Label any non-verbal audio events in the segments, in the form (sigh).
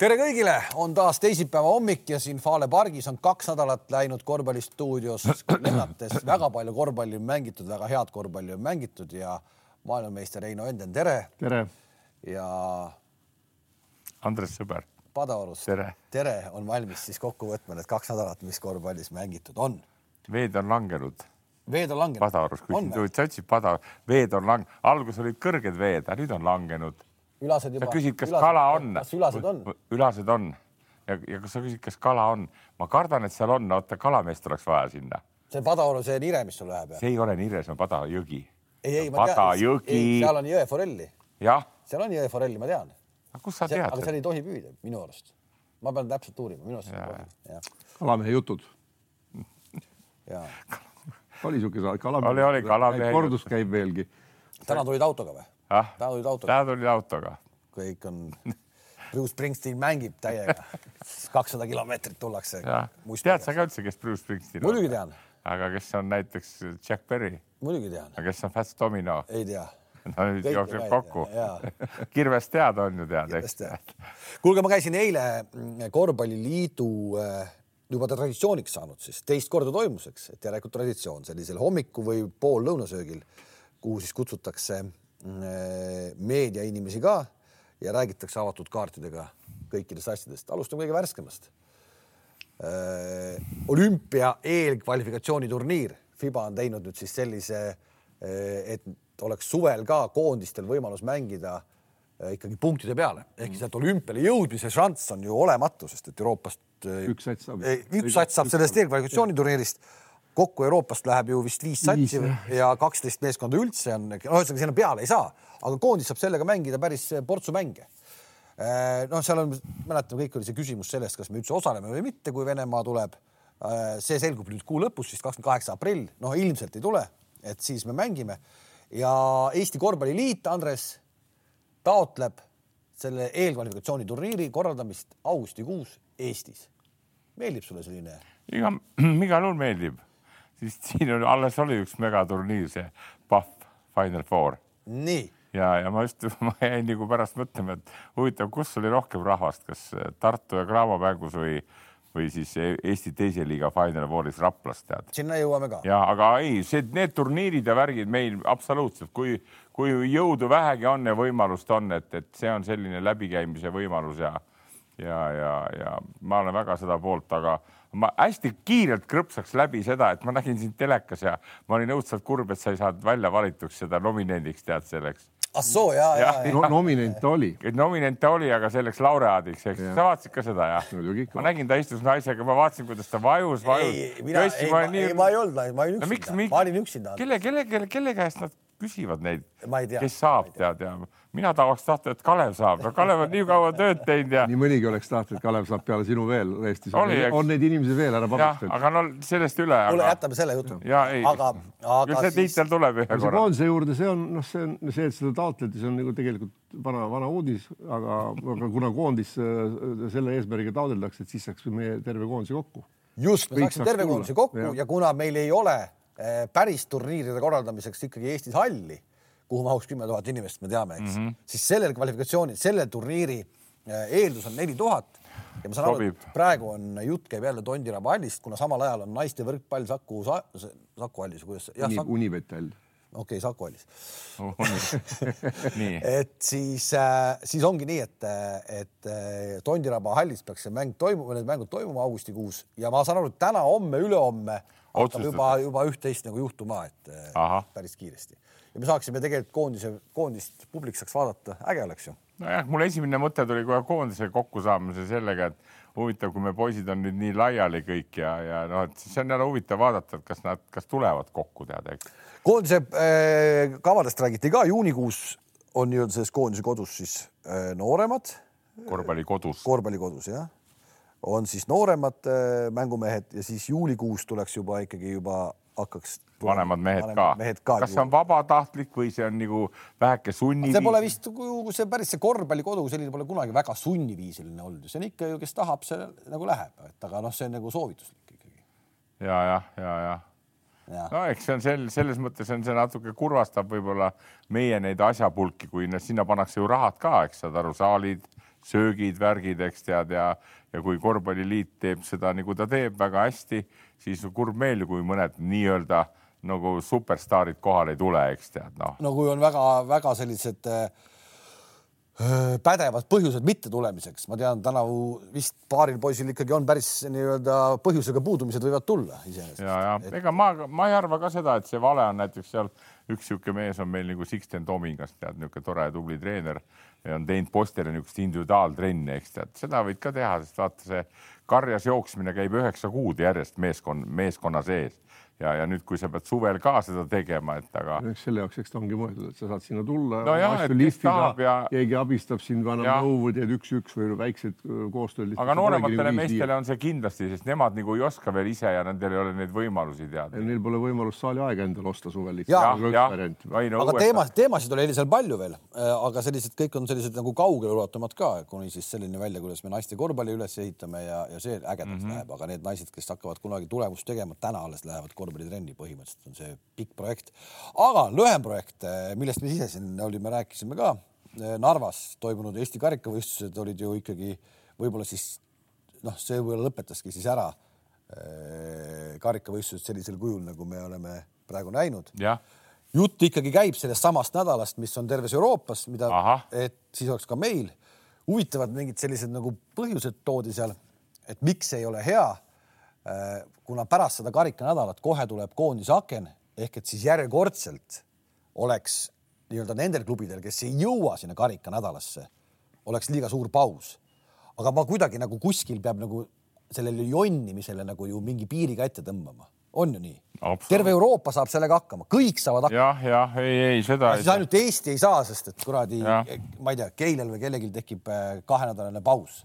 tere kõigile, on taas teisipäeva hommik ja siin Fale pargis on kaks nädalat läinud korvpallistuudios lennates, väga palju korvpalli on mängitud, väga head korvpalli on mängitud ja maailmameister Heino Enden, tere. tere. ja. Andres Sõber. Padaorust. tere. tere, on valmis siis kokku võtma need kaks nädalat, mis korvpallis mängitud on. veed on langenud. veed on langenud. Padaorus, kui sa ütlesid Pada, veed on lang-, alguses olid kõrged veed, aga nüüd on langenud ülased juba. sa küsid, kas ülased, kala on? kas ülased on? ülased on ja, ja kas sa küsid, kas kala on? ma kardan, et seal on, oota, kalameest oleks vaja sinna. see Padaoru, see Nire, mis sul läheb? see ei ole Nire, see on Pada jõgi. ei, ei, ma tean, seal on jõeforelli. seal on jõeforelli, ma tean. kust sa tead? aga seal ei tohi püüda minu arust. ma pean täpselt uurima, minu arust kalamehe jutud. oli siuke kalamehe. oli, oli kalamehe. kordus käib veelgi. täna tulid autoga või? Ah, täna tulid autoga. täna tulid autoga. kõik on, Bruce Springsteen mängib täiega, (laughs) kakssada kilomeetrit tullakse. tead sa ka üldse, kes Bruce Springsteen on? muidugi tean. aga kes on näiteks Jack Berry? muidugi tean. aga kes on Fats Domino? ei tea. (laughs) no nüüd jookseb kokku. (laughs) kirvest tead on ju tead, eks. kuulge, ma käisin eile mm, korvpalliliidu äh, juba traditsiooniks saanud siis, teist korda toimus, eks, et järelikult traditsioon sellisel hommiku või poollõunasöögil, kuhu siis kutsutakse meediainimesi ka ja räägitakse avatud kaartidega kõikidest asjadest. alustame kõige värskemast. Äh, olümpia eelkvalifikatsiooniturniir, Fiba on teinud nüüd siis sellise, äh, et oleks suvel ka koondistel võimalus mängida ikkagi punktide peale. Ehk siis, et olümpiale jõudmise šanss on ju olematu, sest et Euroopast üks sats saab, üks sats saab sellest eelkvalifikatsiooniturniirist kokku Euroopast läheb ju vist viis satsi ja kaksteist meeskonda üldse on, no ühesõnaga sinna peale ei saa, aga koondis saab sellega mängida päris portsu mänge. Äh, noh, seal on, mäletame, kõik oli see küsimus sellest, kas me üldse osaleme või mitte, kui Venemaa tuleb. Äh, see selgub nüüd kuu lõpus, siis kakskümmend kaheksa aprill, noh, ilmselt ei tule, et siis me mängime ja Eesti Korvpalliliit, Andres, taotleb selle eelkvalifikatsiooniturniiri korraldamist augustikuus Eestis. meeldib sulle selline? iga, (clears throat) igal juhul meeldib siis siin on, alles oli üks megaturniir, see Pahv Final Four. nii. ja, ja ma just, (laughs) ma jäin nagu pärast mõtlema, et huvitav, kus oli rohkem rahvast, kas Tartu ja Graamo mängus või, või siis Eesti teise liiga Final Fouris Raplas, tead. sinna jõuame ka. ja aga ei, see, need turniirid ja värgid meil absoluutselt, kui, kui jõudu vähegi on ja võimalust on, et, et see on selline läbikäimise võimalus ja ja, ja, ja ma olen väga seda poolt, aga ma hästi kiirelt krõpsaks läbi seda, et ma nägin sind telekas ja ma olin õudselt kurb, et sa ei saanud välja valituks seda nominendiks, tead selleks. ah soo ja, ja, ja, ja. No, nominente oli. nominente oli, aga selleks laureaadiks, eks sa vaatasid ka seda jah? ma nägin, ta istus naisega, ma vaatasin, kuidas ta vajus, vajus. ei, mina, ei, ma, nii... ei, ma ei olnud, ma olin üksinda no,, ma olin üksinda. kelle, kelle, kelle, kelle käest nad küsivad neid, kes saab, tead ja mina tahaks tahta, et Kalev saab, no Kalev on nii kaua tööd teinud ja. nii mõnigi oleks tahtnud, et Kalev saab peale sinu veel Eestis. on neid inimesi veel, ära vabasta. aga no sellest üle aga.... kuule, jätame selle jutu. aga, aga. see tiitel tuleb ühe korra. koondise juurde, see on noh, see on see, et seda taotleti, see on nagu tegelikult vana, vana uudis, aga, aga kuna koondis äh, selle eesmärgiga taotletakse, et siis saaks meie terve koondise kokku. just, me saaksime terve koondise kokku ja. ja kuna meil ei ole päris turniiride korraldamiseks ikkagi Eestis halli kuhu mahuks kümme tuhat inimest, me teame, eks mm, -hmm. siis sellel kvalifikatsioonil, selle turniiri äh, eeldus on neli tuhat ja ma saan aru, et praegu on, jutt käib jälle Tondiraba hallist, kuna samal ajal on naiste võrkpall Saku, Saku hallis, kuidas see? Uni, Unibet hall. okei okay,, Saku hallis (laughs) et siis äh,, siis ongi nii, et, et äh, Tondiraba hallis peaks see mäng toimuma, need mängud toimuma augustikuus ja ma saan aru, et täna-homme, ülehomme hakkab juba, juba üht-teist nagu juhtuma, et äh, Aha. päris kiiresti ja me saaksime tegelikult koondise, koondist publik saaks vaadata, äge oleks ju. nojah, mul esimene mõte tuli kohe koondise kokkusaamise sellega, et huvitav, kui me poisid on nüüd nii laiali kõik ja, ja noh, et siis on jälle huvitav vaadata, et kas nad, kas tulevad kokku tead, eks. koondise äh, kavadest räägiti ka, juunikuus on nii-öelda selles koondise kodus siis äh, nooremad. korvpallikodus. korvpallikodus jah, on siis nooremad äh, mängumehed ja siis juulikuus tuleks juba ikkagi juba hakkaks vanemad mehed vanemad ka, mehed ka. kas see on vabatahtlik või see on nagu väheke sunniviis? see pole vist, see päris see korvpallikodu selline pole kunagi väga sunniviisiline olnud, see on ikka ju, kes tahab, see nagu läheb, et aga noh, see on nagu soovituslik ikkagi. ja, jah, ja, ja, ja. no eks see on sel, selles mõttes on see natuke kurvastab võib-olla meie neid asjapulki, kui sinna pannakse ju rahad ka, eks saad aru, saalid, söögid, värgid, eks tead ja, ja kui korvpalliliit teeb seda nagu ta teeb väga hästi, siis kurb meel, kui mõned nii-öelda nagu superstaarid kohale ei tule, eks tead noh. no kui on väga-väga sellised äh, pädevad põhjused mittetulemiseks, ma tean, tänavu vist paaril poisil ikkagi on päris nii-öelda põhjusega puudumised võivad tulla iseenesest. ja, ja et... ega ma, ma ei arva ka seda, et see vale on näiteks seal üks niisugune mees on meil nagu Sixten Tomingas, tead, niisugune tore tubli treener on teinud posteri niisugust individuaaltrenni, eks tead, seda võid ka teha, sest vaata see karjas jooksmine käib üheksa kuud järjest meeskond, meeskonna sees ja, ja nüüd, kui sa pead suvel ka seda tegema, et aga. eks selle jaoks, eks ta ongi mõeldud, et sa saad sinna tulla no, ja... keegi abistab sind, annab nõu või teed üks-üks või väiksed koostööd. aga noorematele meestele on see kindlasti, sest nemad nagu ei oska veel ise ja nendel ei ole neid võimalusi teada. Neil pole võimalust saali aega endale osta suvel lihtsalt. aga teemasid, teemasid oli seal palju veel, äh, aga sellised kõik on sellised nagu kaugeleulatumad ka, kuni siis selline välja, kuidas me naiste korvpalli üles ehitame ja, ja see ägedaks mm -hmm. läheb, aga need naised, kes hakkavad kunagi tulemust tegema, täna alles lähevad korvpalli korvpallitrenni põhimõtteliselt on see pikk projekt. aga lühem projekt, eh, millest me ise siin olime, rääkisime ka. Eh, Narvas toimunud Eesti karikavõistlused olid ju ikkagi võib-olla siis noh, see võib-olla lõpetaski siis ära eh, karikavõistlused sellisel kujul, nagu me oleme praegu näinud. jutt ikkagi käib sellest samast nädalast, mis on terves Euroopas, mida, et siis oleks ka meil huvitavad mingid sellised nagu põhjused toodi seal, et miks ei ole hea kuna pärast seda karikanädalat kohe tuleb koondise aken ehk et siis järjekordselt oleks nii-öelda nendel klubidel, kes ei jõua sinna karikanädalasse, oleks liiga suur paus. aga ma kuidagi nagu kuskil peab nagu sellele jonnimisele nagu ju mingi piiriga ette tõmbama, on ju nii? terve Euroopa saab sellega hakkama, kõik saavad hakkama. jah, jah, ei, ei seda. siis ainult Eesti ei saa, sest et kuradi, ma ei tea, Keilel või kellelgi tekib äh, kahenädalane paus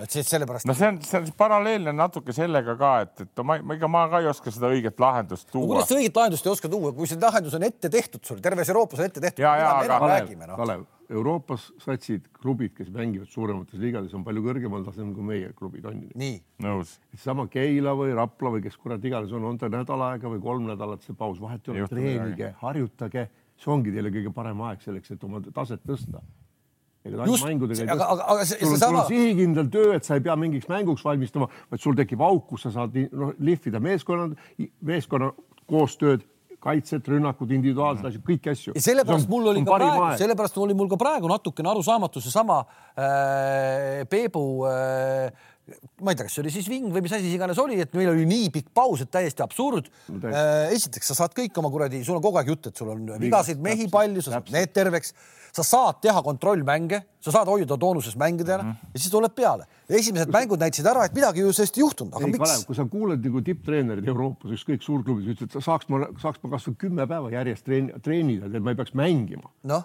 et siis sellepärast. no see on, see on paralleelne natuke sellega ka, et, et ma, ega ma ka ei oska seda õiget lahendust tuua. kuidas sa õiget lahendust ei oska tuua, kui see lahendus on ette tehtud sul, terves Euroopas on ette tehtud. Aga... Kalev, no? Kalev, Euroopas satsid, klubid, kes mängivad suuremates liigades, on palju kõrgemal tasemel kui meie klubid on. nii. nõus. sama Keila või Rapla või kes kurat iganes on, on ta nädal aega või kolm nädalat see paus, vahet ei ole, treenige, harjutage, see ongi teile kõige parem aeg selleks, et oma taset tõsta just, aga, aga, aga see, see sama. sihikindel töö, et sa ei pea mingiks mänguks valmistuma, vaid sul tekib auk, kus sa saad noh, lihvida meeskonnad, meeskonna koostööd, kaitset, rünnakud, individuaalsed asjad, kõiki asju. ja sellepärast mul oli ka praegu, sellepärast oli mul ka praegu natukene arusaamatu seesama äh, Peebu äh, ma ei tea, kas see oli siis ving või mis asi iganes oli, et meil oli nii pikk paus, et täiesti absurd no,. Äh, esiteks, sa saad kõik oma kuradi, sul on kogu aeg jutt, et sul on vigaseid mehi palju, sa saad need terveks sa saad teha kontrollmänge, sa saad hoida toonuses mängida mm -hmm. ja siis tuleb peale. esimesed mängud näitasid ära, et midagi ju sellest ei juhtunud, aga ei, miks? kui sa kuuled nagu tipptreenerid Euroopas, ükskõik suurklubis, ütlesid, et saaks ma, saaks ma kasvõi kümme päeva järjest treen, treenida, et ma ei peaks mängima. noh no,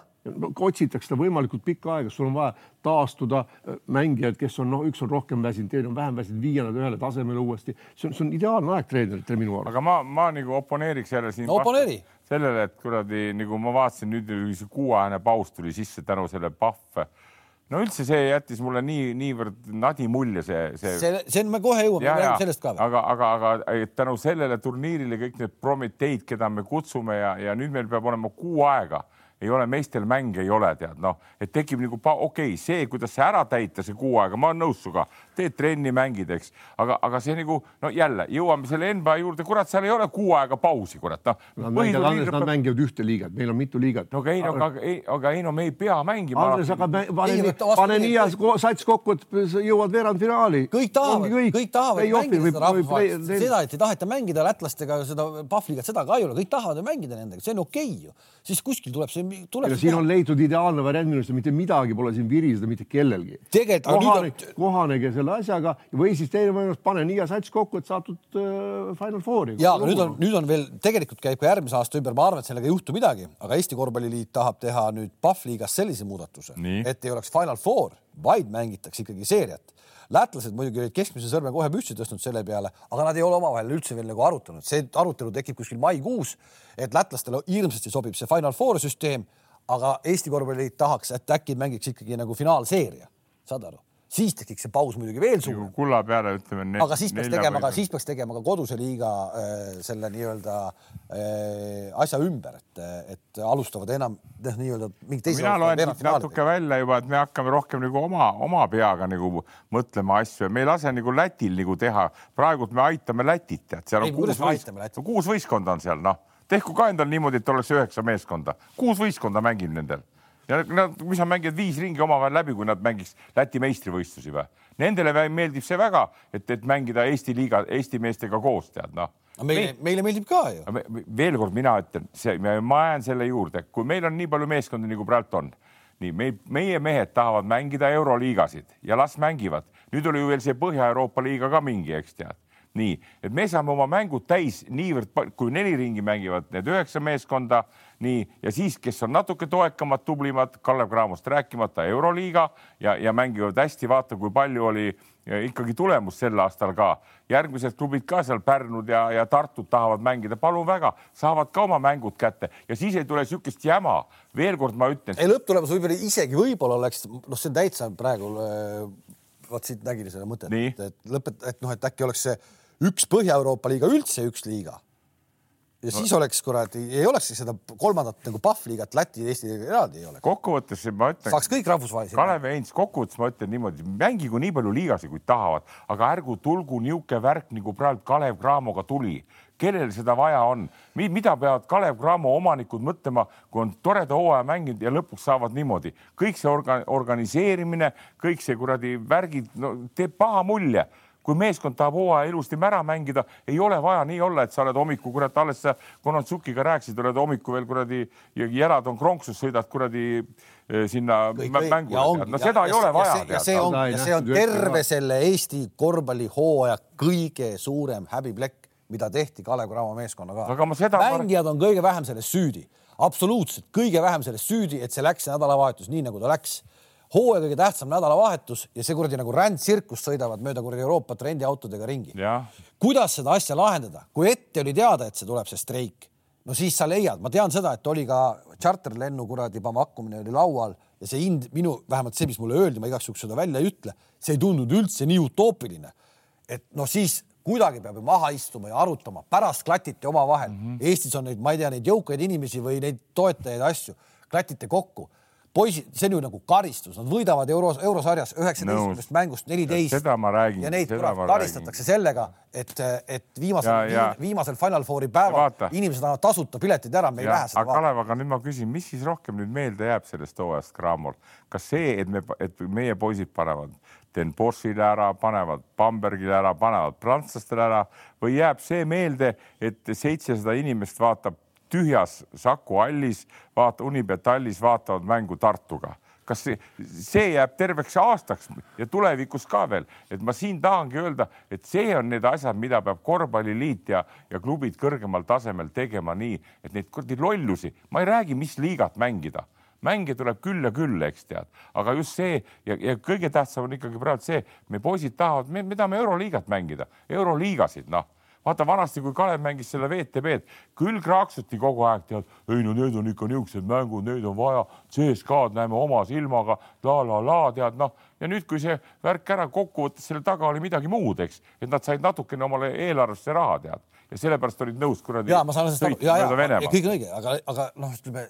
otsitakse seda võimalikult pikka aega, sul on vaja taastuda äh, mängijad, kes on noh, üks on rohkem väsinud, teine on vähem väsinud, viia nad ühele tasemele uuesti. see on, see on ideaalne aeg treeneritele minu arust. aga ma, ma nagu oponeeriks jälle siin no,. oponeeri sellele, et kuradi nagu ma vaatasin nüüd see kuuajane paus tuli sisse tänu selle Pahv. no üldse see jättis mulle nii, niivõrd nadi mulje, see, see. see, see on, me kohe jõuame, me räägime sellest ka. aga, aga, aga tänu sellele turniirile kõik need Prometeid, keda me kutsume ja, ja nüüd meil peab olema kuu aega ei ole meestel mänge, ei ole tead noh, et tekib nagu okei okay,, see, kuidas see ära täita, see kuu aega, ma olen nõus sinuga, teed trenni, mängid, eks, aga, aga see nagu no jälle jõuame selle NBA juurde, kurat, seal ei ole kuu aega pausi, kurat noh. Nad mängivad, Andres, nad mängivad ühte liigat, meil on mitu liigat. no aga ei, no aga ei, aga ei no me ei pea mängima. Andres, aga pane pane nii hea sats kokku, et jõuad veerandfinaali. kõik tahavad, kõik tahavad mängida seda rahvusvahelist, seda, et ei taheta mängida lätlastega seda Pahvligat, seda ka ei ole, kõik tahavad mängida nendega, see on okei okay ju. siis kuskil tuleb see tuleb. siin on leitud ideaalne variant minu arust, mitte midagi pole siin viriseda mitte kellelgi. kohane, on... kohanege selle asjaga või siis teine võimalus, pane nii hea sats kokku, et satud uh, Final Fouri. ja, aga nüüd on, nüüd on veel tegelikult käib ka järgmise aasta ümber, ma arvan, et sellega ei juhtu midagi, aga Eesti Korvpalliliit tahab teha nüüd Pahvliigas sellise muudatuse, et ei oleks Final Four, vaid mängitakse ikkagi seeriat lätlased muidugi olid keskmise sõrme kohe püsti tõstnud selle peale, aga nad ei ole omavahel üldse veel nagu arutanud, see arutelu tekib kuskil maikuus, et lätlastele hirmsasti sobib see Final Four süsteem, aga Eesti korvpalliliit tahaks, et äkki mängiks ikkagi nagu finaalseeria, saad aru? Siis tekiks see paus muidugi veel suurem kulla peale ütleme. aga siis peaks tegema ka, siis peaks tegema ka koduse liiga äh, selle nii-öelda äh, asja ümber, et, et alustavad enam noh, nii-öelda mingi teise. mina loen siit natuke välja juba, et me hakkame rohkem nagu oma, oma peaga nagu mõtlema asju ja me ei lase nagu Lätil nagu teha. praegult me aitame Lätit, tead, seal on ei, kuus, võist... kuus võistkonda on seal, noh, tehku ka endal niimoodi, et oleks üheksa meeskonda, kuus võistkonda mängib nendel ja nad, mis nad mängivad viis ringi omavahel läbi, kui nad mängiks Läti meistrivõistlusi või? Nendele meeldib see väga, et, et mängida Eesti liiga, Eesti meestega koos, tead noh. meile, meile meeldib ka ju. veel kord, mina ütlen, see, ma jään selle juurde, kui meil on nii palju meeskondi, nagu praegu on, nii me, meie mehed tahavad mängida euroliigasid ja las mängivad. nüüd oli ju veel see Põhja-Euroopa liiga ka mingi, eks tead nii, et me saame oma mängud täis niivõrd, kui neli ringi mängivad need üheksa meeskonda, nii ja siis, kes on natuke toekamad, tublimad, Kalev Cramost rääkimata, Euroliiga ja, ja mängivad hästi, vaata, kui palju oli ikkagi tulemust sel aastal ka. järgmised klubid ka seal Pärnud ja, ja Tartud tahavad mängida, palun väga, saavad ka oma mängud kätte ja siis ei tule niisugust jäma. veel kord ma ütlen. ei, lõpptulemus võib-olla isegi võib-olla oleks, noh, see on täitsa praegu äh, vot siit nägin seda mõtet, et, et lõpet-, et noh, et äkki oleks see üks Põhja-Euroopa liiga üldse üks liiga. Ja siis oleks kuradi, ei oleks seda kolmandat nagu Pahvliigat Läti ja Eesti eraldi ei oleks. kokkuvõttes ma ütlen. saaks kõik rahvusvahelisi. Kalev Heinz, kokkuvõttes ma ütlen niimoodi, mängigu nii palju liigasid, kui tahavad, aga ärgu tulgu niisugune värk nagu praegu Kalev Cramoga tuli kellel seda vaja on, mida peavad Kalev Cramo omanikud mõtlema, kui on toreda hooaja mänginud ja lõpuks saavad niimoodi kõik see orga, organiseerimine, kõik see kuradi värgid, no teeb paha mulje kui meeskond tahab hooaja ilusti ära mängida, ei ole vaja nii olla, et sa oled hommikul kurat alles sa Konatsukiga rääkisid, oled hommikul veel kuradi ja jalad on kronksus, sõidad kuradi eh, sinna mängule. no seda ja, ei ole vaja. ja see on, see on terve selle Eesti korvpallihooaja kõige suurem häbiplekk, mida tehti Kalev Cramo meeskonnaga. mängijad on kõige vähem selles süüdi, absoluutselt kõige vähem selles süüdi, et see läks nädalavahetus nii nagu ta läks hooaja kõige tähtsam nädalavahetus ja see kuradi nagu rändtsirkus sõidavad mööda kuradi Euroopat rendiautodega ringi. kuidas seda asja lahendada, kui ette oli teada, et see tuleb, see streik, no siis sa leiad, ma tean seda, et oli ka tšarterlennu kuradi pakkumine oli laual ja see hind minu, vähemalt see, mis mulle öeldi, ma igaks juhuks seda välja ei ütle, see ei tundunud üldse nii utoopiline. et noh, siis kuidagi peab ju maha istuma ja arutama, pärast klatiti omavahel mm. -hmm. Eestis on neid, ma ei tea, neid jõukaid inimesi või neid toetajaid asju, klatite kokku poisid, see on ju nagu karistus, nad võidavad euro, eurosarjas üheksateistkümnest mängust neliteist. seda ma räägin. ja neid karistatakse sellega, et, et viimasel, viimasel Final Fouri päeval inimesed annavad tasuta piletid ära, me ei lähe seda vaatama. Kalev, aga nüüd ma küsin, mis siis rohkem nüüd meelde jääb sellest hooajast Cramol, kas see, et me, et meie poisid panevad Den Boschile ära, panevad Bambergile ära, panevad prantslastele ära või jääb see meelde, et seitsesada inimest vaatab tühjas Saku hallis, vaata Unibet hallis vaatavad mängu Tartuga. Kas see, see jääb terveks aastaks ja tulevikus ka veel, et ma siin tahangi öelda, et see on need asjad, mida peab korvpalliliit ja, ja klubid kõrgemal tasemel tegema nii, et neid kuradi lollusi, ma ei räägi, mis liigat mängida, mänge tuleb küll ja küll, eks tead, aga just see ja, ja kõige tähtsam on ikkagi praegu see, me poisid tahavad, me tahame euroliigat mängida, euroliigasid, noh vaata vanasti, kui Kalev mängis selle VTB-d, küll kraaksuti kogu aeg, tead, ei no need on ikka niisugused mängud, neid on vaja, CSKA-d näeme oma silmaga la la la tead noh, ja nüüd, kui see värk ära kokkuvõttes selle taga oli midagi muud, eks, et nad said natukene omale eelarvesse raha tead. Ja sellepärast olid nõus kuradi. ja ma saan sellest aru. Ja, ja, ja kõik õige, aga, aga noh, ütleme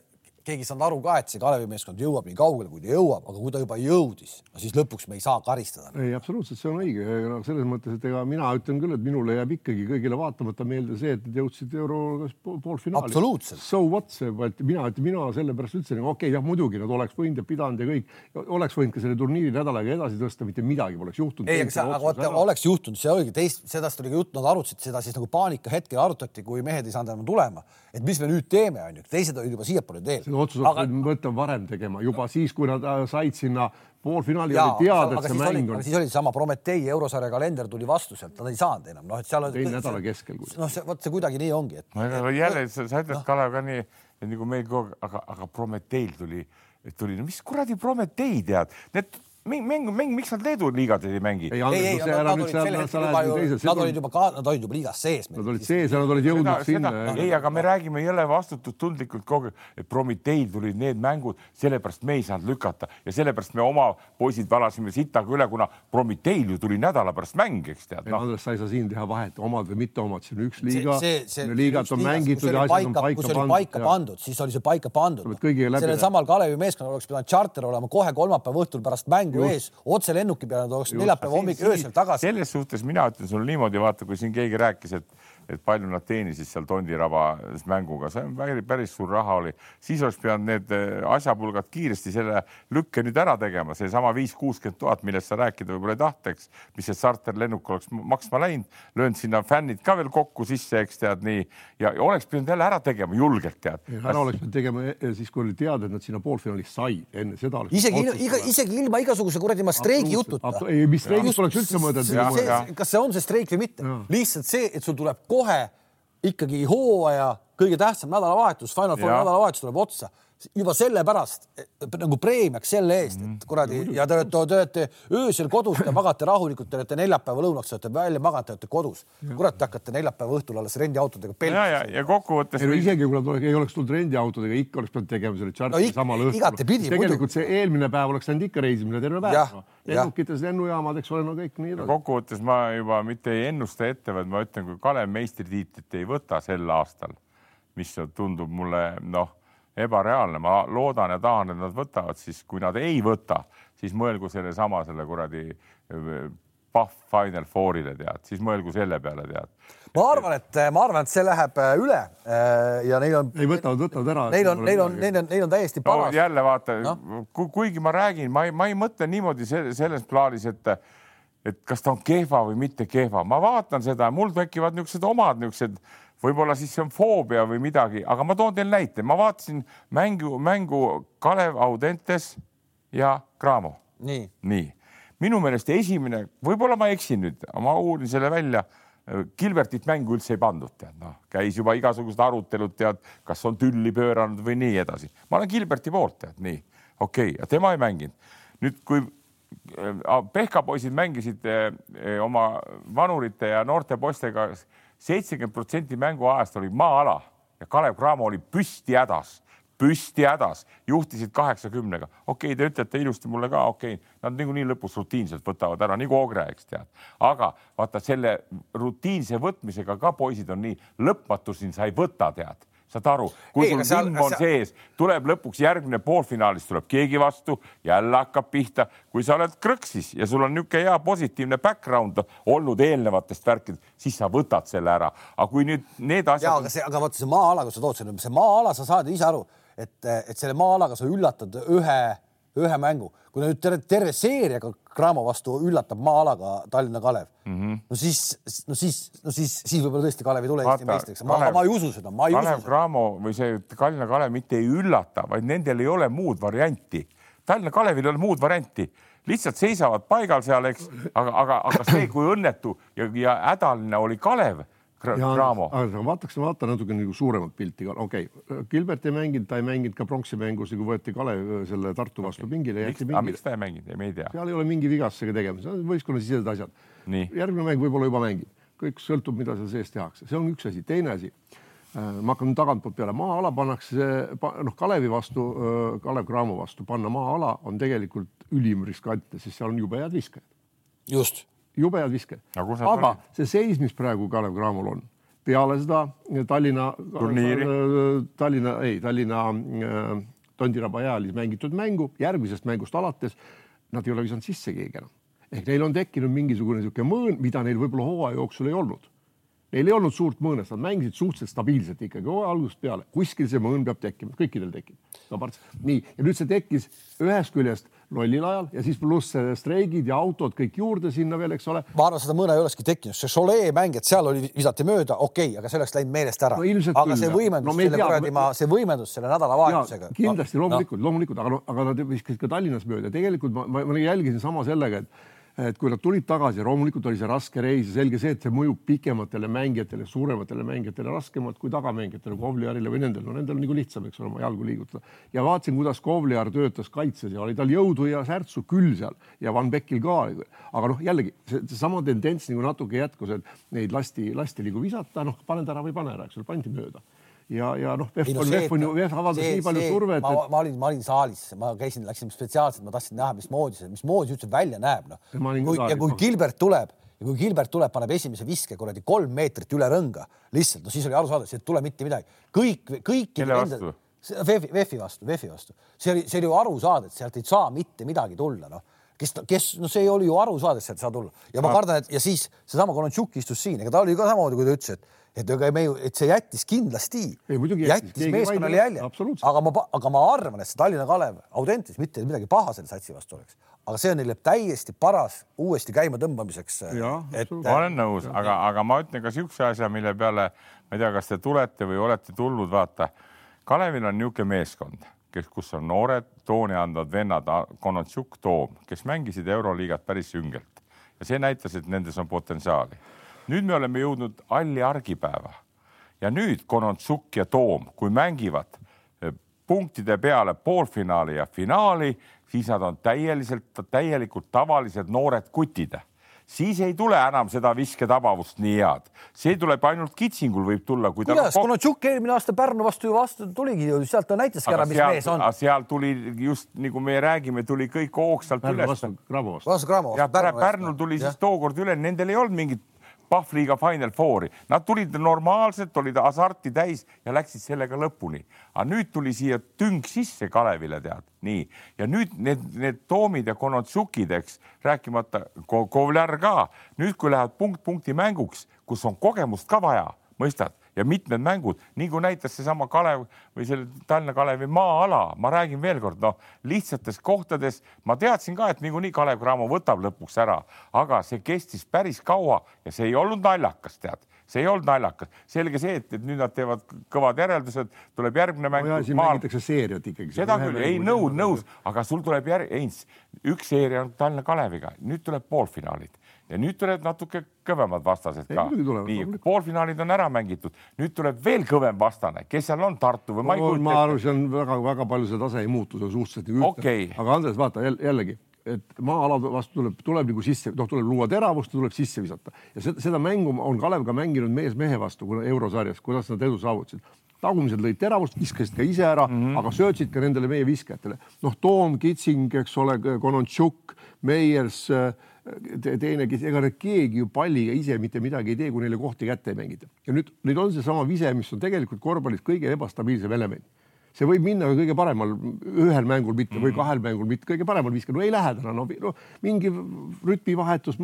keegi ei saanud aru ka, et see Kalevi meeskond jõuab nii kaugele, kui ta jõuab, aga kui ta juba jõudis, no siis lõpuks me ei saa karistada. ei, absoluutselt, see on õige no,. selles mõttes, et ega mina ütlen küll, et minule jääb ikkagi kõigile vaatamata meelde see, et nad jõudsid euro poolfinaali. absoluutselt. So what see, mina, mina sellepärast ütlesin, okei okay,, jah, muidugi nad oleks võinud ja pidanud ja kõik, oleks võinud ka selle turniiri nädalaga edasi tõsta, mitte midagi poleks juhtunud. ei, aga vaata, oleks juhtunud, see oligi teist, sedast oli ka jutt, nad arutasid seda siis nagu paanika hetkel arutati, kui mehed ei saanud enam tulema, et mis me nüüd teeme, onju, teised olid juba siiapoole teel. Otsuse aga... võtta varem tegema, juba siis, kui nad äh, said sinna poolfinaali oli teada, et see mäng on. siis oli seesama Prometee eurosarja kalender tuli vastu sealt, nad ei saanud enam, noh, et seal. teine nädala keskel. noh, see vot see kuidagi nii ongi, et. no jälle sa, sa ütled no., Kalev ka nii, et nagu meil kogu aeg, aga, aga Prometeil tuli, tuli, no mis kuradi Prometei tead, need mäng, mäng, miks nad Leedu liigasid ei mängi? ei, ei, ei, nad olid seal, sel sa hetkel juba ju nad olid juba ka, nad olid juba liigas sees. Nad olid sees ja nad olid jõudnud sinna. ei, aga me räägime jälle vastutustundlikult kogu aeg, et Prometeil tulid need mängud, sellepärast me ei saanud lükata ja sellepärast me oma poisid valasime sitaga üle, kuna Prometeil ju tuli nädala pärast mäng, eks tead ei, no.. Andres, sa ei saa siin teha vahet, omad või mitte omad, see on üks liiga, liigat on mängitud ja asjad on paika kui see oli paika pandud. pandud, siis oli see paika pandud sellel samal Kalevi meeskonnal oleks pidanud charter olema kohe kolmapäeva õhtul pärast mängu Just. ees, otse lennuki peale, oleks neljapäeva hommik öösel tagasi. selles suhtes mina ütlen sulle niimoodi, vaata, kui siin keegi rääkis, et, et palju nad teenisid seal Tondirabas mänguga, see on päris, päris suur raha oli, siis oleks pidanud need eh, asjapulgad kiiresti selle lükke nüüd ära tegema, seesama viis, kuuskümmend tuhat, millest sa rääkida võib-olla ei tahtaks, mis see charterlennuk oleks maksma läinud, löönud sinna fännid ka veel kokku sisse, eks tead nii ja, ja oleks pidanud jälle ära tegema julgelt tead. ära oleks pidanud tegema eh, siis, kui oli teada, et nad sinna poolfinaalis said, enne seda oleks. isegi, iga, isegi ilma igasuguse kuradi ma streigi jututa. ei, mis streigist poleks üldse jah. kas see on see streik või mitte, lihtsalt see, et sul tuleb kohe ikkagi hooaja kõige tähtsam nädalavahetus, Final Fouri nädalavahetus tuleb otsa juba sellepärast et- nagu preemiaks selle eest, Mhm. et kuradi ja te olete, te olete öösel kodus, te magate rahulikult, te olete neljapäeva lõunaks, olete välja maganud, te olete kodus. kurat, te hakkate neljapäeva õhtul alles rendiautodega ja, ja, pelgima. ja kokkuvõttes ei no isegi kui nad oleks, ei oleks tulnud rendiautodega, ikka oleks pidanud tegema selle charteri No samal õhtul. tegelikult see eelmine päev oleks läinud ikka reisimine terve päev lennukites, lennujaamad, eks ole, no kõik nii edasi. kokkuvõttes ma juba mitte ei ennusta ette, vaid ma ütlen, kui Kalev meistritiitlit ei võta sel aastal, mis tundub mulle noh, ebareaalne, ma loodan ja tahan, et nad võtavad, siis kui nad ei võta, siis mõelgu sellesama selle kuradi äh, Pahv Final Fourile tead, siis mõelgu selle peale tead. ma arvan, et ma arvan, et see läheb äh, üle äh, ja neil on, ei võtavad, võtavad ära. neil on, neil on, neil on, neil on täiesti no paras. jälle vaata no., kuigi ma räägin, ma ei, ma ei mõtle niimoodi se- selles plaanis, et et kas ta on kehva või mitte kehva, ma vaatan seda, mul tekivad niisugused omad niisugused, võib-olla siis see on foobia või midagi, aga ma toon teile näite, ma vaatasin mängu, mängu Kalev Audentes ja Cramo, nii, nii minu meelest esimene, võib-olla ma eksin nüüd, ma uurin selle välja. Gilbertit mängu üldse ei pandud, tead noh, käis juba igasugused arutelud, tead, kas on tülli pööranud või nii edasi. ma olen Gilberti poolt, tead nii, okei okay,, tema ei mänginud. nüüd, kui äh, Pehka poisid mängisid äh, äh, oma vanurite ja noorte poistega, seitsekümmend protsenti mänguajast oli maa-ala ja Kalev Cramo oli püsti hädas püsti hädas, juhtisid kaheksakümnega. okei okay,, te ütlete ilusti mulle ka, okei okay,, nad niikuinii lõpus rutiinselt võtavad ära nagu Ogre, eks tead. aga vaata selle rutiinse võtmisega ka poisid on nii, lõpmatuseni sa ei võta, tead, saad aru, kui Ei, sul vimm on seal- sees, tuleb lõpuks järgmine poolfinaalis tuleb keegi vastu, jälle hakkab pihta, kui sa oled krõksis ja sul on niisugune hea positiivne background olnud eelnevatest värkidest, siis sa võtad selle ära, aga kui nüüd need ja asjad aga see, aga vaata see maa-ala, kui sa tood selle, see maa-ala, sa saad ise aru, et, et selle maa-alaga sa üllatad ühe, ühe mängu, kui nüüd terve, terve seeriaga Cramo vastu üllatab maa-alaga Tallinna Kalev mm, -hmm. no siis, no siis, no siis, siis võib-olla tõesti Kalev ei tule Eesti meistriks, ma, ma ei usu seda, ma ei Kalev usu seda. Cramo või see Tallinna Kalev mitte ei üllata, vaid nendel ei ole muud varianti. Tallinna Kalevil ei ole muud varianti, lihtsalt seisavad paigal seal, eks, aga, aga, aga see, kui õnnetu ja, ja hädaline oli Kalev Cramo. aga vaataks, vaata natuke nagu suuremat pilti ka, okei okay., Gilbert ei mänginud, ta ei mänginud ka pronksi mängus, kui võeti Kalev äh, selle Tartu vastu pingile, miks pingile miks. ta ei mänginud, me ei tea. seal ei ole mingi vigastusega tegemist, see on võistkonnasisesed asjad. Nii. järgmine mäng võib-olla juba mängib, kõik sõltub, mida seal sees tehakse, see on üks asi, teine asi. ma hakkan tagantpoolt peale, maa-ala pannakse, noh, Kalevi vastu, Kalev Cramo vastu panna maa-ala on tegelikult ülim riskantne, sest seal on jube head viskajad, just, jube head viskajad. Aga see seis, mis praegu Kalev Cramol on, peale seda Tallinna, Turniiri. Tallinna, ei Tallinna äh, Tondiraba ealis mängitud mängu, järgmisest mängust alates nad ei ole visanud sisse keegi enam. ehk neil on tekkinud mingisugune niisugune mõõn, mida neil võib-olla hooaja jooksul ei olnud. Neil ei olnud suurt mõõnest, nad mängisid suhteliselt stabiilselt ikkagi hooaja algusest peale, kuskil see mõõn peab tekkima, kõikidel tekib. nii, ja nüüd see tekkis ühest küljest lollil ajal ja siis pluss streigid ja autod kõik juurde sinna veel, eks ole ma arvan, seda mõne ei olekski tekkinud, see Cholet mäng, et seal oli, visati mööda, okei okay,, aga see oleks läinud meelest ära No aga küll, see võimendus No no,, selle kuradi me- ma, see võimendus selle nädalavahetusega. kindlasti loomulikult no., loomulikult, aga, aga nad viskasid ka Tallinnas mööda, tegelikult ma, ma, ma jälgisin sama sellega, et et kui nad tulid tagasi, loomulikult oli see raske reis ja selge see, et see mõjub pikematele mängijatele, suurematele mängijatele raskemalt kui tagamängijatele, Kovliarile või nendel, no nendel on nagu lihtsam, eks ole, oma jalgu liigutada. ja vaatasin, kuidas Kovliar töötas kaitses ja oli tal jõudu ja särtsu küll seal ja Van Beckil ka. aga noh, jällegi seesama tendents nagu natuke jätkus, et neid lasti, lasti nagu visata, noh, pane ta ära või pane ära, eks ole, pandi mööda ja, ja noh, VEF on, VEF on ju, VEF avaldas see, nii palju see, survet. ma, ma olin, ma olin saalis, ma käisin, läksin spetsiaalselt, ma tahtsin näha, mismoodi see, mismoodi üldse välja näeb, noh. ja kui Gilbert tuleb ja kui Gilbert tuleb, paneb esimese viske kuradi kolm meetrit üle rõnga, lihtsalt, no siis oli arusaadav, siit ei tule mitte midagi. kõik, kõik. kelle vastu? VEF-i, VEF-i vastu, VEF-i vastu. see oli, see oli ju aru saada, et sealt ei saa mitte midagi tulla, noh kes, kes, no see oli ju aru saada, et sealt ei saa tulla ja ma kardan, et ja siis seesama Konontšuk istus siin, ega ta oli ka samamoodi, kui ta ütles, et et ega me ju, et see jättis kindlasti, jättis. meeskonnale jälje, aga ma, aga ma arvan, et see Tallinna Kalev Audentis mitte midagi paha selle satsi vastu oleks, aga see on neile täiesti paras uuesti käima tõmbamiseks. Et... ma olen nõus, aga, aga ma ütlen ka niisuguse asja, mille peale ma ei tea, kas te tulete või olete tulnud, vaata. Kalevil on niisugune meeskond, kes, kus on noored tooni andvad vennad, Konotsjuk, Toom, kes mängisid Euroliigat päris süngelt. Ja see näitas, et nendes on potentsiaali nüüd me oleme jõudnud halli argipäeva ja nüüd Konontsuk ja Toom, kui mängivad eh, punktide peale poolfinaali ja finaali, siis nad on täieliselt, täielikult tavalised noored kutid siis ei tule enam seda visketabavust nii head. see tuleb ainult kitsingul võib tulla, kui kuidas, kuna Tšukk eelmine aasta Pärnu vastu ju vastu tuligi ju, sealt ta näitaski ära, mis seal, mees on. seal tuli just nagu me räägime, tuli kõik hoogsalt üles. vastu Cramo vastu. vastu Cramo vastu. Pärnul tuli ja. siis tookord üle, nendel ei olnud mingit Pahvliiga Final Fouri, nad tulid normaalselt, olid hasarti täis ja läksid sellega lõpuni. aga nüüd tuli siia tünk sisse Kalevile, tead, nii. Ja nüüd need, need Toomid ja Konotsukid, eks rääkimata Kovler ka. Nüüd, kui lähevad punkt punkti mänguks, kus on kogemust ka vaja, mõistad ja mitmed mängud, nii kui näitas seesama Kalev või selle Tallinna Kalevi maa-ala, ma räägin veelkord, noh, lihtsates kohtades ma teadsin ka, et niikuinii Kalev Cramo võtab lõpuks ära, aga see kestis päris kaua ja see ei olnud naljakas, tead see ei olnud naljakas, selge see, et, et nüüd nad teevad kõvad järeldused, tuleb järgmine mäng. siin maal... mängitakse seeriat ikkagi. seda küll, ei nõud, nõus, aga sul tuleb järg, ei, üks seeria on Tallinna Kaleviga, nüüd tuleb poolfinaalid ja nüüd tulevad natuke kõvemad vastased ka. nii, poolfinaalid on ära mängitud, nüüd tuleb veel kõvem vastane, kes seal on, Tartu või ma ei kujuta ette. ma arvan, see on väga-väga palju see tase ei muutu, see on suhteliselt nagu ühtne okay.. aga Andres, vaata jällegi, et maa-ala vastu tuleb, tuleb nagu sisse, noh, tuleb luua teravust, tuleb sisse visata ja seda, seda mängu on Kalev ka mänginud mees mehe vastu eurosarjas, kuidas nad edu saavutasid tagumised lõid teravust, viskasid ka ise ära mm, -hmm. aga söötsid ka nendele meie viskajatele. noh, Toom, Kitsing, eks ole, Konontšuk, Meiers äh,, teine, kes, ega nad keegi ju palliga ise mitte midagi ei tee, kui neile kohti kätte ei mängita. ja nüüd, nüüd on seesama vise, mis on tegelikult korvpallis kõige ebastabiilsem element. see võib minna ka kõige paremal, ühel mängul mitte mm -hmm. või kahel mängul mitte, kõige paremal viskal, no ei lähe täna, no, no mingi rütmivahetus,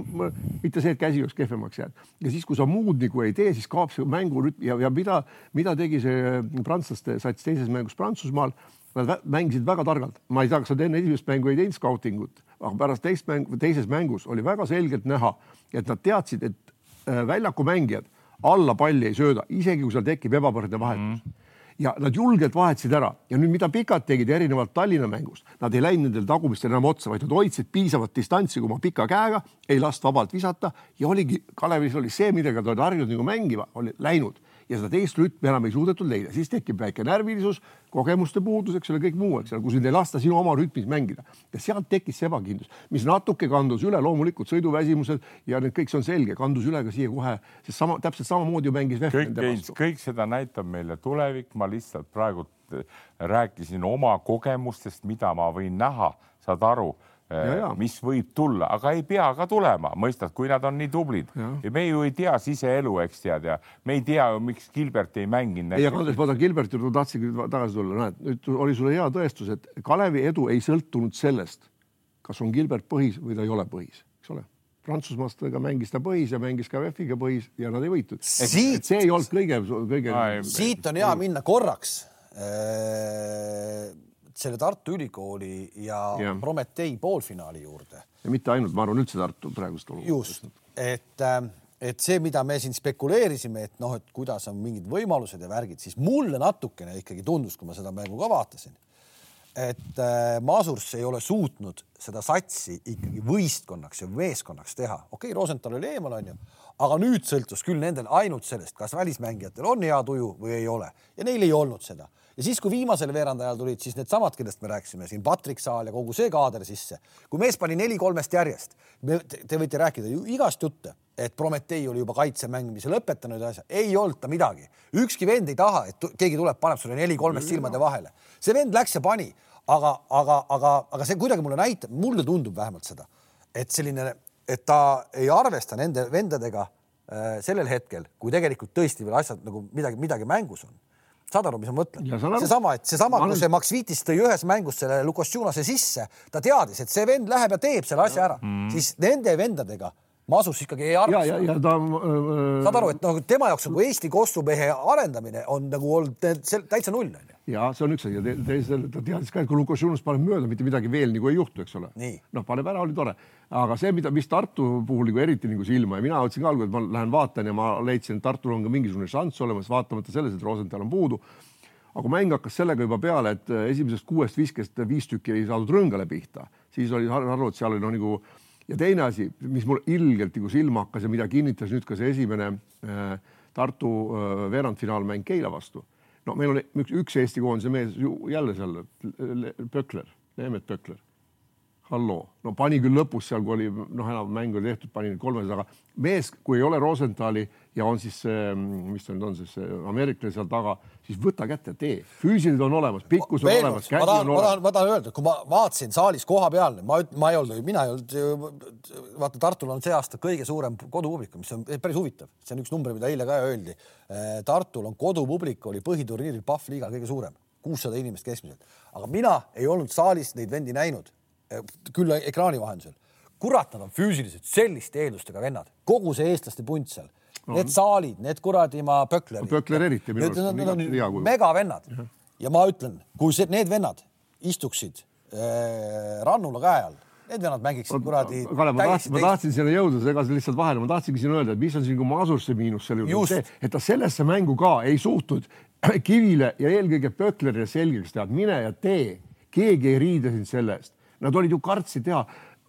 mitte see, et käsi oleks kehvemaks jäänud. ja siis, kui sa muud nagu ei tee, siis kaob see mängurütm ja, ja mida, mida tegi see prantslaste sats teises mängus Prantsusmaal Nad mängisid väga targalt, ma ei tea, kas nad enne esimest mängu ei teinud skautingut, aga pärast teist mängu, teises mängus oli väga selgelt näha, et nad teadsid, et äh, väljaku mängijad alla palli ei sööda, isegi kui seal tekib ebavõrdne vahetus. Mm. ja nad julgelt vahetasid ära. Ja nüüd, mida pikad tegid erinevalt Tallinna mängust, nad ei läinud nendel tagumistel enam otsa, vaid nad hoidsid piisavat distantsi oma pika käega, ei last vabalt visata. Ja oligi, Kalevis oli see, millega ta oli harjunud nagu mängima, oli läinud. Ja seda teist rütmi enam ei suudetud leida, siis tekib väike närvilisus, kogemuste puudus, eks ole, kõik muu, eks ole, kui sind ei lasta sinu oma rütmis mängida. Ja sealt tekkis see ebakindlus, mis natuke kandus üle, loomulikult sõiduväsimused ja need kõik, see on selge, kandus üle ka siia kohe, sest sama täpselt samamoodi ju mängis. kõik, kõik seda näitab meile tulevik, ma lihtsalt praegu rääkisin oma kogemustest, mida ma võin näha, saad aru mis võib tulla, aga ei pea ka tulema, mõistad, kui nad on nii tublid. me ju ei tea siseelu, eks tead ja me ei tea ju, miks Gilbert ei mänginud. ei, aga Andres, vaata Gilberti juurde tahtsingi tagasi tulla, näed, nüüd oli sulle hea tõestus, et Kalevi edu ei sõltunud sellest, kas on Gilbert põhis või ta ei ole põhis, eks ole. Prantsusmaastega mängis ta põhis ja mängis ka VEF-iga põhis ja nad ei võitnud. see ei olnud kõige, kõige. siit on hea minna korraks äh selle Tartu Ülikooli ja, ja. Prometee poolfinaali juurde. ja mitte ainult, ma arvan üldse Tartu praegust olukorda. just, et, ähm, et see, mida me siin spekuleerisime, et noh, et kuidas on mingid võimalused ja värgid, siis mulle natukene ikkagi tundus, kui ma seda mängu ka vaatasin, et äh, Masurs ei ole suutnud seda satsi ikkagi võistkonnaks ja meeskonnaks teha. okei okay,, Rosenthal oli eemal, onju, aga nüüd sõltus küll nendel ainult sellest, kas välismängijatel on hea tuju või ei ole ja neil ei olnud seda ja siis, kui viimasel veerandajal tulid siis needsamad, kellest me rääkisime siin, Patrick Saal ja kogu see kaader sisse, kui mees pani neli kolmest järjest, te võite rääkida ju igast jutte, et Prometee oli juba kaitse mängimise lõpetanud ja asja, ei olnud ta midagi. ükski vend ei taha, et keegi tuleb, paneb sulle neli kolmest silmade vahele. see vend läks ja pani, aga, aga, aga, aga see kuidagi mulle näitab, mulle tundub vähemalt seda, et selline, et ta ei arvesta nende vendadega äh, sellel hetkel, kui tegelikult tõesti veel asjad nagu midagi, midagi mängus on saad aru, mis ma mõtlen? seesama, et seesama, kui see Max Vitis tõi ühes mängus selle Lukasjunase sisse, ta teadis, et see vend läheb ja teeb selle asja ära mm., siis nende vendadega Masus ikkagi ei arvesta. ja, ja ta äh,. saad aru, et noh, tema jaoks nagu Eesti kossumehe arendamine on nagu olnud täitsa null onju. ja see on üks asi ja teisel ta teadis ka, et kui Lukas paneb mööda, mitte midagi veel nagu ei juhtu, eks ole. noh, paneb ära, oli tore, aga see, mida, mis Tartu puhul nagu eriti nagu silma ja mina mõtlesin ka algul, et ma lähen vaatan ja ma leidsin, et Tartul on ka mingisugune šanss olemas, vaatamata selles, et Rosenthal on puudu aga mäng hakkas sellega juba peale, et esimesest kuuest viskest viis tükki ei saadud rõngale pihta, siis oli aru, et seal oli noh, nagu ja teine asi, mis mul ilgelt nagu silma hakkas ja mida kinnitas nüüd ka see esimene äh, Tartu äh, veerandfinaalmäng Keila vastu. no meil on üks, üks Eesti koondise mees ju jälle seal, Pökler, Neemet Pökler halloo, no pani küll lõpus seal, kui oli noh, enam mäng oli tehtud, pani kolmes, aga mees, kui ei ole Rosenthali ja on siis see, mis ta nüüd on, siis ameeriklane seal taga, siis võta kätte, tee, füüsilised on olemas, pikkus on Veel olemas, on olemas. ma tahan, ma tahan öelda, kui ma vaatasin saalis koha peal, ma, ma ei olnud, mina ei olnud, vaata Tartul on see aasta kõige suurem kodupublik, mis on päris huvitav, see on üks number, mida eile ka öeldi. Tartul on kodupublik oli põhiturniiril Pahv liiga kõige suurem, kuussada inimest keskmiselt, aga mina ei olnud saalis neid vendi näinud küll ekraani vahendusel. kurat, nad on füüsiliselt selliste eeldustega vennad, kogu see eestlaste punt seal no., need saalid, need kuradi ma Pöklerid. Pökler eriti minu arust. On megavennad ja. ja ma ütlen, kui see, need vennad istuksid äh, Rannula käe all need vennad mängiksid kuradi. Kalev, ma tahtsin, ma tahtsin sinna jõuda, segasin lihtsalt vahele, ma tahtsingi siin öelda, et mis on siin Masursse miinus selle juurde, et ta sellesse mängu ka ei suutnud (clears throat) Kivile ja eelkõige Pöklerile selgeks teha, mine ja tee, keegi ei riide sind selle eest Nad olid ju kartsid teha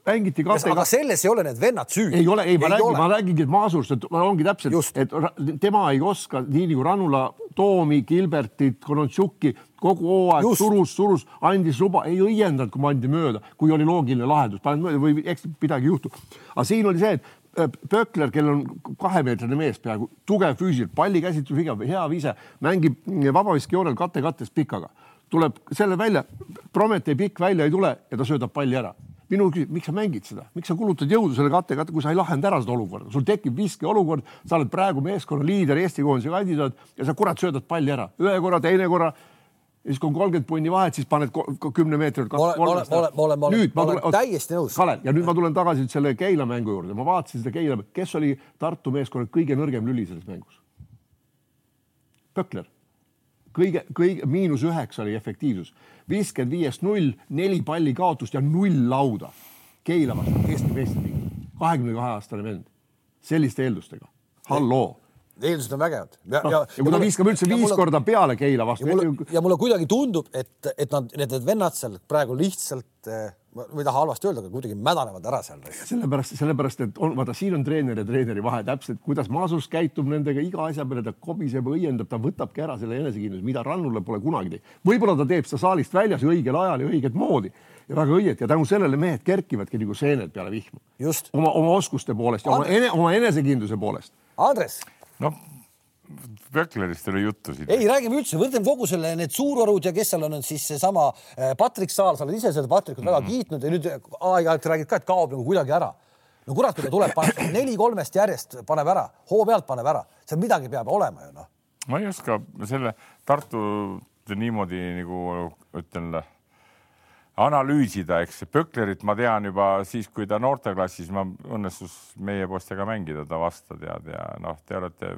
mängiti kate. aga selles ei ole need vennad süüdi. ei ole, ei, ma räägin, ma räägingi, et Maasurst, et ongi täpselt, et tema ei oska nii nagu Ranula Toomi, Gilbertit, Konontšuki kogu hooaeg surus, surus, andis luba, ei õiendanud, kui mandi mööda, kui oli loogiline lahendus, paned mööda või eks midagi juhtub. aga siin oli see, et äh, Pökler, kellel on kahemeetrine mees peaaegu, tugev füüsiliselt, pallikäsitlus, hea viise, mängib vabaviskejoonel kate kattes pikaga tuleb selle välja, Prometee pikk välja ei tule ja ta söödab palli ära. minul küsib, miks sa mängid seda, miks sa kulutad jõudu selle katte katte, kui sa ei lahenda ära seda olukorda, sul tekib viskeolukord, sa oled praegu meeskonna liider, Eesti koondise kandidaat ja sa kurat söödad palli ära ühe korra, teine korra ja siis kui on kolmkümmend punni vahet, siis paned kümne meetrit. ma olen, ma olen, ma olen, ma olen, ma olen täiesti nõus. Kalev, ja nüüd ma tulen tagasi selle Keila mängu juurde, ma vaatasin seda Keila, kes oli Tartu meeskonna kõige nõrgem lüli selles mängus? Pökler kõige, kõige miinus üheksa oli efektiivsus, viiskümmend viiest null, neli palli kaotust ja null lauda. Keila vastu Eesti meistritiitel, kahekümne kahe aastane vend, selliste eeldustega, halloo eeldused on vägevad. ja no,, ja, ja kui ta viskab üldse viis mulle, korda peale Keila vastu. ja mulle, kuidagi tundub, et, et nad, need vennad seal praegu lihtsalt eh, ma ei taha halvasti öelda, aga kuidagi mädanevad ära seal. sellepärast, sellepärast, et on, vaata, siin on treeneri ja treeneri vahe täpselt, kuidas Masus käitub nendega iga asja peale, ta kobiseb, õiendab, ta võtabki ära selle enesekindluse, mida Rannule pole kunagi teinud. võib-olla ta teeb seda saalist väljas õigel ajal ja õiget moodi ja väga õieti ja tänu sellele mehed kerkivadki nagu seened peale vihma. oma, oma oskuste poolest ja oma, ene, oma enesekindluse poolest. Andres. Noh Pöklerist oli juttu siin. ei, räägime üldse, võtame kogu selle, need suurorud ja kes seal on siis seesama eh, Patrik Saal, sa oled ise seda Patrikut mm -hmm. väga mhm. kiitnud ja nüüd aeg-ajalt räägid ka, et kaob nagu kuidagi ära. no kurat, kui ta tuleb, paneb neli kolmest järjest paneb ära, hoo pealt paneb ära, seal midagi peab olema ju noh. ma ei oska selle Tartu niimoodi nagu ütlen analüüsida, eks Pöklerit ma tean juba siis, kui ta noorteklassis, ma õnnestus meie poistega mängida ta vastu tead ja noh, te olete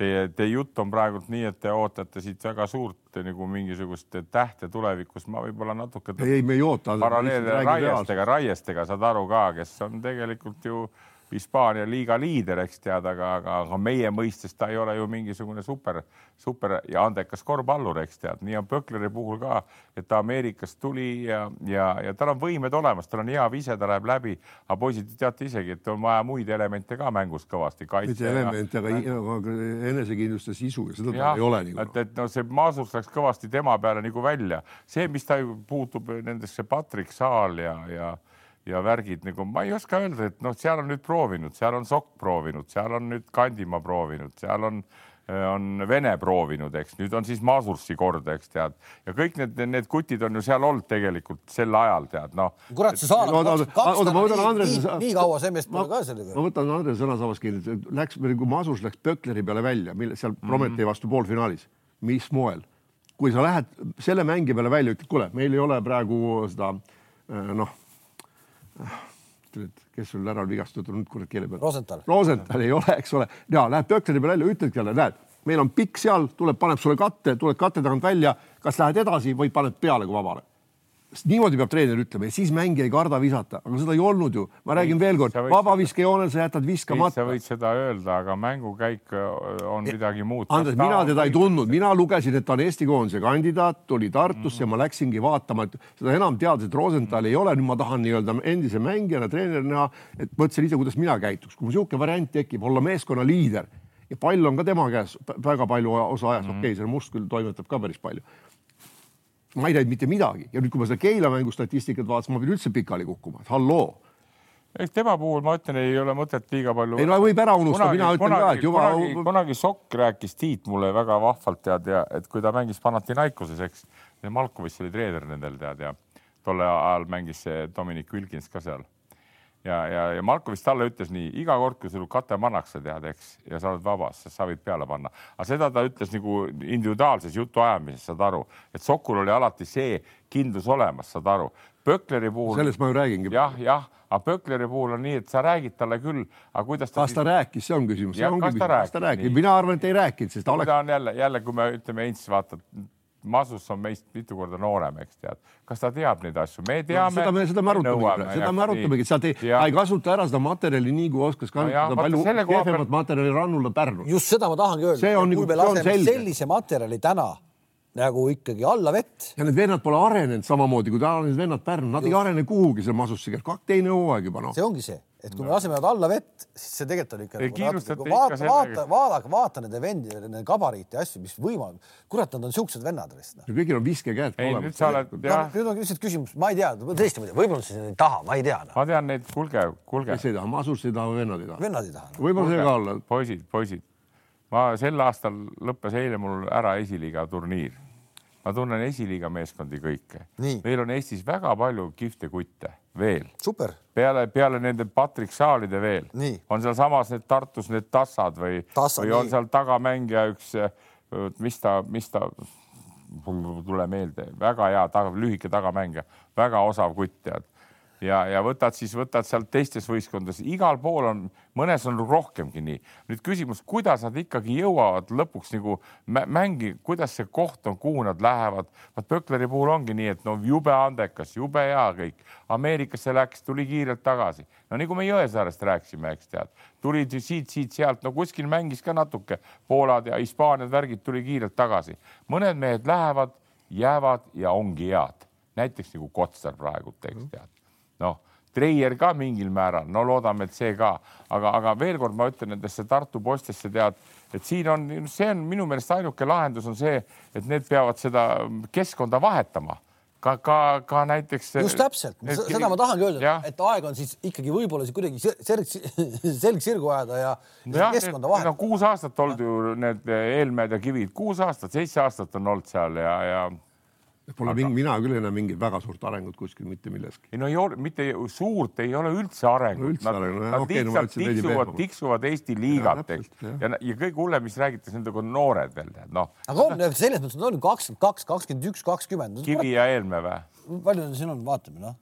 Teie, teie jutt on praegult nii, et te ootate siit väga suurt nagu mingisugust tähte tulevikus, ma võib-olla natuke. ei, ei, me ei oota. paralleele Raiestega, Raiestega saad aru ka, kes on tegelikult ju Hispaania liiga liider, eks tead, aga, aga, aga meie mõistes ta ei ole ju mingisugune super, super ja andekas korvpallur, eks tead, nii on Pökleri puhul ka, et ta Ameerikast tuli ja, ja, ja tal on võimed olemas, tal on hea vise, ta läheb läbi. aga poisid, teate isegi, et on vaja muid elemente ka mängus kõvasti. mitte elemente, aga, ja sisu ja seda ja, ei ole nagu. et, et no see Maasurs läks kõvasti tema peale nagu välja, see, mis ta puutub nendesse Patrick Saal ja, ja ja värgid nagu ma ei oska öelda, et noh, seal on nüüd proovinud, seal on Sokk proovinud, seal on nüüd Kandimaa proovinud, seal on on Vene proovinud, eks nüüd on siis Masursi kord, eks tead, ja kõik need, need kutid on ju seal olnud tegelikult sel ajal tead noh. kurat, see saal on kaks, kaks nädalat nii, nii, nii kaua see meest pole ka sellega. ma võtan Andres sõnasabast kinni, läks, kui Masurs läks Pökleri peale välja, mille seal mm -hmm. Prometee vastu poolfinaalis, mis moel, kui sa lähed selle mängija peale välja, ütled, kuule, meil ei ole praegu seda noh ütled, kes sul ära on vigastatud, nüüd kurat keele peal. Rosenthal. Rosenthal ei ole, eks ole. ja läheb Pökleri peale välja, ütledki jälle, näed, meil on pikk seal, tuleb, paneb sulle katte, tuled katte tagant välja, kas lähed edasi või paned peale kui vabale niimoodi peab treener ütlema ja siis mängija ei karda visata, aga seda ei olnud ju. ma räägin veel kord, vabaviskejoonel sa jätad viskamata. sa võid seda öelda, aga mängukäik äh, on midagi muud. Andres, mina teda ei tundnud, mina lugesin, et ta on Eesti koondise kandidaat, tuli Tartusse mm, -hmm. ma läksingi vaatama, et seda enam teades, et Rosenthal ei ole, nüüd ma tahan nii-öelda endise mängijana, treenerina et mõtlesin ise, kuidas mina käituks, kui niisugune variant tekib, olla meeskonna liider ja pall on ka tema käes väga palju osa ajast mm -hmm., okei okay,, see must küll toimetab ka päris palju ma ei näinud mitte midagi ja nüüd, kui ma seda Keila mängu statistikat vaatasin, ma pidin üldse pikali kukkuma, et halloo eks tema puhul ma ütlen, ei ole mõtet liiga palju. ei no võib ära unustada, mina ütlen kunagi, ka, et juba. kunagi, kunagi Sokk rääkis Tiit mulle väga vahvalt tead ja et kui ta mängis Panathinaikoses, eks. Malkovitš oli treener nendel tead ja tolle ajal mängis see Dominic Wilkins ka seal ja, ja, ja Marko vist talle ütles nii, iga kord, kui sul kate pannakse, tead, eks, ja sa oled vabas, sa võid peale panna. aga seda ta ütles nagu individuaalses jutuajamises, saad aru, et Sokul oli alati see kindlus olemas, saad aru. Pökleri puhul. sellest ma ju räägingi. jah, jah, aga Pökleri puhul on nii, et sa räägid talle küll, aga kuidas ta. kas siis... ta rääkis, see on küsimus. kas ta rääkis? mina arvan, et ei rääkinud, sest ta oleks. ta on jälle, jälle, kui me ütleme, Heinz, vaata Masus on meist mitu korda noorem, eks tead. kas ta teab neid asju? me teame no,. seda me, seda me arutamegi, seda me arutamegi, sa ei, ta ei kasuta ära seda materjali nii, kui oskas kasutada no palju kehvemat peal... materjali Rannula Pärnus. just seda ma tahangi öelda. kui me laseme sellise materjali täna nagu ikkagi alla vett. ja need vennad pole arenenud samamoodi kui täna need vennad Pärnu, nad Just. ei arene kuhugi seal Masusse, teine hooaeg juba noh. see ongi see, et kui no. me laseme nad alla vett, siis see tegelikult on ikka. Nagu vaata, vaata, vaadake, vaata nende vendi, nende gabariite ja asju, mis võimalik. kurat, nad on siuksed vennad vist no.. kõigil on viskekäed olemas. nüüd sa oled, jah. nüüd on lihtsalt küsimus, ma ei tea, tõesti ma ei tea, võib-olla nad ei taha, ma ei tea no.. ma tean neid, kuulge, kuulge. kes ei taha, Masus ei taha, vennad ei taha. vennad ei taha no.. võib-olla see ka olla. poisid, poisid, ma sel aastal lõppes eile mul ära esiliiga turniir ma tunnen esiliiga meeskondi kõike. meil on Eestis väga palju kihvte kutte veel. peale, peale nende Patrick Saalide veel. on sealsamas need Tartus need tassad või, või on nii. seal tagamängija üks, mis ta, mis ta, mul ei tule meelde, väga hea taga, lühike tagamängija, väga osav kutt tead ja, ja võtad siis, võtad sealt teistes võistkondades, igal pool on, mõnes on rohkemgi nii. nüüd küsimus, kuidas nad ikkagi jõuavad lõpuks nagu mängi, kuidas see koht on, kuhu nad lähevad. vaat Pökleri puhul ongi nii, et no jube andekas, jube hea kõik. Ameerikasse läks, tuli kiirelt tagasi. no nagu me Jõesaarest rääkisime, eks tead, tulid siit, siit, sealt, no kuskil mängis ka natuke, Poolad ja Hispaaniad, värgid tuli kiirelt tagasi. mõned mehed lähevad, jäävad ja ongi head näiteks nagu Kotsar praegu, eks tead noh, Treier ka mingil määral, no loodame, et see ka, aga, aga veel kord ma ütlen nendesse Tartu postesse tead, et siin on, see on minu meelest ainuke lahendus on see, et need peavad seda keskkonda vahetama ka, ka, ka näiteks. just täpselt, seda ma tahangi öelda, et aeg on siis ikkagi võib-olla siis kuidagi selg, selg sirgu ajada ja, ja keskkonda vahetada. kuus aastat olnud ju need Eelmäed ja Kivid, kuus aastat, seitse aastat on olnud seal ja, ja Pole aga... mina küll näe mingit väga suurt arengut kuskil mitte milleski. ei no ei ole, mitte suurt ei ole üldse arengut no,. Nad, arengut. nad okay, lihtsalt no, tiksuvad, tiksuvad Eesti liigat, eks. ja, ja, ja kõige hullem, mis räägitakse, nendega on noored veel, tead noh. aga on selles mõttes, et on kakskümmend kaks, kakskümmend üks, kakskümmend. Kivi ja Helme või? palju siin on, vaatame noh no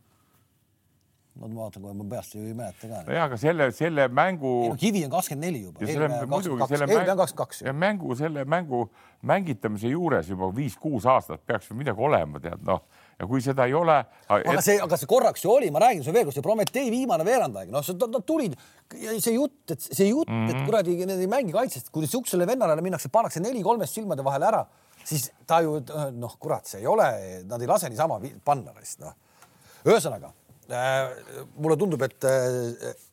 ma vaatan kohe, ma peast ju ei mäleta ka. nojah, aga selle, selle mängu. kivi on kakskümmend neli juba. muidugi selle mängu, ja mängu, selle mängu mängitamise juures juba viis-kuus aastat peaks ju midagi olema, tead noh, ja kui seda ei ole. aga see, aga see korraks ju oli, ma räägin sulle veel kord, see Prometee viimane veerandaeg, noh, nad tulid ja see jutt, et see jutt mm, -hmm. et mhm. kuradi need ei mängi kaitsest, kui siuksele vennale minnakse, pannakse neli kolmest silmade vahele ära, siis ta ju noh, kurat, see ei ole, nad ei lase niisama panna, noh. ühesõnaga mulle tundub, et,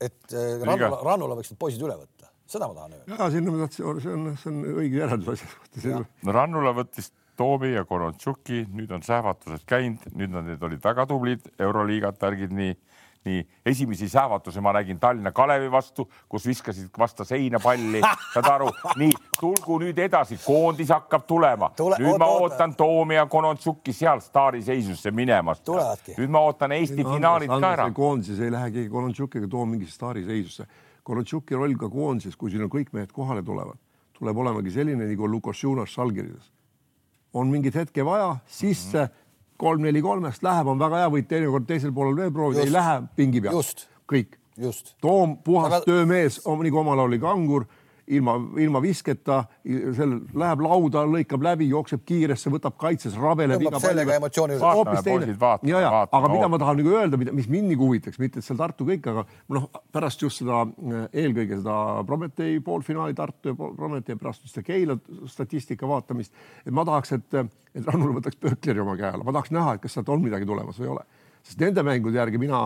et Rannula, Rannula võiks need poisid üle võtta, seda ma tahan öelda. ja sinna ma tahtsin, see on, see on õige järeldus asja kohta. no Rannula võttis Toomi ja Konontšuki, nüüd on sähvatused käinud, nüüd nad, olid väga tublid euroliigat värgid, nii, nii esimesi sähvatusi ma nägin Tallinna Kalevi vastu, kus viskasid vastu seina palli, saad aru, nii tulgu nüüd edasi, koondis hakkab tulema Tule,. nüüd oota, ma ootan oota. Toomi ja Konontšuki seal staari seisusse minemas. nüüd ma ootan Eesti nüüd finaalid ka ära. koondises ei lähe keegi Konontšuki ega Toom mingisse staari seisusse. Konontšuki roll ka koondises, kui siin on kõik mehed kohale tulevad, tuleb olemagi selline nagu Lukas Junas Salgirises on mingit hetke vaja, sisse kolm-neli kolmest läheb, on väga hea, võid teinekord teisel poolel veel proovida, ei lähe pingi peal. kõik. Toom, puhas Aga... töömees, nagu omal oli Kangur ilma, ilma visketa, seal läheb lauda, lõikab läbi, jookseb kiiresse, võtab kaitses, rabeleb. sellega emotsiooni. hoopis teine. ja, ja, aga mida ma tahan nagu öelda, mida, mis mind nagu huvitaks, mitte et seal Tartu kõik, aga noh, pärast just seda eelkõige seda Prometee poolfinaali Tartu ja Prometee pärast seda Keila statistika vaatamist, et ma tahaks, et, et Rannul võtaks Pöökleri oma käe alla, ma tahaks näha, et kas sealt on midagi tulemas või ei ole, sest nende mängude järgi mina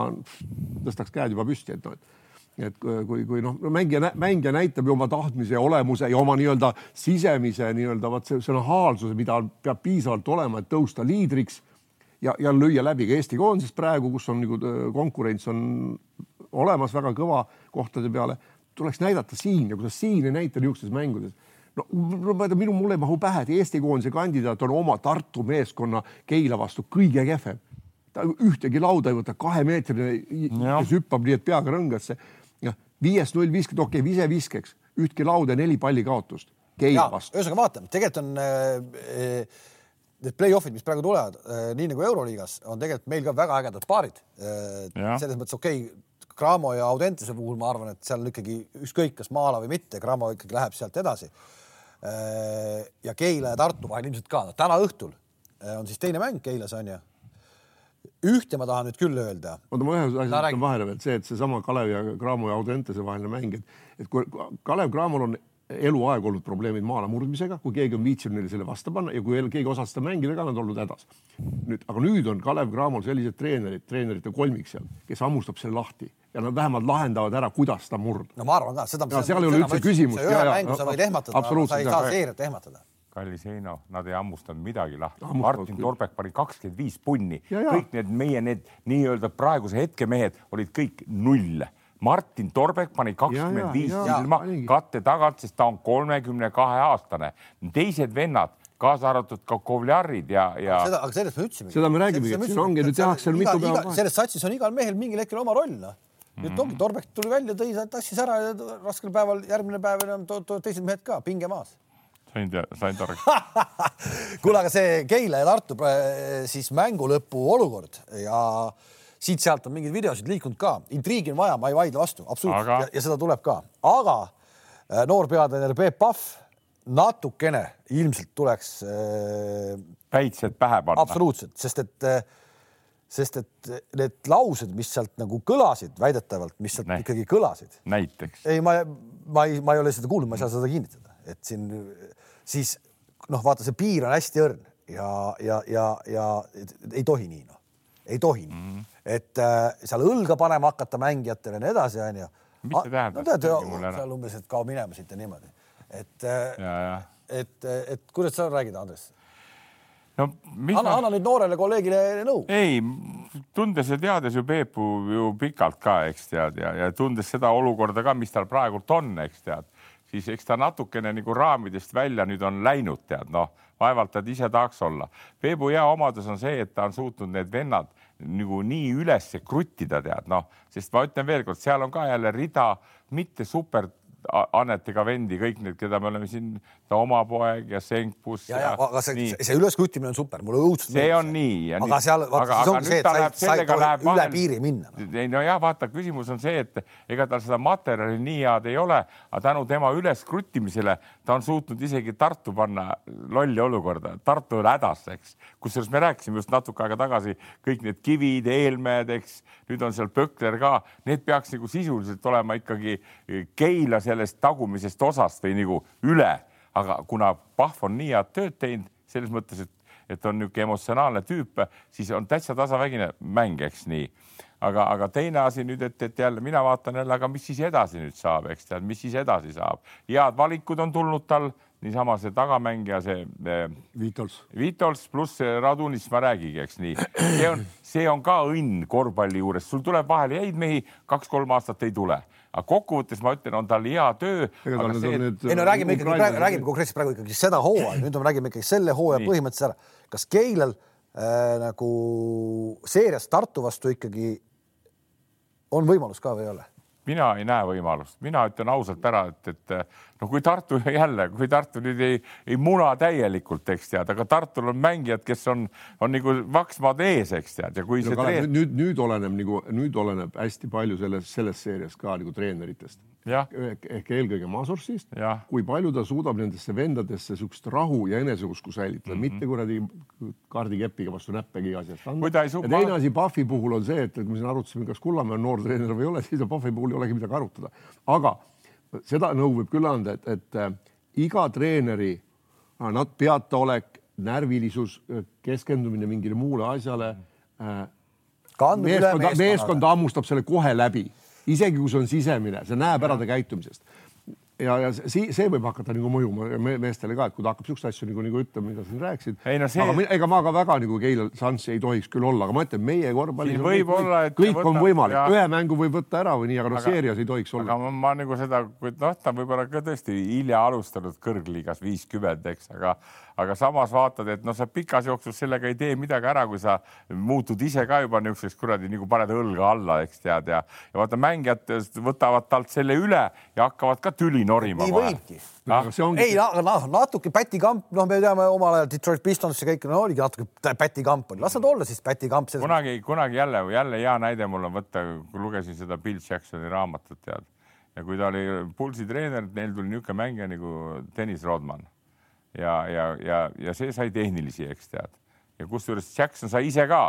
tõstaks käed juba püsti, et noh, et et kui, kui noh, mängija, mängija näitab ju oma tahtmise ja olemuse ja oma nii-öelda sisemise nii-öelda vot see, see nahaalsuse, mida peab piisavalt olema, et tõusta liidriks ja, ja lüüa läbi ka Eesti koondises praegu, kus on nagu konkurents on olemas väga kõva kohtade peale, tuleks näidata siin ja kui sa siin ei näita niisugustes mängudes no ma tea, minu, mulle ei mahu pähe, et Eesti koondise kandidaat on oma Tartu meeskonna Keila vastu kõige kehvem. ta ühtegi lauda ei võta, kahemeetrine, kes hüppab nii, et peaga rõngasse viiest null viiskümmend, okei okay,, ise viskeks, ühtki lauda, neli palli kaotust. ühesõnaga vaatame, tegelikult on äh, need play-off'id, mis praegu tulevad äh,, nii nagu Euroliigas, on tegelikult meil ka väga ägedad paarid äh,. selles mõttes okei okay,, Cramo ja Audentese puhul ma arvan, et seal on ikkagi ükskõik, kas maala või mitte, Cramo ikkagi läheb sealt edasi äh,. ja Keila ja Tartu vahel ilmselt ka no,, täna õhtul äh, on siis teine mäng Keilas on ju ühte ma tahan nüüd küll öelda. oota, ma ühe asja ütlen vahele veel, see, et seesama Kalev ja Cramo ja Audentese vaheline mäng, et, et kui Kalev Cramol on eluaeg olnud probleemid maale murdmisega, kui keegi on viitsinud neile selle vastu panna ja kui keegi osas seda mängida ka, nad olnud hädas. nüüd, aga nüüd on Kalev Cramol sellised treenerid, treenerite kolmik seal, kes hammustab selle lahti ja nad vähemalt lahendavad ära, kuidas ta murd. no ma arvan ka, seda. seal ei ole üldse küsimust. ühe mängu sa võid ehmatada, sa ei saa seeriat ehmatada kallis Heino, nad ei hammustanud midagi lahti. Martin Torbek pani kakskümmend viis punni, kõik need meie need nii-öelda praeguse hetke mehed olid kõik null. Martin Torbek pani kakskümmend viis silma katte tagant, sest ta on kolmekümne kahe aastane. teised vennad kaasa arvatud ka Kovljarid ja, ja. seda, aga sellest me ütlesimegi. seda me räägimegi, et siin ongi nüüd tehakse seal mitu päeva. selles satsis on igal mehel mingil hetkel oma roll, noh. nüüd ongi, Torbek tuli välja, tõi, tassis ära ja raskel päeval, järgmine päev enam teised mehed ka, pinge maas sain tea, sain targaks (laughs) kuule, aga see Keila ja Tartu äh, siis mängu lõpu olukord ja siit-sealt on mingeid videosid liikunud ka, intriigi on vaja, ma ei vaidle vastu, absoluutselt aga... ja, ja seda tuleb ka, aga äh, noor peatreener Peep Pahv natukene ilmselt tuleks äh,. päitsed pähe panna. absoluutselt, sest et äh, sest et need laused, mis sealt nagu kõlasid väidetavalt, mis sealt ne. ikkagi kõlasid. näiteks. ei, ma, ma ei, ma ei ole seda kuulnud, ma ei saa seda kinnitada, et siin siis noh, vaata, see piir on hästi õrn ja, ja, ja, ja ei tohi nii noh, ei tohi nii mm, -hmm. et äh, seal õlga panema hakata mängijatele ja nii edasi, onju. mis see tähendab? no tead, seal umbes, et kao minema siit ja niimoodi, et, äh, et, et kuidas sa räägid, Andres? no anna ma..., anna nüüd noorele kolleegile nõu. ei, tundes ja teades ju Peepu ju pikalt ka, eks tead, ja, ja tundes seda olukorda ka, mis tal praegult on, eks tead siis eks ta natukene nagu raamidest välja nüüd on läinud, tead noh, vaevalt ta ise tahaks olla. Peebu hea omadus on see, et ta on suutnud need vennad nagu nii üles kruttida, tead noh, sest ma ütlen veelkord, seal on ka jälle rida mitte super Annetega vendi, kõik need, keda me oleme siin, ta oma poeg ja Senkbus. ja, ja, aga see, see üleskuttimine on super, mulle õudselt see on nii. aga nüüd, seal, vaata, siis ongi see, et sa ei, sa ei tohi üle vahel... piiri minna no.. ei nojah, vaata, küsimus on see, et ega tal seda materjali nii head ei ole, aga tänu tema üleskruttimisele ta on suutnud isegi Tartu panna lolli olukorda. Tartu on hädas, eks. kusjuures me rääkisime just natuke aega tagasi kõik need kivid, eelmäed, eks. nüüd on seal Pökler ka, need peaks nagu sisuliselt olema ikkagi Keila sellest tagumisest osast või nagu üle, aga kuna Pahv on nii head tööd teinud selles mõttes, et, et on niisugune emotsionaalne tüüp, siis on täitsa tasavägine mäng, eks nii. Aga, aga teine asi nüüd, et, et jälle mina vaatan jälle, aga mis siis edasi nüüd saab, eks tead, mis siis edasi saab, head valikud on tulnud tal, niisama see tagamängija, see eh, Vitols, Vitols pluss Radunis, ma räägigi, eks nii, see on, see on ka õnn korvpalli juures, sul tuleb vahele häid mehi, kaks-kolm aastat ei tule aga kokkuvõttes ma ütlen, on tal hea töö. ei no räägime ikkagi, räägime konkreetselt praegu ikkagi seda hooaega, nüüd me räägime ikkagi selle hooaja põhimõtteliselt ära. kas Keilal äh, nagu seerias Tartu vastu ikkagi on võimalus ka või ei ole? Mina ei näe võimalust, mina ütlen ausalt ära, et, et no kui Tartu (laughs) jälle, kui Tartu nüüd ei, ei muna täielikult, eks tead, aga Tartul on mängijad, kes on, on nagu vaksmaad ees, eks tead ja kui no, see treen... nüüd, nüüd oleneb nagu, nüüd oleneb hästi palju selles, selles seerias ka nagu treeneritest ehk eelkõige Masursist, kui palju ta suudab nendesse vendadesse niisugust rahu ja eneseusku säilitada mm, -hmm. mitte kuradi kaardikepiga vastu näppegi iga asjast anda. ja teine asi Pahvi puhul on see, et, et me siin arutasime, kas Kullamäe on noor treener või ei ole, (laughs) siis Pahvi puhul ei olegi midagi arutada. aga seda nõu võib küll anda, et, et äh, iga treeneri äh, peataolek, närvilisus, äh, keskendumine mingile muule asjale äh,. meeskonda, meeskonda hammustab selle kohe läbi isegi kui see on sisemine, see näeb ära ta käitumisest ja, ja see, see võib hakata nagu mõjuma meestele ka, et kui ta hakkab siukseid asju nagu, nagu ütlema, mida sa siin rääkisid. No see... aga ega ma ka väga nagu Keilal šanssi ei tohiks küll olla, aga ma ütlen, meie korvpallis kõik, olla, kõik võtta, on võimalik ja..., ühe mängu võib võtta ära või nii, aga noh, seerias ei tohiks olla. aga ma, ma nagu seda, noh, ta võib-olla ka tõesti hilja alustanud kõrgliigas viiskümmend, eks, aga aga samas vaatad, et noh, sa pikas jooksus sellega ei tee midagi ära, kui sa muutud ise ka juba niisuguseks kuradi nagu paned õlga alla, eks tead ja, ja vaata mängijad võtavad talt selle üle ja hakkavad ka tüli norima. nii võibki ah?. Ongi... ei, aga noh, natuke pätikamp, noh, me teame omal ajal Detroit Pistons ja kõik no, oligi natuke pätikamp oli, las nad olla siis pätikamp. kunagi, kunagi jälle, jälle hea näide mul on võtta, lugesin seda Bill Jacksoni raamatut tead ja kui ta oli Pulsi treener, neil tuli niisugune mängija nagu Tõnis Rodman ja, ja, ja, ja see sai tehnilisi, eks tead. ja kusjuures Jackson sai ise ka,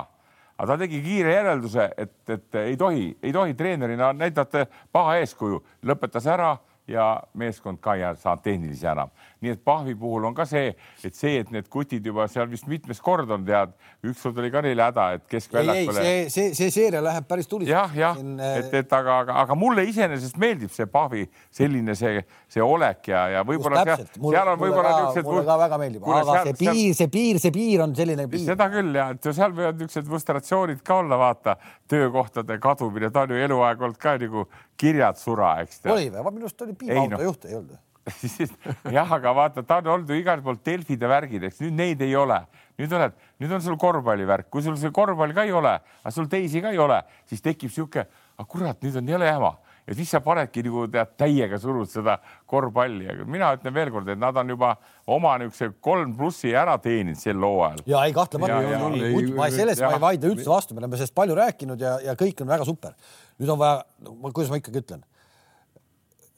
aga ta tegi kiire järelduse, et, et ei tohi, ei tohi treenerina näidata paha eeskuju, lõpetas ära ja meeskond ka ei saanud tehnilisi enam. Nii et Pahvi puhul on ka see, et see, et need kutid juba seal vist mitmes kord on, tead, ükskord oli ka neil häda, et keskväljakule. see, see, see seeria läheb päris tuliseks. jah, jah, äh, et, et aga, aga, aga mulle iseenesest meeldib see Pahvi selline see, see olek ja, ja võib-olla seal, seal on võib-olla niisugused. mulle ka väga meeldib, aga seal, see piir, see piir, see piir on selline piir. seda küll ja, et seal võivad niisugused frustratsioonid ka olla, vaata, töökohtade kadumine, ta on ju eluaeg olnud ka nagu kirjad sura, eks. oli või? minu arust oli piimaauto no. juht, ei olnud (laughs) jah, aga vaata, ta on olnud ju igal pool Delfide värgid, eks. Nüüd neid ei ole. nüüd oled, nüüd on sul korvpallivärk, kui sul see korvpall ka ei ole, aga sul teisi ka ei ole, siis tekib sihuke, aga kurat, nüüd on jõle jama. Ja siis sa panedki nagu tead täiega surud seda korvpalli, aga mina ütlen veelkord, et nad on juba oma niisuguse kolm plussi ära teeninud sel hooajal. ja ei kahtlemata, ma selles ma ei vaidle üldse vastu, me oleme sellest palju rääkinud ja, ja kõik on väga super. nüüd on vaja, kuidas ma ikkagi ütlen,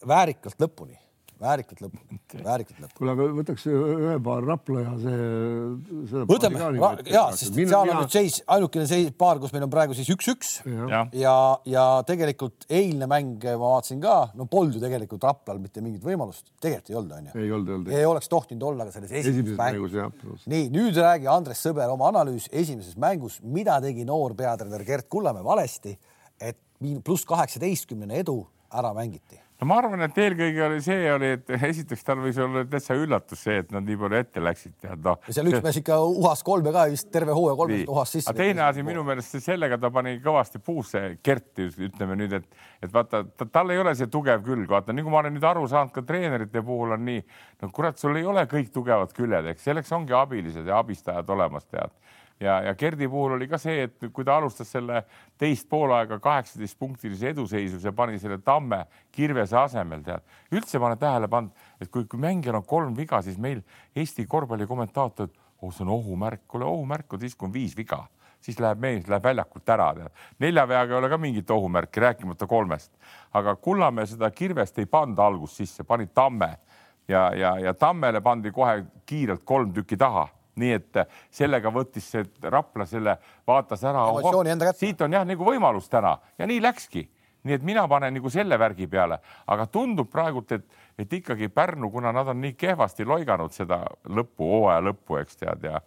väärikalt lõpuni väärikalt lõpuni, väärikalt lõpuni. kuule, aga võtaks ühe paar Rapla ja see. võtame, ja, sest mina, seal on nüüd seis, ainukene seis, paar, kus meil on praegu siis üks-üks ja, ja, ja tegelikult eilne mäng ma vaatasin ka, no polnud ju tegelikult Raplal mitte mingit võimalust, tegelikult ei olnud, onju. ei olnud, ei olnud. ei oleks tohtinud olla ka selles esimeses mängus. nii, nüüd räägi Andres Sõber oma analüüs esimeses mängus, mida tegi noor peatreener Gert Kullamäe valesti, et pluss kaheksateistkümnene edu ära mängiti no ma arvan, et eelkõige oli see oli, et (laughs) esiteks tal võis olla täitsa üllatus see, et nad nii palju ette läksid, tead noh. seal üks mees ikka uhas kolme ka vist terve hooaja kolme uhas sisse. teine asi minu meelest sellega ta pani kõvasti puusse Kerti, ütleme nüüd, et, et vaata ta,, tal ei ole see tugev külg, vaata kui ma olen nüüd aru saanud, ka treenerite puhul on nii, no kurat, sul ei ole kõik tugevad küljed, eks selleks ongi abilised ja abistajad olemas, tead ja, ja Gerdi puhul oli ka see, et kui ta alustas selle teist poolaega kaheksateist punktilise eduseisus ja pani selle tamme Kirvese asemel, tead. üldse ma olen tähele pannud, et kui, kui mängijal on kolm viga, siis meil Eesti korvpalli kommentaatorid, oh see on ohumärk, kuule ohumärk on siis, kui on viis viga siis läheb mees, läheb väljakult ära. nelja veaga ei ole ka mingit ohumärki, rääkimata kolmest. aga Kullamäe seda kirvest ei pannud algust sisse, pani Tamme ja, ja, ja Tammele pandi kohe kiirelt kolm tükki taha nii et sellega võttis see Rapla selle, vaatas ära. siit on jah nagu võimalus täna ja nii läkski. nii et mina panen nagu selle värgi peale, aga tundub praegult, et, et ikkagi Pärnu, kuna nad on nii kehvasti loiganud seda lõppu, hooaja lõppu, eks tead ja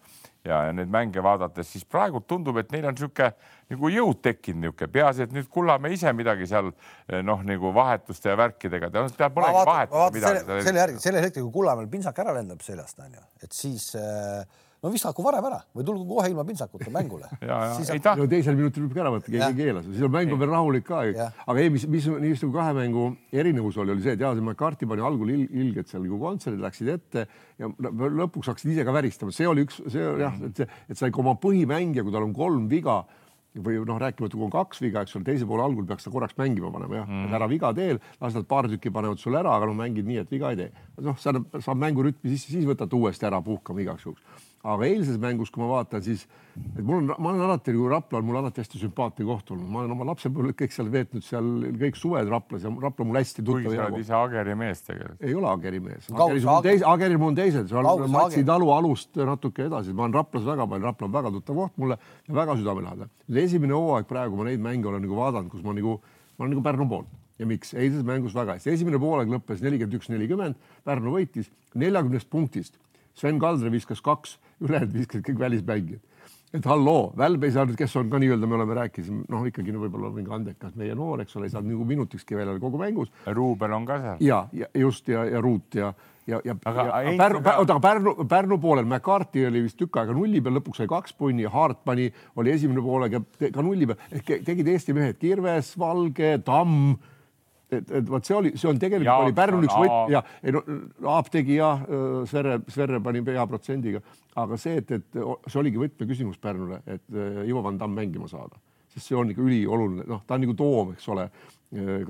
ja, ja neid mänge vaadates, siis praegu tundub, et neil on niisugune nagu jõud tekkinud niisugune, peaasi, et nüüd Kullamäe ise midagi seal eh, noh, nagu vahetuste ja värkidega, ta polegi vahetada midagi. selle, selle järgi, sellel hetkel, kui Kullamäel pintsak ära lendab seljast, onju, et siis äh, no viskaku varem ära või tulgu kohe ilma pintsakuta mängule. (laughs) On... no teisel minutil võib ka ära võtta, keegi ei keela seda, siis on mäng on veel rahulik ka. aga ei, mis, mis niisugune kahe mängu erinevus oli, oli see, et jaa, see McCarthy pani algul il, ilgelt seal nagu kontserdid läksid ette ja lõpuks hakkasid ise ka väristama, see oli üks, see jah, et see, et sa ikka oma põhimängija, kui tal on kolm viga või noh, rääkimata, kui on kaks viga, eks ole, teise poole algul peaks ta korraks mängima panema jah. Mm, -hmm. et ära viga teel, las nad paar tükki panevad sulle ära, aga noh, mängid nii, et viga ei tee. noh, saab, saab mängurütmi sisse, siis võtad uuesti ära puhkama igaks juhuks aga eilses mängus, kui ma vaatan, siis et mul on, ma olen alati nagu Rapla on mul alati hästi sümpaatne koht olnud, ma olen oma lapsepõlve kõik seal veetnud seal kõik suved Raplas ja Rapla on mul hästi tuttav. kuigi sa oled ise Ageri mees tegelikult. ei ole Ageri mees. Ageril mul on teised, see on Matsi talu alust natuke edasi, ma olen Raplas väga palju, Rapla on väga tuttav koht mulle ja väga südamelähedane. esimene hooaeg praegu ma neid mänge olen nagu vaadanud, kus ma nagu, ma olen nagu Pärnu poolt ja miks? eilses mängus väga hästi, esimene poolaeg lõppes nelikümmend üks, nelikümmend, Pärnu võitis neljakümnest punktist Sven Kaldre viskas kaks, ülejäänud viskasid kõik välismängijad. et halloo, Välb ei saanud, kes on ka nii-öelda, me oleme rääkinud, noh, ikkagi no, võib-olla mingi andekas meie noor, eks ole, ei saanud nagu minutikski välja kogu mängus. Ruubel on ka seal. ja, ja just ja, ja Ruut ja, ja, ja, aga ja Pärnu, oota, Pärnu, Pärnu poolel McCarthy oli vist tükk aega nulli peal, lõpuks sai kaks punni, Hartmani oli esimene poolega ka nulli peal ehk tegid Eesti mehed Kirves, Valge, Tamm et, et vot see oli, see on tegelikult ja, oli Pärnul üks võt- ja ei no Aap tegi ja Sverre, Sverre pani hea protsendiga, aga see, et, et see oligi võtmeküsimus Pärnule, et Ivo Van Damm mängima saada, sest see on ikka ülioluline, noh, ta on nagu toom, eks ole,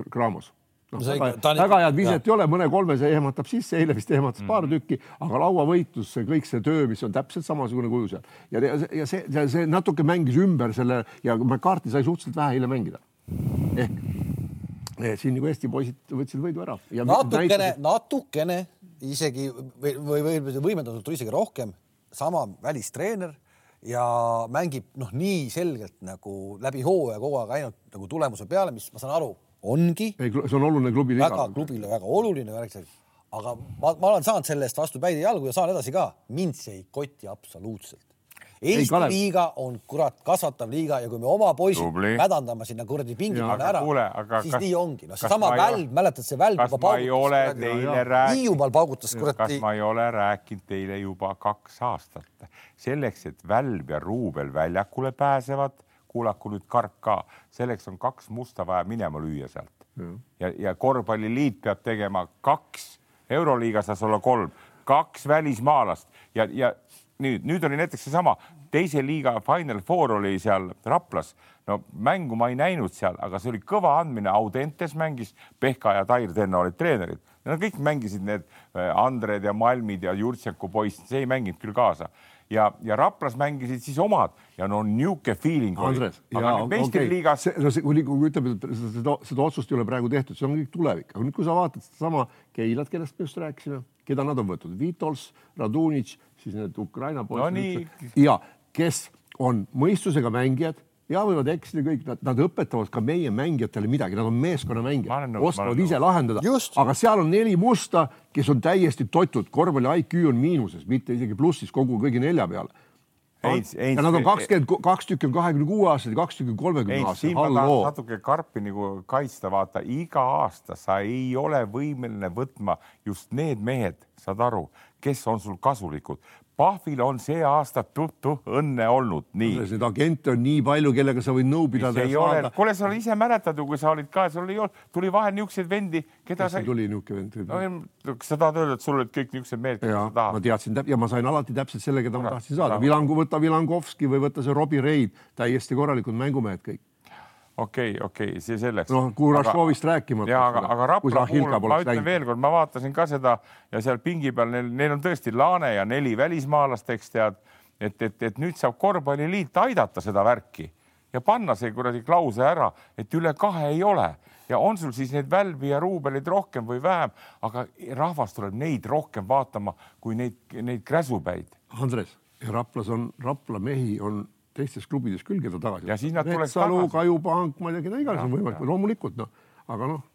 Graamos. Noh, väga, väga head viset ei ole, mõne kolmese ehmatab sisse, eile vist ehmatas mm. paar tükki, aga lauavõitlus, see kõik see töö, mis on täpselt samasugune kuju seal. Ja, ja, ja see, see, see natuke mängis ümber selle ja McCarthy sai suhteliselt vähe eile mängida. ehk siin nagu Eesti poisid võtsid võidu ära. natukene, natukene isegi või, või, või võimendatud isegi rohkem, sama välistreener ja mängib noh, nii selgelt nagu läbi hooaja kogu aeg ainult nagu tulemuse peale, mis ma saan aru, ongi. ei, see on oluline klubile. väga klubile väga oluline värk. aga ma, ma olen saanud selle eest vastu päid ja jalgu ja saan edasi ka. mind see ei koti absoluutselt. Eesti ei, liiga on kurat kasvatav liiga ja kui me oma poisid mädandame sinna kuradi pingi peale ära, siis kas, nii ongi. noh, seesama Välb, mäletad see Välb juba paugutas. Hiiumaal paugutas kuradi. kas ma ei ole rääkinud teile juba kaks aastat, selleks, et Välb ja Ruubel väljakule pääsevad, kuulaku nüüd Karp ka, selleks on kaks musta vaja minema lüüa sealt. ja, ja korvpalliliit peab tegema kaks, Euroliigas saaks olla kolm, kaks välismaalast ja, ja nüüd, nüüd oli näiteks seesama teise liiga Final Four oli seal Raplas. no mängu ma ei näinud seal, aga see oli kõva andmine, Audentes mängis, Pehka ja Tair Tenno olid treenerid. Nad kõik mängisid need äh, Andred ja Malmid ja Jurtšenko poisid, see ei mänginud küll kaasa ja, ja Raplas mängisid siis omad ja no niisugune feeling oli. aga nüüd meistriliigas okay.. no see, kui, kui ütleme, et seda, seda otsust ei ole praegu tehtud, see on kõik tulevik, aga nüüd, kui sa vaatad sedasama Keilat, kellest me just rääkisime, keda nad on võtnud, Vitols, Radunitš siis need Ukraina poisid no, ja kes on mõistusega mängijad ja võivad eksida kõik, nad, nad õpetavad ka meie mängijatele midagi, nad on meeskonnamängijad, oskavad ise lahendada, aga seal on neli musta, kes on täiesti totud, korvpalli IQ on miinuses, mitte isegi plussis kogu kõigi nelja peale. Eins, Eins, ja nad on kakskümmend kaks tükki on kahekümne kuue aastased, kaks tükki on kolmekümne aastased. siin ma tahan natuke karpi nagu kaitsta, vaata iga aasta sa ei ole võimeline võtma just need mehed, saad aru, kes on sul kasulikud Pahvil on see aasta tuttu õnne olnud, nii. Neid agente on nii palju, kellega sa võid nõu pidada. kuule, sa ise mäletad ju, kui sa olid ka, sul ei olnud, tuli vahel niisuguseid vendi, keda sa. tuli niisugune vend no,? kas sa tahad öelda, et sul olid kõik niisugused mehed, keda sa tahad? ma teadsin ja ma sain alati täpselt selle, keda ma tahtsin saada. Vilangu, võta Vilangovski või võta see Robbie Reid, täiesti korralikud mängumehed kõik okei okay,, okei okay,, see selleks. noh, Kurašovist rääkimata. ja aga, aga Rapla puhul ma ütlen veel kord, ma vaatasin ka seda ja seal pingi peal neil, neil on tõesti Laane ja neli välismaalast, eks tead, et, et, et nüüd saab korvpalliliit aidata seda värki ja panna see kuradi klausel ära, et üle kahe ei ole ja on sul siis neid välbi ja ruubeleid rohkem või vähem, aga rahvas tuleb neid rohkem vaatama kui neid, neid kräsupäid. Andres, Raplas on, Rapla mehi on teistes klubides küll, keda tagasi. ja siis nad tuleks tagasi. Kajupank, ma ei tea, keda iganes on võimalik, loomulikult noh, aga noh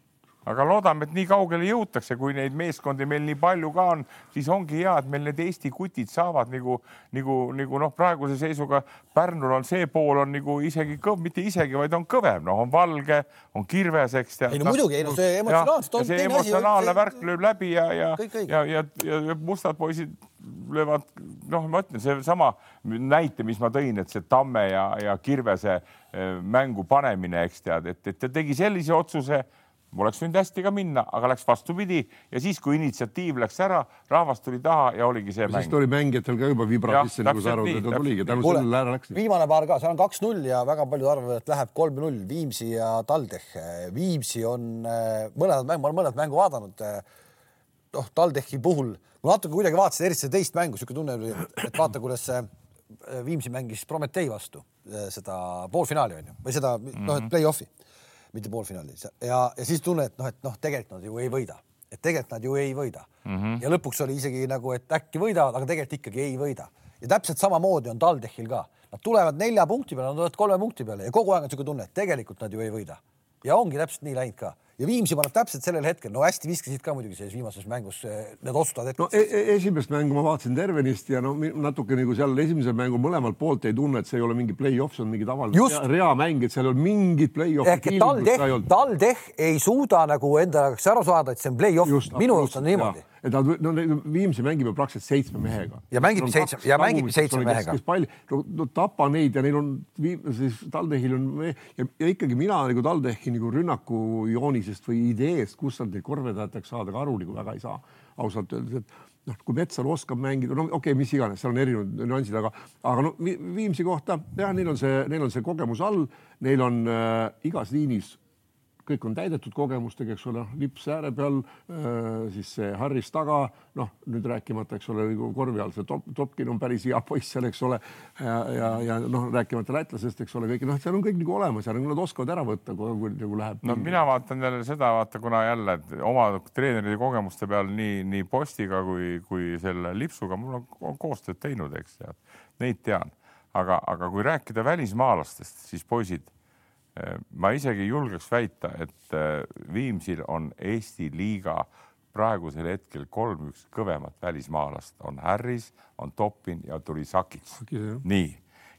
aga loodame, et nii kaugele jõutakse, kui neid meeskondi meil nii palju ka on, siis ongi hea, et meil need Eesti kutid saavad nagu, nagu, nagu noh, praeguse seisuga Pärnul on see pool on nagu isegi kõv, mitte isegi, vaid on kõvem, noh, on valge, on kirves, eks tead. ei no muidugi, ei no see emotsionaalselt on. see emotsionaalne värk lööb läbi ja, ja, ja, ja, ja, ja mustad poisid löövad, noh, ma ütlen, seesama näite, mis ma tõin, et see Tamme ja, ja Kirvese eh, mängu panemine, eks tead, et, et ta tegi sellise otsuse oleks võinud hästi ka minna, aga läks vastupidi ja siis, kui initsiatiiv läks ära, rahvas tuli taha ja oligi see ja mäng. siis tuli mängijatel ka juba vibra sisse, nagu sa aru saad, ta tuligi, tänu sellele ära läks. viimane paar ka, seal on kaks-null ja väga paljud arvavad, et läheb kolm-null Viimsi ja TalTech. Viimsi on äh, mõlemad mängu, ma olen mõlemat mängu vaadanud. Äh, noh, TalTechi puhul ma natuke kuidagi vaatasin, eriti seda teist mängu, niisugune tunne oli, et vaata, kuidas äh, Viimsi mängis Prometee vastu seda poolfinaali on ju, või seda mm -hmm. noh, et play-off'i mitte poolfinaalis ja, ja siis tunned, et noh, et noh, tegelikult nad ju ei võida, et tegelikult nad ju ei võida mm. -hmm. ja lõpuks oli isegi nagu, et äkki võidavad, aga tegelikult ikkagi ei võida. ja täpselt samamoodi on TalTechil ka, nad tulevad nelja punkti peale, nad tulevad kolme punkti peale ja kogu aeg on niisugune tunne, et tegelikult nad ju ei võida. ja ongi täpselt nii läinud ka ja Viimsi paneb täpselt sellel hetkel, no hästi viskasid ka muidugi selles viimases mängus need otsustavad hetked. no e, e esimest mängu ma vaatasin tervenisti ja no natuke nagu seal esimesel mängul mõlemalt poolt ei tunne, et see ei ole mingi play-off, see on mingi tavaline reamäng, et seal ei ole mingit play-off'i. ehk et TalTech, TalTech ei suuda nagu enda jaoks aru saada, et see on play-off, minu arust on niimoodi et nad, no Viimsi mängib ju praktiliselt seitsme mehega. ja mängibki seitsme ja mängibki seitsme mehega. palli, no, tapa neid ja neil on siis TalTechil on ja, ja ikkagi mina nagu TalTechi nagu rünnaku joonisest või ideest, kust nad neid tahetakse saada, ka aru nagu väga ei saa ausalt öeldes, et noh, kui Metsalu oskab mängida, no okei okay,, mis iganes, seal on erinevad nüansid, aga, aga no Viimsi kohta jah, neil on see, neil on see kogemus all, neil on äh, igas liinis kõik on täidetud kogemustega, eks ole, lips ääre peal, äh, siis see Harris taga, noh, nüüd rääkimata, eks ole, korvi all see top, Topkin on päris hea poiss seal, eks ole. ja, ja, ja noh, rääkimata lätlasest, eks ole, kõik noh, seal on kõik nagu olemas ja nad oskavad ära võtta, kui nagu läheb. no mina vaatan jälle seda, vaata, kuna jälle oma treeneri kogemuste peal nii, nii postiga kui, kui selle lipsuga mul on, koostööd teinud, eks neid tean, aga, aga kui rääkida välismaalastest, siis poisid ma isegi julgeks väita, et äh, Viimsil on Eesti liiga praegusel hetkel kolm-üks kõvemat välismaalast, on Harris, on Toppin ja tuli Sakic. nii,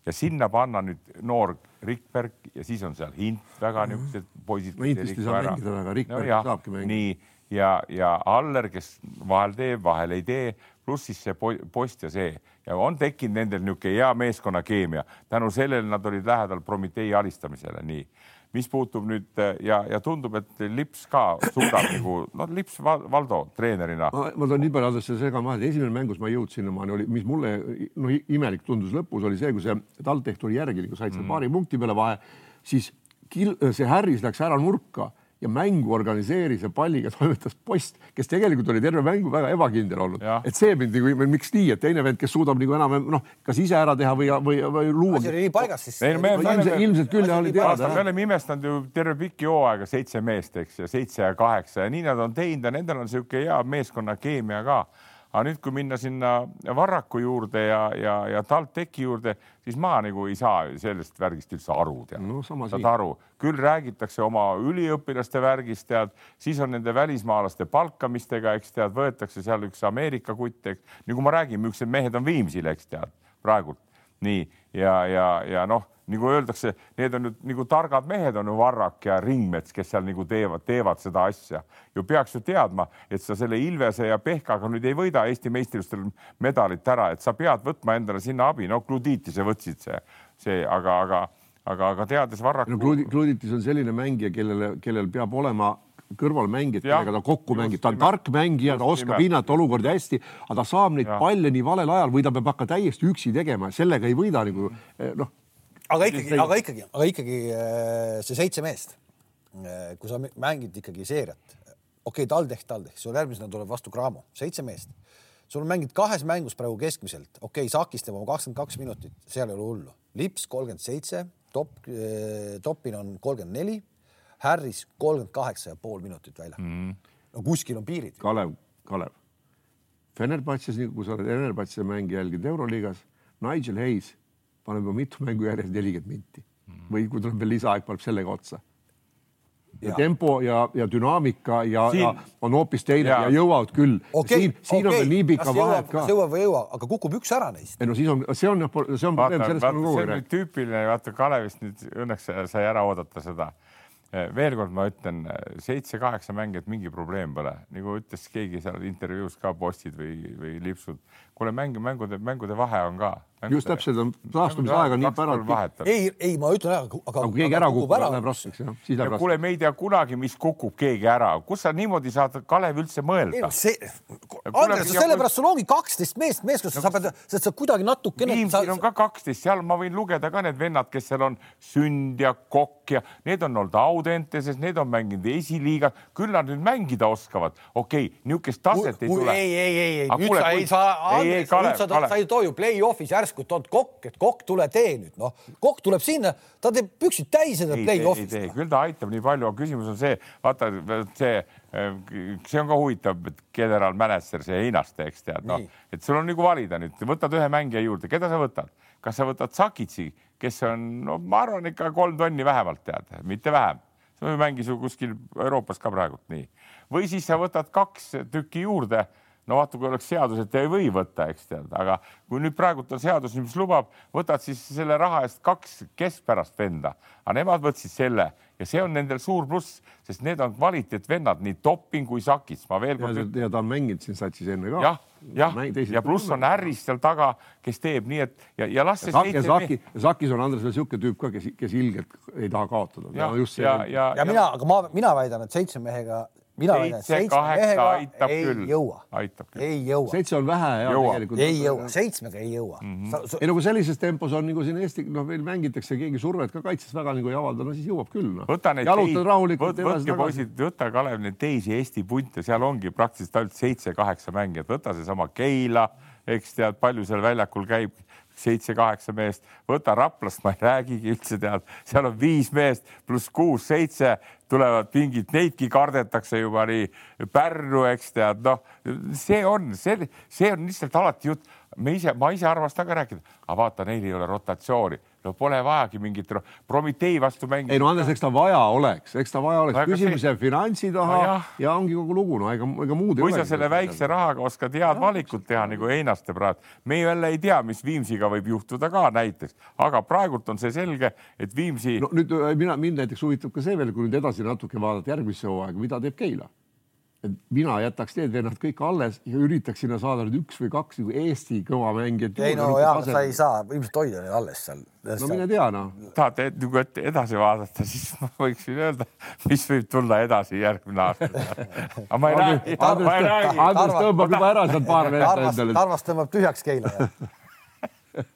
ja sinna panna nüüd noor Rikberg ja siis on seal Hint väga niisugused poisid. no Hintist ei saa mängida väga, Rikberg no, saabki mängida. nii, ja, ja Aller, kes vahel teeb, vahel ei tee, pluss siis see post ja see ja on tekkinud nendel niisugune hea meeskonnakeemia, tänu sellele nad olid lähedal Prometee alistamisele, nii. mis puutub nüüd ja, ja tundub, et Lips ka suudab nagu, noh, Lips Valdo treenerina. ma toon nii palju adresse segama vahele, esimene mängus ma jõudnud sinnamaani, oli, mis mulle no imelik tundus lõpus, oli see, kui see TalTech tuli järgi, kui said seal mm. paari punkti peale vahe, siis kil, see Harris läks ära nurka ja mängu organiseeris ja palliga toimetas post, kes tegelikult oli terve mängu väga ebakindel olnud. et see mind nagu, miks nii, et teine vend, kes suudab nagu enam noh, kas ise ära teha või, või, või luua. asi oli nii paigas siis. Me, me, ilmselt, ilmselt küll oli teada. me oleme imestanud ju terve pikki hooaega seitse meest, eks ja seitse ja kaheksa ja nii nad on teinud ja nendel on niisugune hea meeskonna keemia ka aga nüüd, kui minna sinna Varraku juurde ja, ja, ja TalTechi juurde, siis ma nagu ei saa sellest värgist üldse aru, tead. No,. saad aru, küll räägitakse oma üliõpilaste värgist, tead, siis on nende välismaalaste palkamistega, eks tead, võetakse seal üks Ameerika kutt, eks. Nagu ma räägin, millised mehed on Viimsil, eks tead, praegult. Nii. Ja, ja, ja noh, nagu öeldakse, need on nüüd nagu targad mehed on ju Varrak ja Ringmets, kes seal nagu teevad, teevad seda asja. ju peaks ju teadma, et sa selle Ilvese ja Pehkaga nüüd ei võida Eesti meistrivõistlustel medalit ära, et sa pead võtma endale sinna abi, no Gluditise võtsid see, see, aga, aga, aga, aga teades Varraku no Gluditis on selline mängija, kellele, kellel peab olema kõrvalmängijad, kellega ta kokku mängib, ta on tark mängija, ta oskab hinnata olukordi hästi, aga ta saab neid ja. palle nii valel ajal või ta peab hakka täiesti üksi tegema, sellega ei võida nagu noh aga ikkagi, aga ikkagi, aga ikkagi äh, see seitse meest, äh, kui sa mängid ikkagi seeriat, okei okay,, TalTech, TalTech, sul järgmisena tuleb vastu Cramo, seitse meest. sul mängid kahes mängus praegu keskmiselt, okei okay,, Sakis teeb oma kakskümmend kaks minutit, seal ei ole hullu. Lips kolmkümmend seitse, top, äh, topil on kolmkümmend neli, Harris kolmkümmend kaheksa ja pool minutit välja mm.. no kuskil on piirid. Kalev, Kalev. Fenerbahce's, kui sa oled Fenerbahce mängija jälginud Euroliigas, Nigel Hayes paneb juba mitu mängu järjest nelikümmend minti mm. või kui tuleb veel lisaaeg, paneb sellega otsa. ja tempo ja, ja dünaamika ja, siin... ja on hoopis teine ja, ja jõuavad küll okay,. siin, siin okay. on veel nii pika vahet ka. kas jõuab või ei jõua, aga kukub üks ära neist. ei no siis on, see on, see on probleem, sellest on aeg. tüüpiline, vaata Kalevist nüüd õnneks sai ära oodata seda veel kord ma ütlen, seitse-kaheksa mängijat mingi probleem pole, nagu ütles keegi seal intervjuus ka postid või, või lipsud. Kuule, mängu, mängude, mängude vahe on ka just täpselt on taastumisaeg on nii päralt. ei, ei, ma ütlen ära, aga. kui keegi ära kukub, läheb raskeks jah, siis läheb raskeks. kuule, me ei tea kunagi, mis kukub keegi ära, kus sa niimoodi saad, Kalev, üldse mõelda? ei no see, Andres, sellepärast sul ongi kaksteist meest meeskonnas, sa pead, sa kuidagi natukene. Viimsil on ka kaksteist, seal ma võin lugeda ka need vennad, kes seal on, Sünd ja Kokk ja need on olnud Audenteses, need on mänginud esiliigas, küll nad nüüd mängida oskavad. okei okay,, niisugust taset ei tule. ei, ei, ei, ei, nüüd sa ei saa, Andres, nüüd sa, sa ei too ju play-off'is järsku tood Kokk, et Kokk, tule tee nüüd, noh, Kokk tuleb sinna, ta teeb püksid täis teeb play-off'is. ei tee, küll ta aitab nii palju, aga küsimus on see, vaata see, see on ka huvitav, et generaalmänedžer, see Einaste, eks tead, noh, et sul on nagu valida nüüd, võtad ühe mängija juurde, keda sa võtad, kas sa võtad Sakitsi, kes on, no ma arvan ikka kolm tonni vähemalt tead, mitte vähem. See mängis ju kuskil Euroopas ka praegult nii. või siis sa võtad kaks tükki juurde no vaata, kui oleks seadus, et ei või võtta, eks tead, aga kui nüüd praegult on seadus, mis lubab, võtad siis selle raha eest kaks keskpärast venda, aga nemad võtsid selle ja see on nendel suur pluss, sest need on kvaliteetvennad, nii Topping kui Sakis, ma veel kord ja ta on mänginud siin satsis enne ka. jah, jah, ja pluss on Harris seal taga, kes teeb nii, et ja, ja las see seitse. ja Saki, Sakis on Andres veel niisugune tüüp ka, kes, kes ilgelt ei taha kaotada. ja, ja, ja, ja mina, aga ma, mina väidan, et seitse mehega mina väidan, seitsme mehega ei küll. jõua. ei jõua. seitse on vähe ja tegelikult. ei jõua, seitsmega ei jõua mm. -hmm. Ei no kui sellises tempos on nagu siin Eesti, noh, meil mängitakse, keegi survet ka kaitses väga nagu ei avalda, no siis jõuab küll no.. jalutad rahulikult. võtke poisid, võta Kalev neid teisi Eesti punte, seal ongi praktiliselt ainult seitse-kaheksa mängijat, võta seesama Keila, eks tead, palju seal väljakul käib seitse-kaheksa meest, võta Raplast, ma ei räägigi üldse tead, seal on viis meest pluss kuus-seitse tulevad pingid, neidki kardetakse juba nii. Pärnu, eks tead, noh, see on, see, see on lihtsalt alati jutt. Me ise, ma ise armastan ka rääkida, aga vaata, neil ei ole rotatsiooni. No pole vajagi mingit Prometee vastu mängida. ei no Andres, eks ta vaja oleks, eks ta vaja oleks. Küsimus jääb finantsi taha no, ja ongi kogu lugu, no ega, ega muud ei ole. kui sa selle väikse rahaga oskad head valikut teha nagu Einaste praegu, me jälle ei tea, mis Viimsiga võib juhtuda ka näiteks, aga praegult on see selge, et Viimsi. no nüüd mina, mind näiteks huvitab ka see veel, kui nüüd edasi natuke vaadata järgmisse hooaega, mida teeb Keila et mina jätaks need vennad kõik alles ja üritaks sinna saada nüüd üks või kaks nagu Eesti kõva mängijat. ei no jaa, sa ei saa ilmselt hoida neid alles seal. no mine tea noh. tahate nagu edasi vaadata, siis ma võiksin öelda, mis võib tulla edasi järgmine aasta. aga ma ei räägi. Andres tõmbab juba ära sealt paar venda endale. Tarvas tõmbab tühjaks keila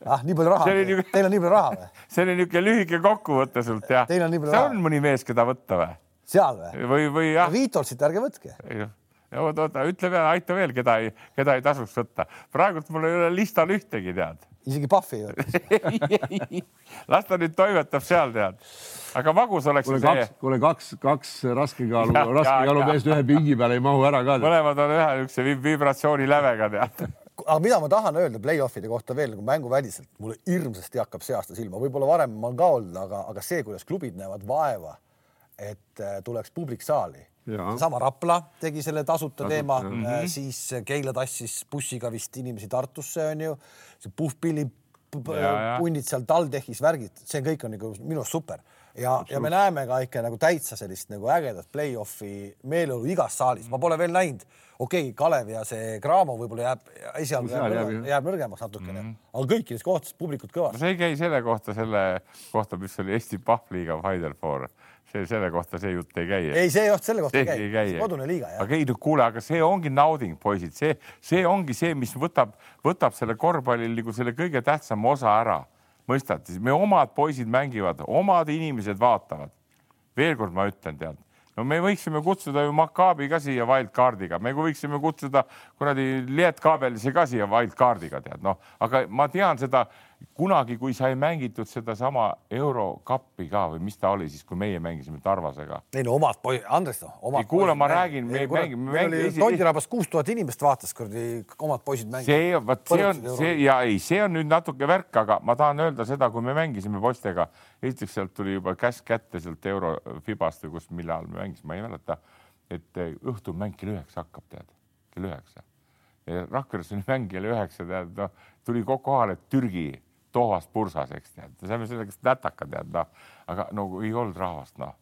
ah, nii palju raha, teil on nii palju raha või? see oli niisugune lühike kokkuvõte sult jah. see on mõni mees, keda võtta või? Seal või? või, või jah. Viitoltsit ärge võtke. oota, oota, ütle veel, aita veel, keda ei, keda ei tasuks võtta. praegult mul ei ole listal ühtegi, tead. isegi Pahvi ei võta (laughs) las ta nüüd toimetab seal, tead. aga magus oleks kuule, see. kuule, kaks, kaks raskekaalu, raskekaalumeest ühe pingi peale ei mahu ära ka. mõlemad on ühe niisuguse vibratsioonilävega, tead aga mida ma tahan öelda play-off'ide kohta veel nagu mänguväliselt, mulle hirmsasti hakkab see aasta silma, võib-olla varem ma ka olnud, aga, aga see, kuidas klubid näevad vaeva et äh, tuleks publik saali. sama Rapla tegi selle tasuta Tasut, teema, äh, siis Keila tassis bussiga vist inimesi Tartusse onju, see Puhkpilli punnid seal TalTechis, värgid, see kõik on nagu minu arust super. Ja, ja me näeme ka ikka nagu täitsa sellist nagu ägedat play-off'i meeleolu igas saalis, ma pole veel näinud, okei okay,, Kalev ja see Cramo võib-olla jääb esialgu Seal jääb, jääb, jääb, jääb nõrgemaks natukene. Mm, -hmm. aga kõikides kohtades publikut no kõvasti. see ei käi selle kohta, selle kohta, mis oli Eesti Pahvliiga Final Four, see selle kohta see jutt ei käi. ei, see juht selle kohta ei käi, käi. kodune liiga aga ei no kuule, aga see ongi nauding, poisid, see, see ongi see, mis võtab, võtab selle korvpallil nagu selle kõige tähtsama osa ära. mõistad, me omad poisid mängivad, omad inimesed vaatavad. veel kord ma ütlen, tead, no me võiksime kutsuda ju Maccabi ka siia wildcard'iga, me võiksime kutsuda kuradi Lietkabelisse ka siia wildcard'iga, tead noh, aga ma tean seda kunagi, kui sai mängitud sedasama eurokappi ka või mis ta oli siis, kui meie mängisime Tarvasega ei no omad poisid, Andres noh. Ei, kuule, ma räägin, me mängime- me mängime esi- Tondirabas kuus tuhat inimest vaatas kuradi, omad poisid mängisid. see, vot see on see ja ei, see on nüüd natuke värk, aga ma tahan öelda seda, kui me mängisime poistega, esiteks sealt tuli juba käsk kätte sealt euro Fibast või kus, millal me mängisime, ma ei mäleta, et eh, õhtul mäng kell üheksa hakkab, tead, kell üheksa. Rakveres oli mäng kell üheksa, tead, noh, tuli ko- kohale Türgi tohvast pursas, eks tead, saime sellest nätaka, tead, noh, aga no ei olnud rahvast, noh.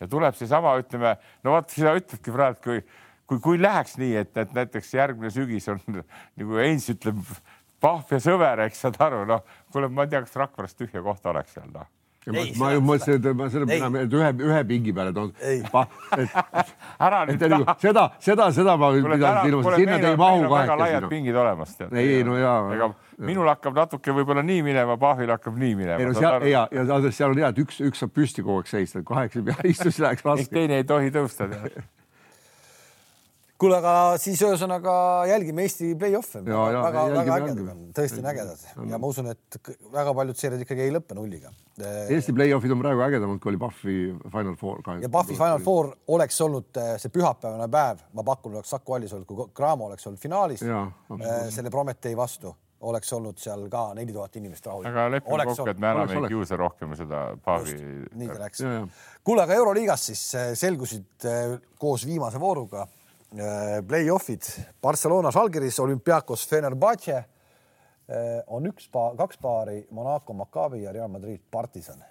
ja tuleb seesama, ütleme, no vot, sa ütledki praegu, kui, kui, kui läheks nii, et, et näiteks järgmine sügis on (laughs) nagu Heinz ütleb, Pahv ja Sõber, eks saad aru, noh, kuule, ma ei tea, kas Rakveres tühja kohta oleks seal, noh. Ei, ma seda- ju mõtlesin, et ma selle, Ei. et ühe, ühe pingi peale toon. Ei. (laughs) ära et nüüd te nagu seda, seda, seda ma pidasin silmas, sinna te ei mahu on väga laiad kahekesi. noh. pingid olemas, tead. Ei, no jaa. ega minul hakkab natuke võib-olla nii minema, Pahvil hakkab nii minema. ei no seal ja, ja seal on hea, et üks, üks saab püsti kogu aeg seista, et kaheksa peale (laughs) istus läheks raske. teine ei tohi tõusta, tead. (laughs) kuule, aga siis ühesõnaga jälgime Eesti play-off'e. Ja, ja, väga, väga jälgime, ägedad on, tõesti on ägedad ja ma usun, et väga paljud seeriad ikkagi ei lõppe nulliga. Eesti play-off'id on praegu ägedamad, kui oli Pahvi Final Four. ja Pahvi Final Four oleks olnud eh, see pühapäevane päev, ma pakun, oleks Saku Allis olnud, kui Cramo oleks olnud finaalis Jaa, eh, selle Prometee vastu, oleks olnud seal ka neli tuhat inimest rahul. aga lepime kokku, et me enam ei kiusa rohkem seda Paavi. nii ta läks Ja, ja. kuule, aga Euroliigas siis eh, selgusid koos viimase vooruga play-off'id Barcelona, Žalgiris, Olümpiakos, Fenerbahce eh, on üks pa-, kaks paari, Monaco, Maccabi ja Real Madrid, Partisan.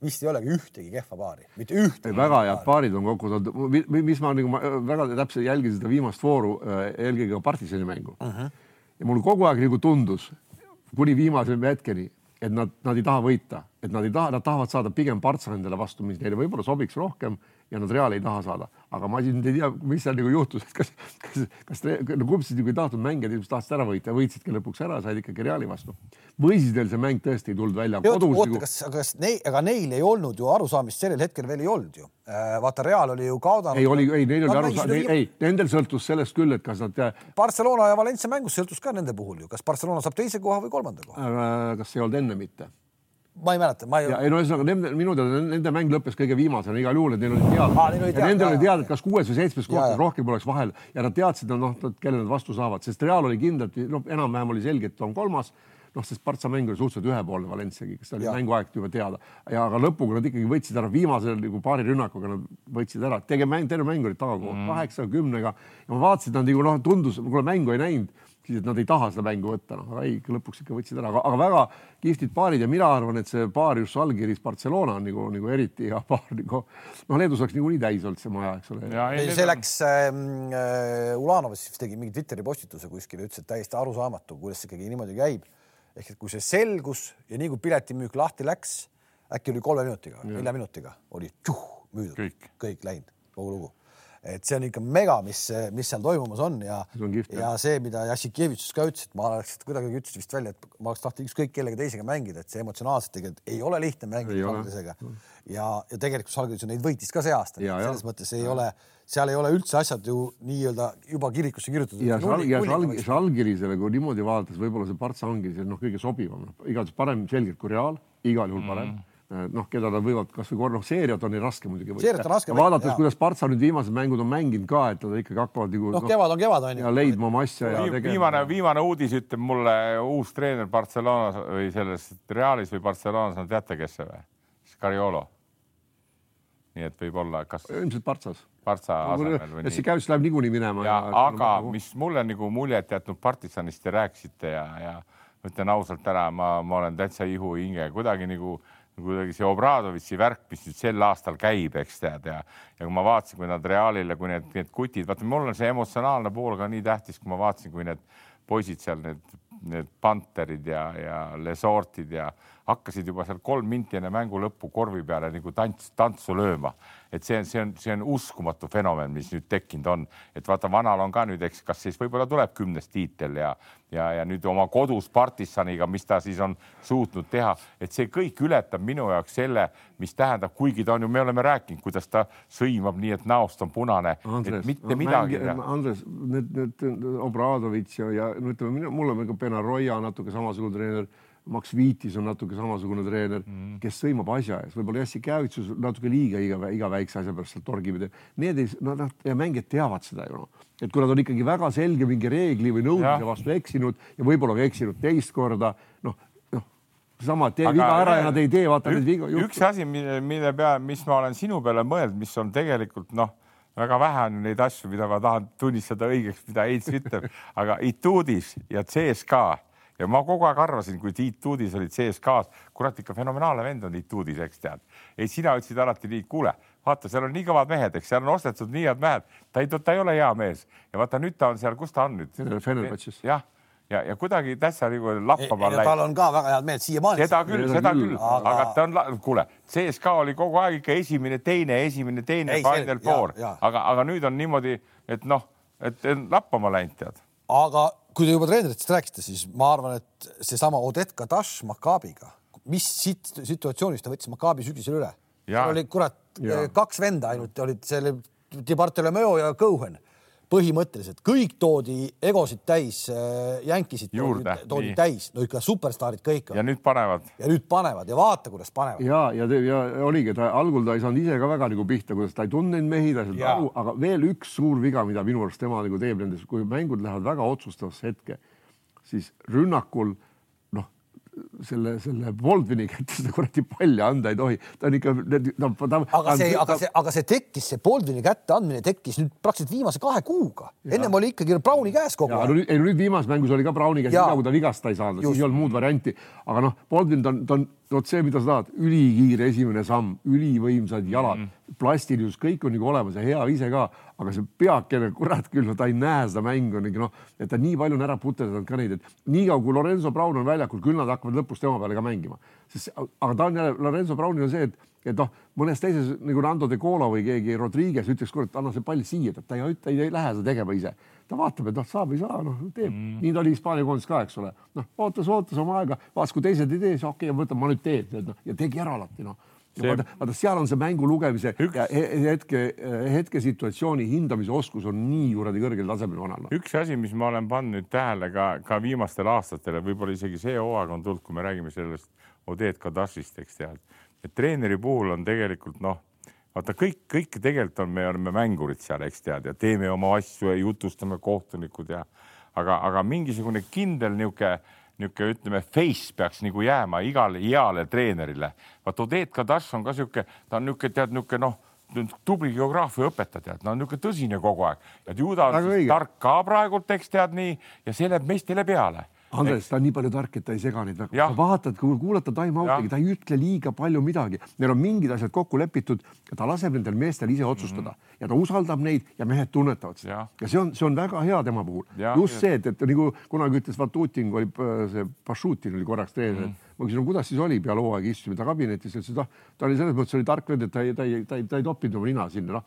vist ei olegi ühtegi kehva paari, mitte ühtegi. Väga head paarid on kokku toodud, mis ma nagu ma väga täpselt jälgisin seda viimast vooru, äh, eelkõige partisani mängu uh. -huh. ja mul kogu aeg nagu tundus kuni viimase hetkeni, et nad, nad ei taha võita, et nad ei taha, nad tahavad saada pigem partsanidele vastu, mis neile võib-olla sobiks rohkem ja nad Reali ei taha saada, aga ma siin ei tea, mis seal nagu juhtus, et kas, kas, kas no kumbsid nagu ei tahtnud mängida, ilmselt tahtsid ära võita, võitsidki lõpuks ära, said ikkagi Reali vastu. või siis neil see mäng tõesti ei tulnud välja. oota, oota, kas, kas neil, aga neil ei olnud ju arusaamist sellel hetkel veel ei olnud ju. vaata, Real oli ju kaotanud. ei oli, ei, neil oli Nad arusaam, mängisid ju ei, nendel sõltus sellest küll, et kas nad Barcelona ja Valencia mängust sõltus ka nende puhul ju, kas Barcelona saab teise koha või kolmanda koha. äh, kas ei olnud enne mitte? Ma ei mäleta, ma ei. ei no ühesõnaga nende, minu teada nende mäng lõppes kõige viimasena igal juhul, et neil oli teada oli teada, nendel oli teada, et kas kuues või seitsmes koht, rohkem oleks vahel. Ja nad teadsid, noh, kelle nad vastu saavad, sest Real oli kindlalt, noh, enam-vähem oli selge, et on kolmas. Noh, sest Partsa mäng oli suhteliselt ühepoolne Valenciagi, kes oli mänguaeg juba teada. Ja aga lõpuga nad ikkagi võtsid ära viimasel nagu paari rünnakuga nad võtsid ära, tege mäng, terve mäng oli tagakoht mm. kaheksa, kümnega. Ja ma vaatasin, nad nagu noh, tundus, kuule mängu ei näinud, siis et nad ei taha seda mängu võtta, noh, aga ei, lõpuks ikka võtsid ära, aga, aga väga kihvtid paarid ja mina arvan, et see paar just Žalgiris Barcelona on nagu, nagu eriti hea paar nagu noh, Leedus oleks niikuinii täis olnud see maja, eks ole. see läks ähm, äh, Ulanovas siis tegi mingi Twitteri postituse kuskil, ütles, et täiesti arusaamatu, kuidas see ikkagi niimoodi käib. ehk et kui see selgus ja nii kui piletimüük lahti läks, äkki oli kolme minutiga, nelja minutiga oli tšuh, müüdud, Kõik. kõik läinud, kogu lugu. Et see on ikka mega, mis, mis seal toimumas on ja, ja see, mida Jassikevitš ka ütles, et ma oleks kuidagi ütles vist välja, et ma oleks tahtnud ükskõik kellega teisega mängida, et see emotsionaalselt tegelikult ei ole lihtne mängida ole. Žalgirisega ja, ja tegelikult Žalgiris ju neid võitis ka see aasta, Ja, ja. selles mõttes ei ole, seal ei ole üldse asjad ju nii-öelda juba kirikusse kirjutatud. ja Žal- ja Žalgi- Žalgirisele, kui niimoodi vaadates, võib-olla see Partsa ongi see noh, kõige sobivam, igatahes parem selgelt kui Real, igal juhul parem mm. -hmm. noh, keda nad võivad kasvõi korra, noh, seeriat on neil raske muidugi Ja võita, vaadates, kuidas Partsa nüüd viimased mängud on mänginud ka, et nad ikkagi hakkavad nagu noh, kevad on kevad on ja ju. leidma oma asja ja viimane, viimane uudis ütleb mulle uus treener Barcelonas või selles Realis või Barcelonas on teate, kes see või? Scariolo. nii et võib-olla kas ilmselt Partsas. Partsa asemel või et see nii. käis läheb niikuinii minema. ja aga mis mulle nagu muljet jätnud partisanist te rääkisite ja, ja ma ütlen ausalt ära, ma, ma olen täitsa ihuhinge, kuidagi nagu kuidagi see Obradovitši värk, mis nüüd sel aastal käib, eks tead ja, ja kui ma vaatasin, kui nad Realile, kui need, need kutid, vaata, mul on see emotsionaalne pool ka nii tähtis, kui ma vaatasin, kui need poisid seal, need, need Panterid ja, ja Lesortid ja hakkasid juba seal kolm minti enne mängu lõppu korvi peale nagu tants, tantsu lööma. et see on, see on, see on uskumatu fenomen, mis nüüd tekkinud on, et vaata, vanal on ka nüüd, eks, kas siis võib-olla tuleb kümnes tiitel ja, ja, ja nüüd oma kodus Partisaniga, mis ta siis on suutnud teha, et see kõik ületab minu jaoks selle, mis tähendab, kuigi ta on ju, me oleme rääkinud, kuidas ta sõimab nii, et näost on punane, mitte midagi. Andres, need, need Obradovitš ja, ja no ütleme, mul on ka Benaroya natuke samasugune treener Max Viitis on natuke samasugune treener mm., kes sõimab asja ees, võib-olla Jassikjavitsus natuke liiga iga, iga väikse asja pärast seal torgib. Need ei, nad ja mängijad teavad seda ju noh, et kui nad on ikkagi väga selge mingi reegli või nõudmise vastu eksinud ja võib-olla ka eksinud teist korda, noh, noh, sama, tee viga ära ja nad ei tee, vaata neid vigu. üks asi, mille, mille peale, mis ma olen sinu peale mõelnud, mis on tegelikult noh väga vähe on neid asju, mida ma tahan tunnistada õigeks, mida Heits ütleb, (laughs) aga Itudis ja CSKA ja ma kogu aeg arvasin, kui Tiit Tuudis olid CSKA-s, kurat ikka fenomenaalne vend on Tiit Tuudis, eks tead. ei, sina ütlesid alati nii, kuule, vaata, seal on nii kõvad mehed, eks seal on ostetud nii head mehed, ta ei, ta ei ole hea mees ja vaata nüüd ta on seal, kus ta on nüüd? Fenerbahce'is. jah ja, ja kuidagi täitsa nagu lappama läinud. tal on ka väga head mehed siiamaani. seda küll, seda küll, aga, aga ta on, kuule, CSKA oli kogu aeg ikka esimene, teine, esimene, teine, Final Four, aga, aga nüüd on niimoodi, et noh, et lappama läinud, tead. aga kui te juba treeneritest rääkisite, siis ma arvan, et seesama Odett Kadash Makaabiga, mis siit situatsioonist ta võttis Makaabi sügisel üle. oli kurat kaks venda ainult olid selle Di Bartolomeo ja Cohen põhimõtteliselt kõik toodi egosid täis, äh, jänkisid juurde, toodi nii. täis, no ikka superstaarid kõik. ja nüüd panevad. ja nüüd panevad ja vaata, kuidas panevad. ja, ja, ja oligi, ta algul ta ei saanud ise ka väga nagu pihta, kuidas ta ei tundnud neid mehi, ta ei saanud aru, aga veel üks suur viga, mida minu arust tema nagu teeb nendes, kui mängud lähevad väga otsustavasse hetke, siis rünnakul selle, selle Baldwini kätte seda kuradi palli anda ei tohi, ta on ikka aga see, aga see, aga see tekkis, see Baldwini kätte andmine tekkis nüüd praktiliselt viimase kahe kuuga. ennem oli ikkagi Browni käes kogu aeg. Ei no nüüd viimases mängus oli ka Browni käes, kui ta vigasta ei saanud, siis ei olnud muud varianti. aga noh, Baldwin ta on, ta on vot see, mida sa tahad, ülikiire esimene samm, ülivõimsad jalad mm, -hmm. plastilisus, kõik on nagu olemas ja hea ise ka, aga see peakene, kurat küll, no ta ei näe seda mängu nagu noh, et ta nii palju on ära puterdanud ka neid, et niikaua kui Lorenzo Brown on väljakul, küll nad hakkavad lõpus tema peale ka mängima, sest aga ta on jälle, Lorenzo Brownil on see, et et noh, mõnes teises nagu Nando de Cola või keegi Rodriguez ütleks, kurat, anna see pall siia, ta ei, ta ei, ei lähe seda tegema ise. ta vaatab, et noh, saab, ei saa, noh, teeb mm.. nii ta oli Hispaania koondis ka, eks ole. noh, ootas, ootas oma aega, vaatas, kui teised ei tee, siis okei okay,, võtan, ma nüüd teen, noh, ja tegi ära alati, noh. See... vaata, vaata, seal on see mängu lugemise üks... ja hetke, hetkesituatsiooni hindamise oskus on nii kuradi kõrgel tasemel vanal no.. üks asi, mis ma olen pannud nüüd tähele ka, ka viimastel aastatel ja võib-olla isegi see hooaeg on tulnud, kui me räägime sellest Odet Kadashist, eks tead et treeneri puhul on tegelikult noh, vaata kõik, kõik tegelikult on, me oleme mängurid seal, eks tead, ja teeme oma asju ja jutustame kohtunikud ja aga, aga mingisugune kindel niisugune niisugune ütleme, face peaks nagu jääma igale heale treenerile. vaat Odet Kadash on ka niisugune, ta on niisugune tead niisugune noh, tubli geograafia õpetaja, ta on niisugune tõsine kogu aeg, et ju ta on tark ka praegult, eks tead nii ja see läheb meestele peale Andres, ta on nii palju tark, et ta ei sega neid väga. sa vaatad, kui kuulata time-out'i, ta ei ütle liiga palju midagi. Neil on mingid asjad kokku lepitud ja ta laseb nendel meestel ise otsustada mm -hmm. ja ta usaldab neid ja mehed tunnetavad seda. ja see on, see on väga hea tema puhul. just see, et, et nagu kunagi ütles Vatutin, kui oli see Pašutin oli korraks treener mm, -hmm ma küsisin, kuidas siis oli peale hooaega istusime ta kabinetis, ütles, et noh, ta oli selles mõttes oli tark vend, et ta ei, ta ei, ta ei, ta ei toppinud oma nina sinna, noh.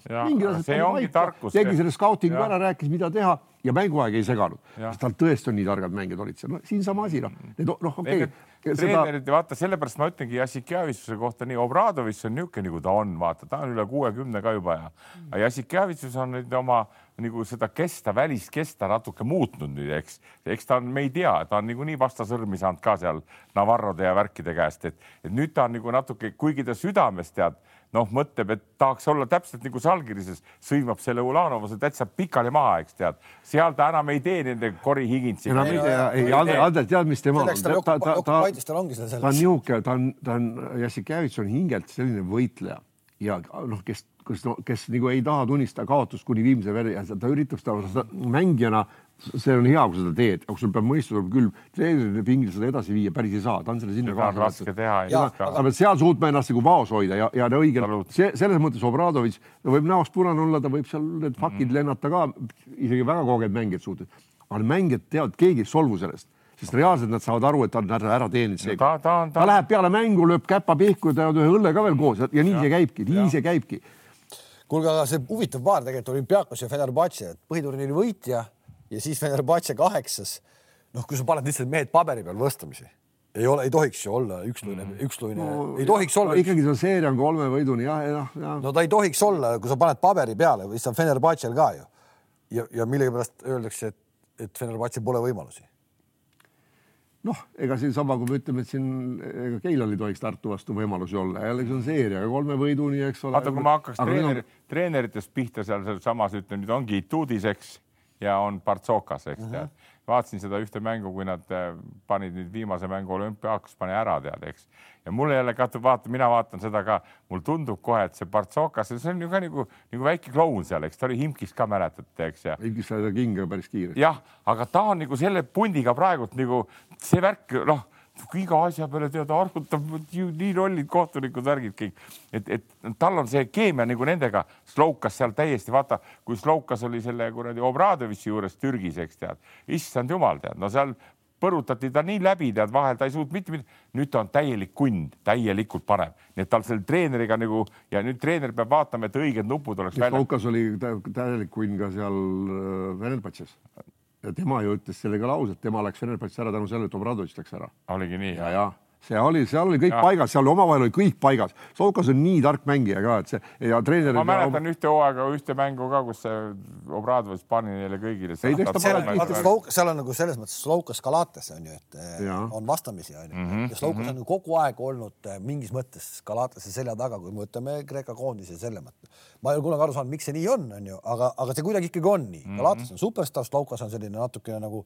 tegi selle scouting'u ära, rääkis, mida teha ja mänguaeg ei seganud. tal tõesti on nii targad mängijad olid seal, no siinsama asi, noh, need noh, okei okay treenerid seda..., vaata, sellepärast ma ütlengi Jassikjavitsuse kohta nii, Obradovitš on niisugune, nagu ta on, vaata, ta on üle kuuekümne ka juba ja, aga Jassikjavitsus on nüüd oma nagu seda kesta, välist kesta natuke muutnud nüüd, eks, eks ta on, me ei tea, ta on niikuinii vastasõrmi saanud ka seal Navarrode ja värkide käest, et, et nüüd ta on nagu natuke, kuigi ta südames tead noh, mõtleb, et tahaks olla täpselt nagu Salgirises, sõimab selle Ulanovase täitsa pikali maha, eks tead. seal ta enam ei tee nende Cory Higginsi. enam ei tee, ei Ander, Ander, tead, mis tema on? ta, ta, ta, ta, ta on niisugune, ta on, ta on, Jassikevitš on hingelt selline võitleja ja noh, kes, kes no,, kes nagu ei taha tunnistada kaotust kuni viimse välja, ta üritab seda, seda mängijana see on hea, kui seda teed, aga sul peab mõistus olema küll, treeneri pingil seda edasi viia päris ei saa, ta on selle sinna raske teha. sa pead seal suutma ennast nagu vaos hoida ja, ja õige, see selles mõttes Obradovitš võib näost punane olla, ta võib seal need fakid mm. lennata ka, isegi väga kogenud mängijad suutnud, aga mängijad teavad, keegi ei solvu sellest sest reaalselt nad saavad aru, et ta on ära, ära teeninud seega. Ta, ta, ta... ta läheb peale mängu, lööb käpa pihku ja teevad ühe õlle ka veel koos ja nii ja. see käibki, nii ja. see käibki. kuulge, aga see huvitav paar tegelikult olümpiaakos ja Fenerbahce, et põhiturniiri võitja ja siis Fenerbahce kaheksas. noh, kui sa paned lihtsalt mehed paberi peal võstlemisi, ei ole, ei tohiks ju olla üksluine mm., üksluine no,, ei tohiks olla. ikkagi see seeria on kolme võiduni jah, jah, jah. no ta ei tohiks olla, kui sa paned paberi peale või siis on Fenerbahce'l ka ju. ja, ja millegipärast öeldakse, et, et Fenerbahce'l pole võimalusi noh, ega siinsama, kui me ütleme, et siin ega Keilal ei tohiks Tartu vastu võimalusi olla, jällegi see on seeria kolme võiduni, eks ole. vaata, kui ma hakkaks treeneri, treeneritest pihta seal samas ütleme, nüüd ongi Ituudis, eks ja on Partsokas, eks tead uh -huh. Vaatasin seda ühte mängu, kui nad äh, panid nüüd viimase mängu olümpiaaks, pani ära tead, eks. ja mulle jälle ka vaata, mina vaatan seda ka, mul tundub kohe, et see Partsokas, see on ju ka nagu, nagu väike kloun seal, eks ta oli Himkis ka mäletate, eks ja. Himkis sai ta kinga päris kiiresti. jah, aga ta on nagu selle pundiga praegult nagu see värk, noh iga asja peale tead arvutab nii lollid kohtunikud, värgid kõik, et, et tal on see keemia nagu nendega. Slovkas seal täiesti vaata, kui Slovkas oli selle kuradi Obradovitši juures Türgis, eks tead, issand jumal tead, no seal põrutati ta nii läbi, tead vahel ta ei suutnud mitte midagi. nüüd ta on täielik kund, täielikult paneb, nii et tal selle treeneriga nagu ja nüüd treener peab vaatama, et õiged nupud oleks. Slovkas oli täielik kunn ka seal äh, Venerbahce'is ja tema ju ütles selle ka lause, et tema läks Fenerbahce'ist ära tänu sellele, et Obradovitš läks ära. oligi nii? ja, ja see oli, seal oli kõik ja. paigas, seal omavahel oli kõik paigas. Soukas on nii tark mängija ka, et see ja treener. ma mäletan ühte hooaega, ühte mängu ka, kus see Obradovitš pani neile kõigile. seal on nagu selles mõttes Soukas Galatas on ju, et eh, ja. on vastamisi on ju mm -hmm. ja Soukas mm -hmm. on ju kogu aeg olnud eh, mingis mõttes Galatase selja taga, kui me võtame Kreeka koondise selle mõtte. ma ei ole kunagi aru saanud, miks see nii on, on ju, aga, aga see kuidagi ikkagi on nii. Galatas mhm. on superstaar, Soukas on selline natukene nagu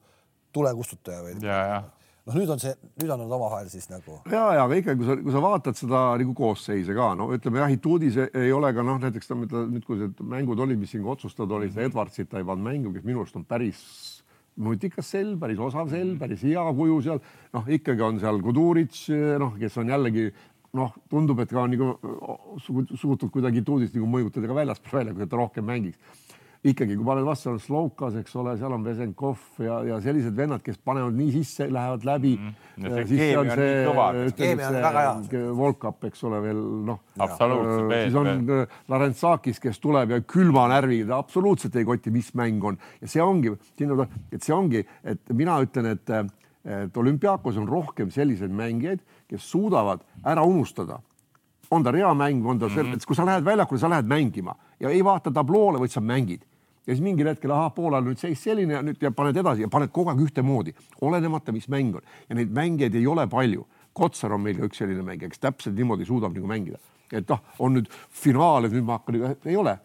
tulekustutaja või. ja, ja noh, nüüd on see, nüüd on nad omavahel siis nagu. ja, ja aga ikkagi, kui sa, kui sa vaatad seda nagu koosseise ka, no ütleme jah, Ituudis ei ole ka noh, näiteks nüüd, kui need mängud olid, mis siin otsustada olid, seda Edwardsit ta ei pannud mängu, kes minu arust on päris nutikas sell, päris osav sell, päris hea kuju seal. noh, ikkagi on seal Kuduric, noh, kes on jällegi noh, tundub, et ka nagu suutnud kuidagi Ituudist nagu mõjutada ka väljaspool välja, kui ta rohkem mängiks ikkagi, kui paned vastu, on Slovkas, eks ole, seal on Vesenkov ja, ja sellised vennad, kes panevad nii sisse, lähevad läbi mm. -hmm. siis on see, ütleme see Volkap, eks ole, veel noh. siis on veel. Larentsakis, kes tuleb ja külma närviga, absoluutselt ei koti, mis mäng on ja see ongi, et see ongi, et mina ütlen, et, et olümpiaakos on rohkem selliseid mängijaid, kes suudavad ära unustada on ta reamäng, on ta mm -hmm. see, kui sa lähed väljakule, sa lähed mängima ja ei vaata tabloole, vaid sa mängid. Ja siis mingil hetkel, ahah, poolel nüüd seis selline ja nüüd ja paned edasi ja paned kogu aeg ühtemoodi, olenemata, mis mäng on ja neid mängijaid ei ole palju. Kotsar on meil ka üks selline mängija, kes täpselt niimoodi suudab nagu mängida, et noh, on nüüd finaal, et nüüd ma hakkan, ei ole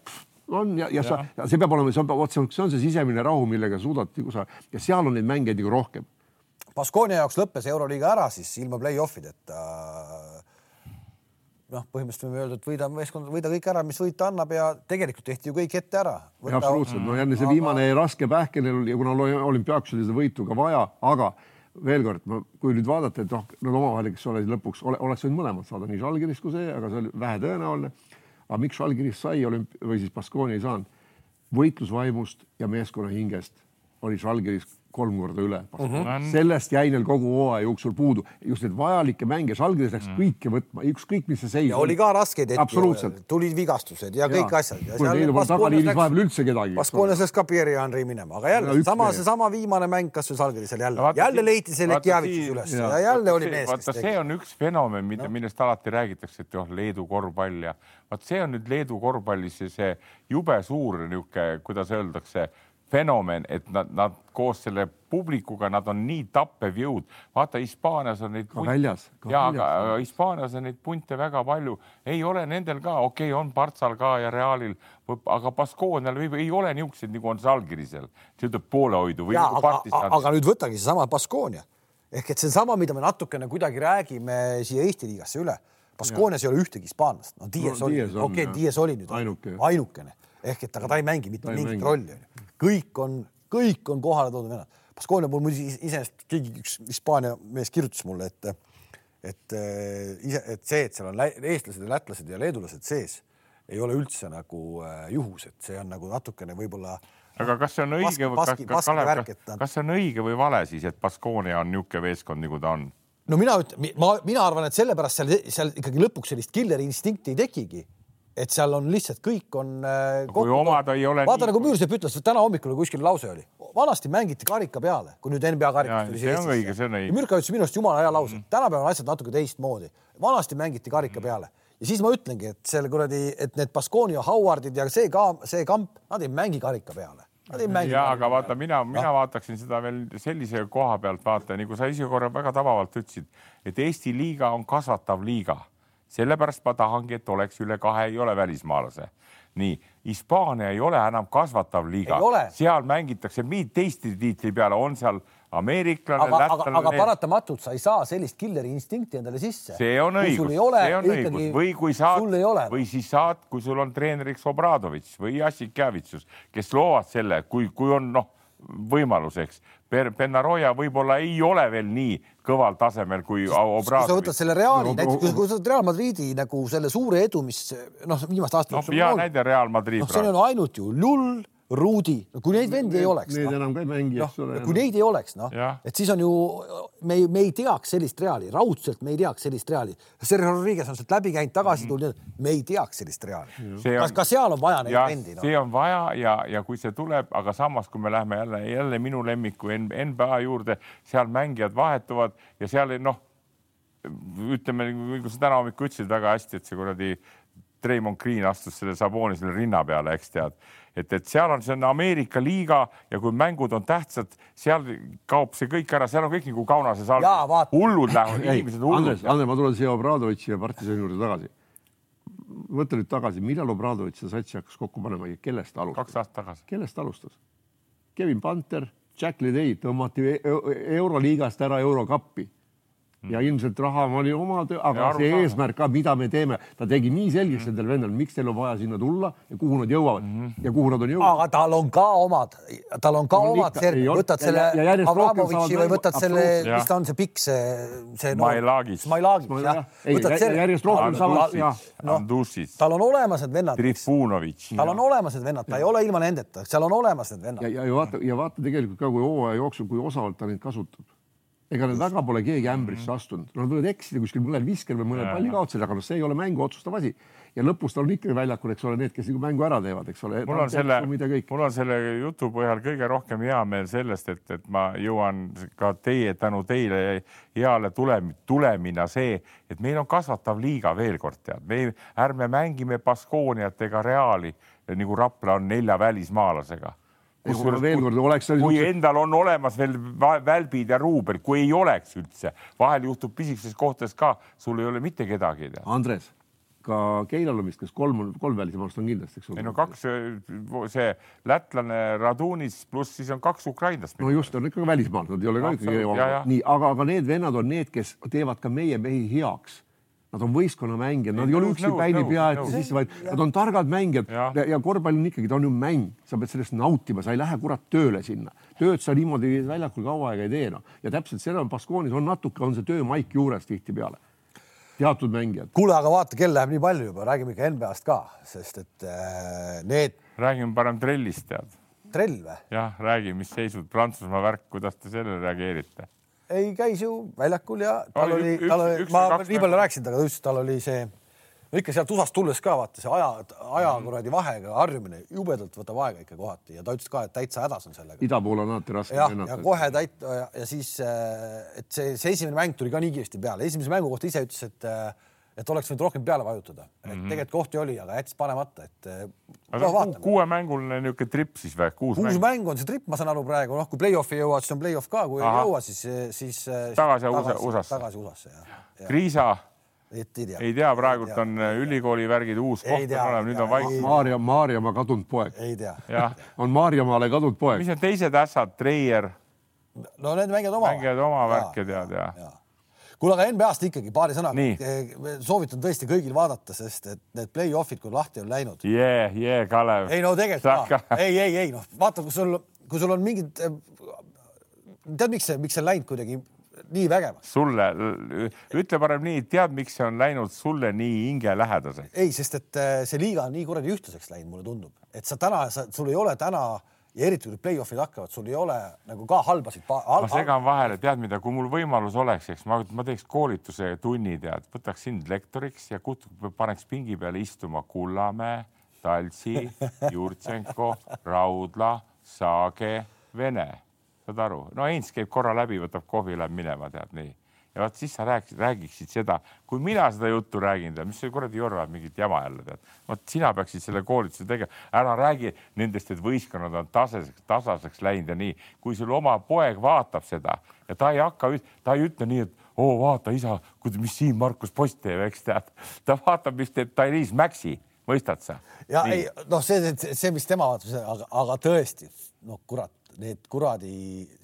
on ja, ja, ja. sa, ja see peab olema, see on, vot see on, see on see sisemine rahu, millega suudad nagu sa ja seal on neid mängijaid nagu rohkem. Baskonia jaoks lõppes Euroliiga ära siis ilma play-off ideta noh, põhimõtteliselt võime öelda, et võida meeskond, võida kõik ära, mis võita annab ja tegelikult tehti ju kõik ette ära. absoluutselt, no jälle see viimane aga... raske pähkel ja kuna olümpiaaks oli seda võitu ka vaja, aga veel kord, kui nüüd vaadata, et noh, nad omavahel, kes olid lõpuks ole,, oleks võinud mõlemad saada, nii Žalgiris kui see, aga see oli vähetõenäoline. aga miks Žalgiris sai olümp- või siis Baskooni ei saanud? võitlusvaimust ja meeskonna hingest oli Žalgiris kolm korda üle uh. -huh. sellest jäi neil kogu hooaja jooksul puudu, just neid vajalikke mänge, Žalgiris läks mm. kõike võtma, ükskõik mis see seis. ja oli ka raskeid hetki, tulid vigastused ja kõik ja. asjad. tagaliinis vahepeal üldse kedagi. Baskoonis läks ka Pierre Henry minema, aga jälle ja, sama, seesama viimane mäng kasvõi Žalgirisel jälle, jälle leiti see Lekjavitšis üles ja, ja jälle oli mees. vaata, see on üks fenomen, mida, millest alati räägitakse, et oh, Leedu korvpall ja vaat see on nüüd Leedu korvpallis see jube suur niisugune, kuidas öeldakse fenomen, et nad, nad koos selle publikuga, nad on nii tappev jõud. vaata, Hispaanias on neid. ka väljas. ja, aga Hispaanias on neid punte väga palju, ei ole nendel ka, okei okay,, on Partsal ka ja Realil, aga Baskoonial ei ole niisuguseid nagu on Žalgirisel, see ütleb poolehoidu või. Nagu aga, aga nüüd võtagi seesama Baskoonia ehk et seesama, mida me natukene kuidagi räägime siia Eesti liigasse üle. Baskoonias ei ole ühtegi hispaanlast, no Dias no, oli, okei okay,, Dias oli nüüd ainuke. ainukene ehk et aga ta ei mängi mitte mingit mängi. rolli, onju. Kõik on kõik on kohale toodud vennad. Baskonia puhul muidugi is- iseenesest keegi, üks Hispaania mees kirjutas mulle, et, et eh, ise, et see, et seal on eestlased ja lätlased ja leedulased sees, ei ole üldse nagu äh, juhus, et see on nagu natukene võib-olla aga kas see on õige Baski- või kas, kas, kas, kas see on õige või vale siis, et Baskonia on niisugune meeskond, nagu ta on? no mina ütlen, ma, mina arvan, et sellepärast seal, seal ikkagi lõpuks sellist killeri instinkti ei tekigi. Et seal on lihtsalt kõik on äh, kui omad ei ole vaata nii- nagu Müürsepp ütles, täna hommikul kuskil lause oli, vanasti mängiti karika peale, kui nüüd NBA karikas tuli see on õige, see on õige. Mürka ütles minu arust jumala hea lause mm -hmm., tänapäeval on asjad natuke teistmoodi. vanasti mängiti karika peale ja siis ma ütlengi, et selle kuradi, et need Baskonia Howardid ja see ka, see kamp, nad ei mängi karika peale. Ja aga vaata, mina, mina vaataksin seda veel sellise koha pealt vaata, nagu sa ise korra väga tabavalt ütlesid, et Eesti liiga on kasvatav liiga. Sellepärast ma tahangi, et oleks üle kahe, ei ole välismaalase. nii, Hispaania ei ole enam kasvatav liiga seal mängitakse mingi teiste tiitli peale, on seal ameeriklane, aga, aga, aga lätlane. paratamatult sa ei saa sellist killeri instinkti endale sisse. see on õigus, see on õigus või kui saad või siis saad, kui sul on treeneriks Obradovitš või Jassik Javitsus, kes loovad selle, kui, kui on noh, võimalus, eks. Benaroya võib-olla ei ole veel nii kõval tasemel kui kui sa võtad selle Reali No, näiteks, no, kui sa võtad Real Madridi nagu selle suure edu, mis noh, viimaste aastate noh, hea näide Real Madrid noh, praegu on ainult ju Lull, Rudi, no kui neid vendi ei oleks, Need noh. enam ka ei mängi, eks ole no,, kui neid ei oleks, noh et siis on ju, me ei, me ei teaks sellist Reali, raudselt me ei teaks sellist Reali. Sergio Rodriguez on sealt läbi käinud, tagasi tulnud, me ei teaks sellist on- kas ka seal on vaja neid vendi, noh? see on vaja ja, ja kui see tuleb, aga samas, kui me läheme jälle, jälle minu lemmiku NBA juurde, seal mängijad vahetuvad ja seal ei- noh, ütleme, nagu sa täna hommikul ütlesid väga hästi, et see kuradi Treimond Green astus selle Sabonisele rinna peale, eks tead, et, et seal on, see on Ameerika liiga ja kui mängud on tähtsad, seal kaob see kõik ära, seal on kõik nagu Kaunases all Jaa, vaata.. hullud lähevad, ei, inimesed hullud Andres, Andres, ma tulen siia Obradovitši ja partisani juurde tagasi. mõtle nüüd tagasi, millal Obradovitš seda satsi hakkas kokku panema ja kellest ta alustas kaks? aastat tagasi. kellest ta alustas? Kevin Panter, Jack Ledey tõmmati e- e- euroliigast ära eurokappi ja ilmselt raha oli oma töö, Ja aga aru see saada. eesmärk ka, mida me teeme, ta tegi nii selgeks nendel vendadel, miks teil on vaja sinna tulla ja kuhu nad jõuavad ja kuhu nad on jõudnud. aga tal on ka omad, tal on ka On omad olnud. võtad Ja- selle ja- ja saavad või võtad selle, mis ta on, see pikk, see, see. Smailagis. Smailagis, Smail- jah. Ei, jä- järjest rohkem saavad- jah. noh, Andussis, tal on olemas need vennad, Trifunovitš. tal on olemas need vennad, ta ei ole ilma nendeta, seal on olemas need vennad ja, ja, ja vaata ja vaata tegelikult ka, kui hooaja jooksul, kui osavalt ta neid kasutab. Ega need väga pole keegi ämbrisse astunud, nad võivad eksida kuskil mõnel viskel või mõnel Jaa. pallikaotusel, aga noh, see ei ole mängu otsustav asi. ja lõpus tal on ikkagi väljakul, eks ole, need, kes nagu mängu ära teevad, eks ole. mul on selle, mul on selle jutu põhjal kõige rohkem hea meel sellest, et, et ma jõuan ka teie tänu teile heale tulem-, tulemina see, et meil on kasvatav liiga veel kord tead, me ärme mängime Baskooniat ega Reali nagu Rapla on nelja välismaalasega. Kusjuures veel kord, oleks kui niisuguse- endal on olemas veel välbid ja ruubel, kui ei oleks üldse, vahel juhtub pisikestes kohtades ka, sul ei ole mitte kedagi. Andres, ka Keilal on vist, kas kolm on, kolm välismaalast on kindlasti, eks ole. ei no kaks, see lätlane Radunis pluss siis on kaks ukrainlast. no just, on ikka välismaalt, nad ei ole ka ikkagi nii, aga, aga need vennad on need, kes teevad ka meie mehi heaks. Nad on võistkonnamängijad, nad ei ole üksi päini nõus, pea ette nõus. sisse, vaid nad on targad mängijad ja, ja korvpall on ikkagi, ta on ju mäng, sa pead sellest nautima, sa ei lähe kurat tööle sinna. tööd sa niimoodi väljakul kaua aega ei tee noh. ja täpselt seda on Baskoonis on natuke, on see töömaik juures tihtipeale. teatud mängijad. kuule, aga vaata, kell läheb nii palju juba, räägime ikka NBA-st ka, sest et äh, need räägime parem trellist tead. trell või, jah, räägi, mis seisud, Prantsusmaa värk, kuidas te sellele reageerite? Ei käis ju väljakul ja tal Oli tal oli, ma nii palju rääkisin temaga, ta ütles, et tal oli see, no ikka sealt USA-st tulles ka vaata see aja, aja kuradi vahega harjumine jubedalt võtab aega ikka kohati ja ta ütles ka, et täitsa hädas on sellega. ida pool on alati raske jah, ja kohe täit- ja, ja siis, et see, see esimene mäng tuli ka nii kiiresti peale, esimese mängu kohta ise ütles, et et oleks võinud rohkem peale vajutada, et Mhm. tegelikult kohti oli, aga jättis panemata, et aga no kuuemänguline niisugune tripp siis või, kuus uus mängu? mäng on see tripp, ma saan aru praegu, noh, kui play-off'i jõuad, siis on play-off ka, kui Ahah. ei jõua, siis, siis Tagasi USA- USA-sse. tagasi USA-sse jah ja.. Kriisa ei tea. ei tea, praegult on ülikooli värgid uus Ei koht tea, on olemas, nüüd tea, on vaikne. Maarja, Maarjamaa kadunud poeg, ei tea. jah, on Maarjamaale kadunud poeg mis. on teised ässad, Treier, no need mängivad oma. Mängivad oma värke, tead, ja. Kuule, aga NBA-st ikkagi paari sõnaga Nii.. soovitan tõesti kõigil vaadata, sest et need play-off'id, kui lahti on läinud. jee, jee, Kalev. ei no tegelikult ka, ei, ei, ei noh, vaata, kui sul, kui sul on mingid, tead, miks see, miks see on läinud kuidagi nii vägevaks? sulle, ütle parem nii, tead, miks see on läinud sulle nii hingelähedaseks? ei, sest et äh, see liiga on nii kuradi ühtlaseks läinud, mulle tundub, et sa täna, sul ei ole täna ja eriti kui play-off'id hakkavad, sul ei ole nagu ka halbasid. ma segan vahele, tead mida, kui mul võimalus oleks, eks ma, ma teeks koolituse tunni, tead, võtaks sind lektoriks ja kut-, paneks pingi peale istuma Kullamäe, Taltsi, (laughs) Jurtšenko, Raudla, Saage, Vene. saad aru, no Heinz käib korra läbi, võtab kohvi, läheb minema, tead nii. Ja vot siis sa rääkisid, räägiksid seda, kui mina seda juttu räägin, mis see kuradi Jorr ajab mingit jama jälle, tead. vot sina peaksid selle koolituse tegema, ära räägi nendest, et võistkonnad on tasaseks, tasaseks läinud ja nii. kui sul oma poeg vaatab seda ja ta ei hakka, ta ei ütle nii, et oo vaata isa, mis Siim Markus post teeb, eks tead. ta vaatab, mis teeb Tyrese Maxi, mõistad sa? ja ei noh, see, see, see, mis tema vaatab, aga, aga tõesti noh, kurat, need kuradi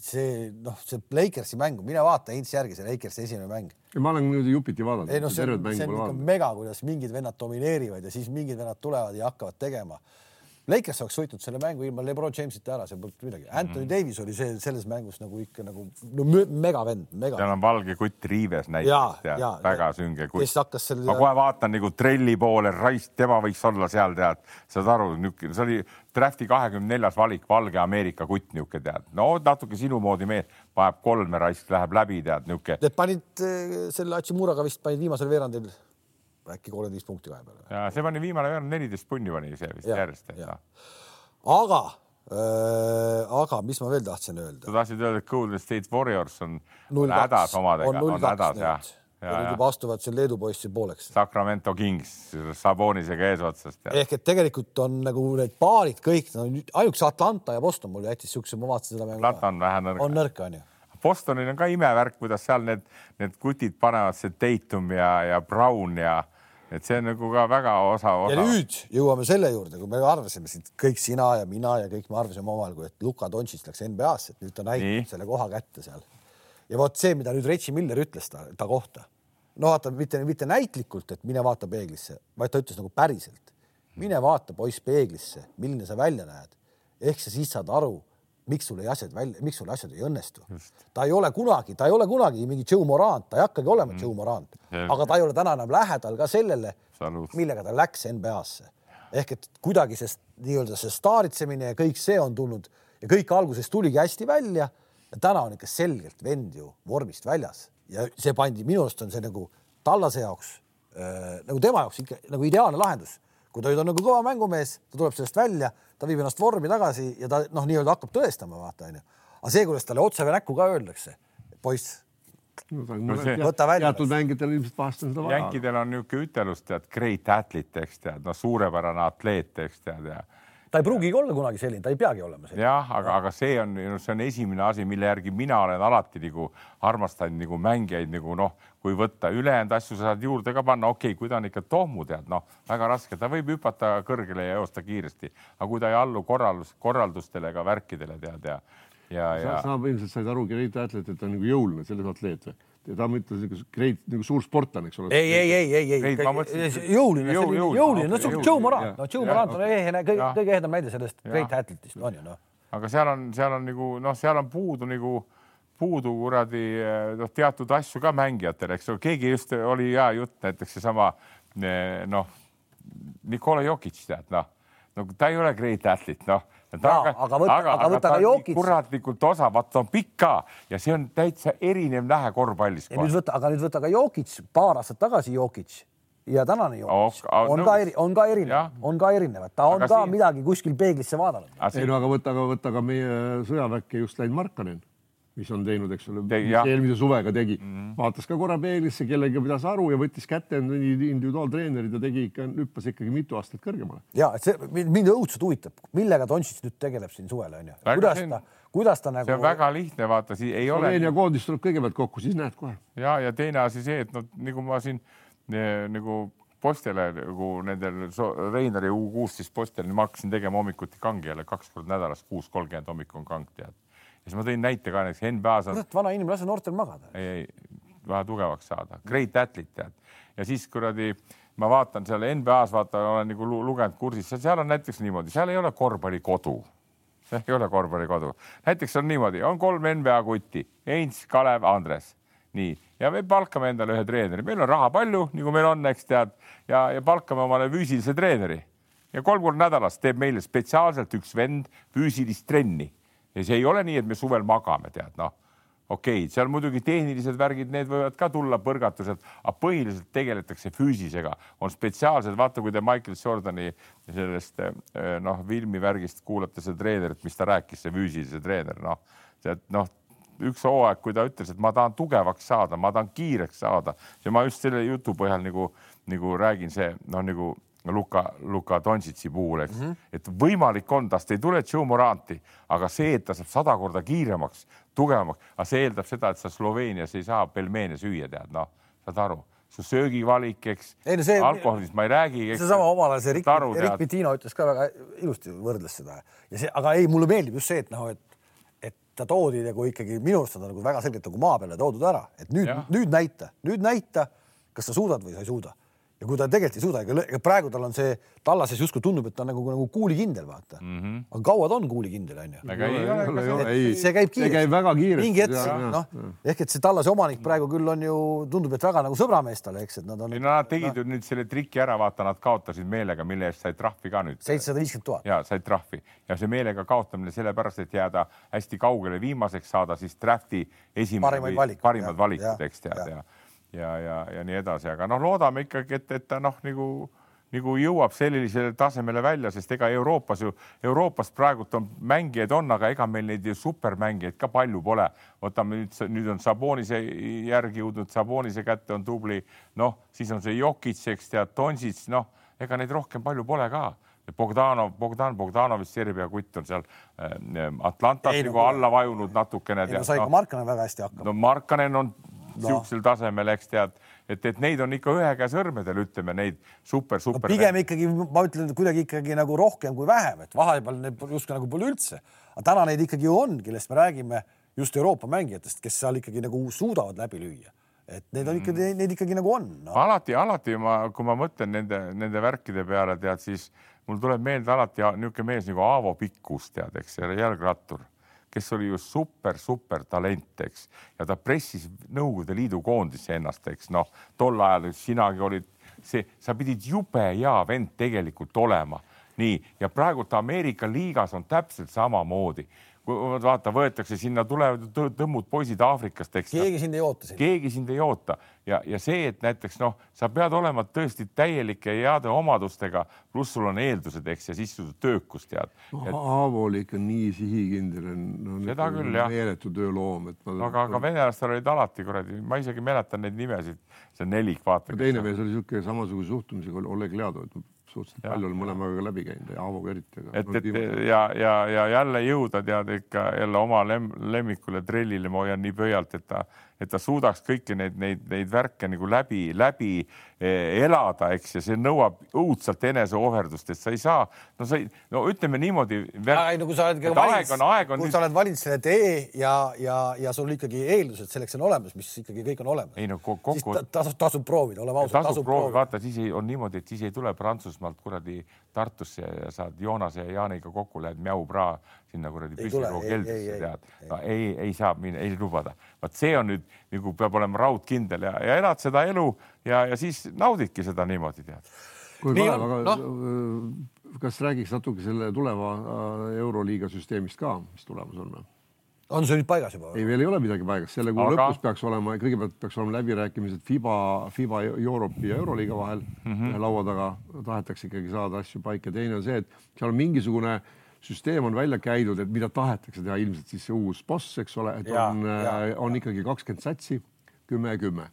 see noh, see Lakersi mängu, mine vaata Heinz järgi see Lakersi esimene mäng. ma olen niimoodi jupiti vaadanud. ei noh, see on, see on ikka mega, kuidas mingid vennad domineerivad ja siis mingid vennad tulevad ja hakkavad tegema. Lakers oleks võitnud selle mängu ilma Lebron Jamesita ära, seal polnud midagi. Anthony Mhm. Davis oli see selles mängus nagu ikka nagu no, megavend, mega. seal on valge kutt riives näiteks, tead väga sünge kutt kes. hakkas selle ma kohe vaatan nagu trelli poole, raisk, tema võiks olla seal, tead, saad aru, niisugune, see oli drafti kahekümne neljas valik, valge Ameerika kutt, niisugune tead, no natuke sinu moodi mees, paneb kolme raisk, läheb läbi, tead, niisugune Need panid eh, selle Hachimuraga vist panid viimasel veerandil äkki viis punkti kahe peale. ja see pani viimane veerand neliteist punni pani see vist Jah, järjest, noh. aga äh,, aga mis ma veel tahtsin öelda sa? tahtsid öelda, et Golden State Warriors on on hädas omadega, on hädas jah ja, ja nüüd ja. juba astuvad seal Leedu poissi pooleks. Sacramento Kings Sabonisega eesotsas tead. ehk et tegelikult on nagu need paarid kõik no,, ainuüksi Atlanta ja Boston mul jättis siukse, ma vaatasin seda mängu. Atlanta on vähe nõrk on. nõrk onju. Bostonil on ka imevärk, kuidas seal need, need kutid panevad, see Tatum ja, ja Brown ja et see on nagu ka väga osa, ja nüüd jõuame selle juurde, kui me arvasime siin kõik sina ja mina ja kõik me arvasime omavahel, et Luka Dontšis läks NBA-sse, et nüüd ta näitab selle koha kätte seal. ja vot see, mida nüüd Reggie Miller ütles ta, ta kohta, no vaata mitte, mitte näitlikult, et mine vaata peeglisse, vaid ta ütles nagu päriselt. mine vaata poiss peeglisse, milline sa välja näed. ehk sa siis saad aru, miks sul ei asjad välja, miks sul asjad ei õnnestu. ta ei ole kunagi, ta ei ole kunagi mingi Joe Morant, ta ei hakkagi olema mm. Joe Morant, aga ta ei ole täna enam lähedal ka sellele, millega ta läks NBA-sse ehk et kuidagi see nii-öelda see staaritsemine ja kõik see on tulnud ja kõik alguses tuligi hästi välja ja täna on ikka selgelt vend ju vormist väljas. Ja see pandi, minu arust on see nagu Tallase jaoks äh, nagu tema jaoks ikka nagu ideaalne lahendus, kui ta nüüd on nagu kõva mängumees, ta tuleb sellest välja, ta viib ennast vormi tagasi ja ta noh, nii-öelda hakkab tõestama, vaata onju. aga see, kuidas talle otse näkku ka öeldakse, poiss, see- Võta välja. teatud mängijatel ilmselt vahest on seda vaja. jänkidel on niisugune ütelus, tead, great athlete, eks tead, no suurepärane atleet, eks tead ja ta ei pruugigi olla kunagi selline, ta ei peagi olema selline. jah, aga, aga see on, see on esimene asi, mille järgi mina olen alati nagu armastanud nagu mängijaid nagu noh, kui võtta ülejäänud asju sa saad juurde ka panna, okei okay,, kui ta on ikka tohmu tead, noh, väga raske, ta võib hüpata kõrgele ja joosta kiiresti, aga kui ta ei allu korraldus, korraldustele ega värkidele tead ja, ja, ja sa, sa ilmselt said aru, Greit atleet, et ta on nagu jõuline, selles atleet või? Ta mõtles nagu Greit nagu suur sportlane, eks ole. ei, ei, ei, ei, Ei, jõuline, jõuline, jõuline, no Joe Morant, no Joe Morant on ehe, kõige kõige ehedam näide sellest Jah. Great Athlete'ist, on ju noh. aga seal on, seal on nagu noh, seal on puudu nagu puudu kuradi noh, teatud asju ka mängijatel, eks ole, keegi just oli hea jutt, näiteks seesama eh, noh, Nikola Jokic tead noh, no ta ei ole great athlete noh. Jaa, aga võta- aga võta ka Jokic. kuratlikult osav, vaata ta on pikk ka ja see on täitsa erinev nähe korvpallis ja nüüd võta, aga nüüd võta ka Jokic, paar aastat tagasi Jokic ja tänane Jokic Oh, oh, on nõus. ka eri,, on ka erinev, on ka erinevad, ta on Aga ka siin- midagi kuskil peeglisse vaadanud. ei no aga võta, aga võta ka meie sõjaväkke just läinud Markanen, mis on teinud, eks ole Tegi,, jah. eelmise suvega tegi mm, -hmm. vaatas ka korra peeglisse, kellega pidas aru ja võttis kätte individuaaltreenerid ja tegi ikka, hüppas ikkagi mitu aastat kõrgemale. ja et see mind õudselt huvitab, millega Dontšits nüüd tegeleb siin suvel onju, kuidas siin- ta, kuidas ta nagu see on väga lihtne, vaata, siis ei ole Sloveenia koondis tuleb kõigepealt kokku, siis näed kohe. ja, ja teine asi see, et noh, nagu ma siin nagu postele nagu nendel so- Reinari U kuusteist postel, ma hakkasin tegema hommikuti kangi jälle kaks korda nädalas, kuus kolmkümmend hommik on kang tead. Siis ma tõin näite ka näiteks NBA-s on, vana inimene, lase noortel magada. ei, ei, vähe tugevaks saada, great athlete tead. ja siis kuradi, ma vaatan seal NBA-s, vaata, olen nagu lugenud kursis, seal on näiteks niimoodi, seal ei ole korvpallikodu. Ei ole korvpallikodu. näiteks on niimoodi, on kolm NBA kutti, Heinz, Kalev, Andres, nii. Ja me palkame endale ühe treeneri, meil on raha palju, nagu meil on, eks tead, ja, ja palkame omale füüsilise treeneri. Ja kolm korda nädalas teeb meile spetsiaalselt üks vend füüsilist trenni ja see ei ole nii, et me suvel magame, tead noh. Okei okay,, seal muidugi tehnilised värgid, need võivad ka tulla põrgatused, aga põhiliselt tegeletakse füüsisega, on spetsiaalsed, vaata, kui te Michael Jordani sellest eh, noh, filmi värgist kuulate seda treenerit, mis ta rääkis, see füüsilise treener, noh, tead noh, üks hooaeg, kui ta ütles, et ma tahan tugevaks saada, ma tahan kiireks saada ja ma just selle jutu põhjal nagu, nagu räägin, see noh, nagu Luka, Luka Dontšitsi puhul, eks mm, -hmm. et võimalik on, tast ei tule Joe Moranti, aga see, et ta saab sada korda kiiremaks, tugevamaks, aga see eeldab seda, et sa Sloveenias ei saa pelmeene süüa, tead, noh, saad aru su söögivalik, eks. No see, alkoholist ma ei räägi. seesama omal ajal see Rick, Rick Pitino ütles ka väga ilusti, võrdles seda ja see, aga ei, mulle meeldib just see, et noh, et ta toodi nagu ikkagi minu arust on ta nagu väga selgelt nagu maa peale toodud ära, et nüüd, nüüd näita, nüüd näita, kas sa suudad või sa ei suuda ja kui ta tegelikult ei suuda, ega praegu tal on see tallases justkui tundub, et ta on nagu, nagu kuulikindel, vaata mm. -hmm. aga kaua ta on kuulikindel, onju? see käib kiiresti. see käib väga kiiresti. mingi hetk, noh, ehk et see tallase omanik praegu küll on ju, tundub, et väga nagu sõbramees talle, eks, et nad on. ei no nad tegid ju no. nüüd selle triki ära, vaata, nad kaotasid meelega, mille eest said trahvi ka nüüd. seitsesada viiskümmend tuhat. ja said trahvi ja see meelega kaotamine sellepärast, et jääda hästi kaugele viimaseks, saada siis drafti esimene parimad valikud, eks tead ja, ja ja, ja, ja nii edasi, aga noh, loodame ikkagi, et, et ta noh, nagu nagu jõuab sellisele tasemele välja, sest ega Euroopas ju, Euroopas praegult on mängijaid on, aga ega meil neid supermängijaid ka palju pole. võtame nüüd, nüüd on Sabonise järgi jõudnud, Sabonise kätte on tubli, noh, siis on see Jokic, eks tead, Donsits, noh, ega neid rohkem palju pole ka. Bogdanov, Bogdan Bogdanovist Serbia kutt on seal äh, Atlantas nagu alla vajunud natukene. ei no sai ka no, Markanen väga hästi hakkama. no Markanen on niisugusel tasemel, eks tead, et, et neid on ikka ühe käe sõrmedel, ütleme neid super, super no,. pigem ikkagi ma ütlen kuidagi ikkagi nagu rohkem kui vähem, et vahepeal neid justkui nagu pole üldse, aga täna neid ikkagi ju on, kellest me räägime just Euroopa mängijatest, kes seal ikkagi nagu suudavad läbi lüüa. Et neid on ikkagi mm., neid ikkagi nagu on no.. alati, alati ma, kui ma mõtlen nende, nende värkide peale, tead, siis mul tuleb meelde alati niisugune mees nagu Aavo Pikkus, tead, eks, jalgrattur kes oli ju super, super talent, eks, ja ta pressis Nõukogude Liidu koondisse ennast, eks. Noh, tol ajal sinagi olid see, sa pidid jube hea vend tegelikult olema, nii ja praegult Ameerika liigas on täpselt samamoodi vaata, võetakse sinna, tulevad tõmmud poisid Aafrikast, eks. keegi sind ei oota. keegi sind ei oota ja, ja see, et näiteks noh, sa pead olema tõesti täielike heade omadustega, pluss sul on eeldused, eks, ja siis sul töökus tead no, et.... Aavo oli ikka nii sihikindel no,, seda küll jah. meeletu tööloom, et ma.... aga, aga venelastel olid alati kuradi, ma isegi mäletan neid nimesid, see nelik, vaata. teine mees oli niisugune samasuguse suhtumisega, Oleg Ljadov, et suhteliselt ja. palju olen mõlemaga läbi käinud ja Aavoga eriti. et, et ja, ja, ja jälle jõuda tead ikka jälle oma lem, lemmikule trellile ma hoian nii pöialt, et ta et ta suudaks kõiki neid, neid, neid värke nagu läbi, läbi eh, elada, eks, ja see nõuab õudselt eneseohverdust, et sa ei saa, no sa ei, no ütleme niimoodi. ei no kui sa oled, aeg on, on. kui sa oled valinud selle tee ja, ja, ja sul ikkagi eeldused selleks on olemas, mis ikkagi kõik on olemas. ei no kokku. siis tasub, tasub proovida, oleme ausad. tasub proovida, vaata siis ei, on niimoodi, et siis ei tule Prantsusmaalt kuradi Tartusse ja saad Joonase ja Jaaniga kokku, lähed Mjau-Pra sinna kuradi püssiroo keldrisse, tead. no ei, ei saa minna, ei lubada. vot see on nüüd nagu peab olema raudkindel ja, ja elad seda elu ja, ja siis naudidki seda niimoodi, tead. kuule, Kalev, aga no. kas räägiks natuke selle tuleva äh, Euroliiga süsteemist ka, mis tulemas on? On see nüüd paigas juba? ei, veel ei ole midagi paigas, selle kuu aga... lõpus peaks olema, kõigepealt peaks olema läbirääkimised FIBA, FIBA Euroopi ja Euroliiga vahel mm -hmm. laua taga tahetakse ikkagi saada asju paika. teine on see, et seal on mingisugune süsteem on välja käidud, et mida tahetakse teha, ilmselt siis see uus boss, eks ole, et ja, on, äh, on ikkagi kakskümmend satsi, kümme ja kümme.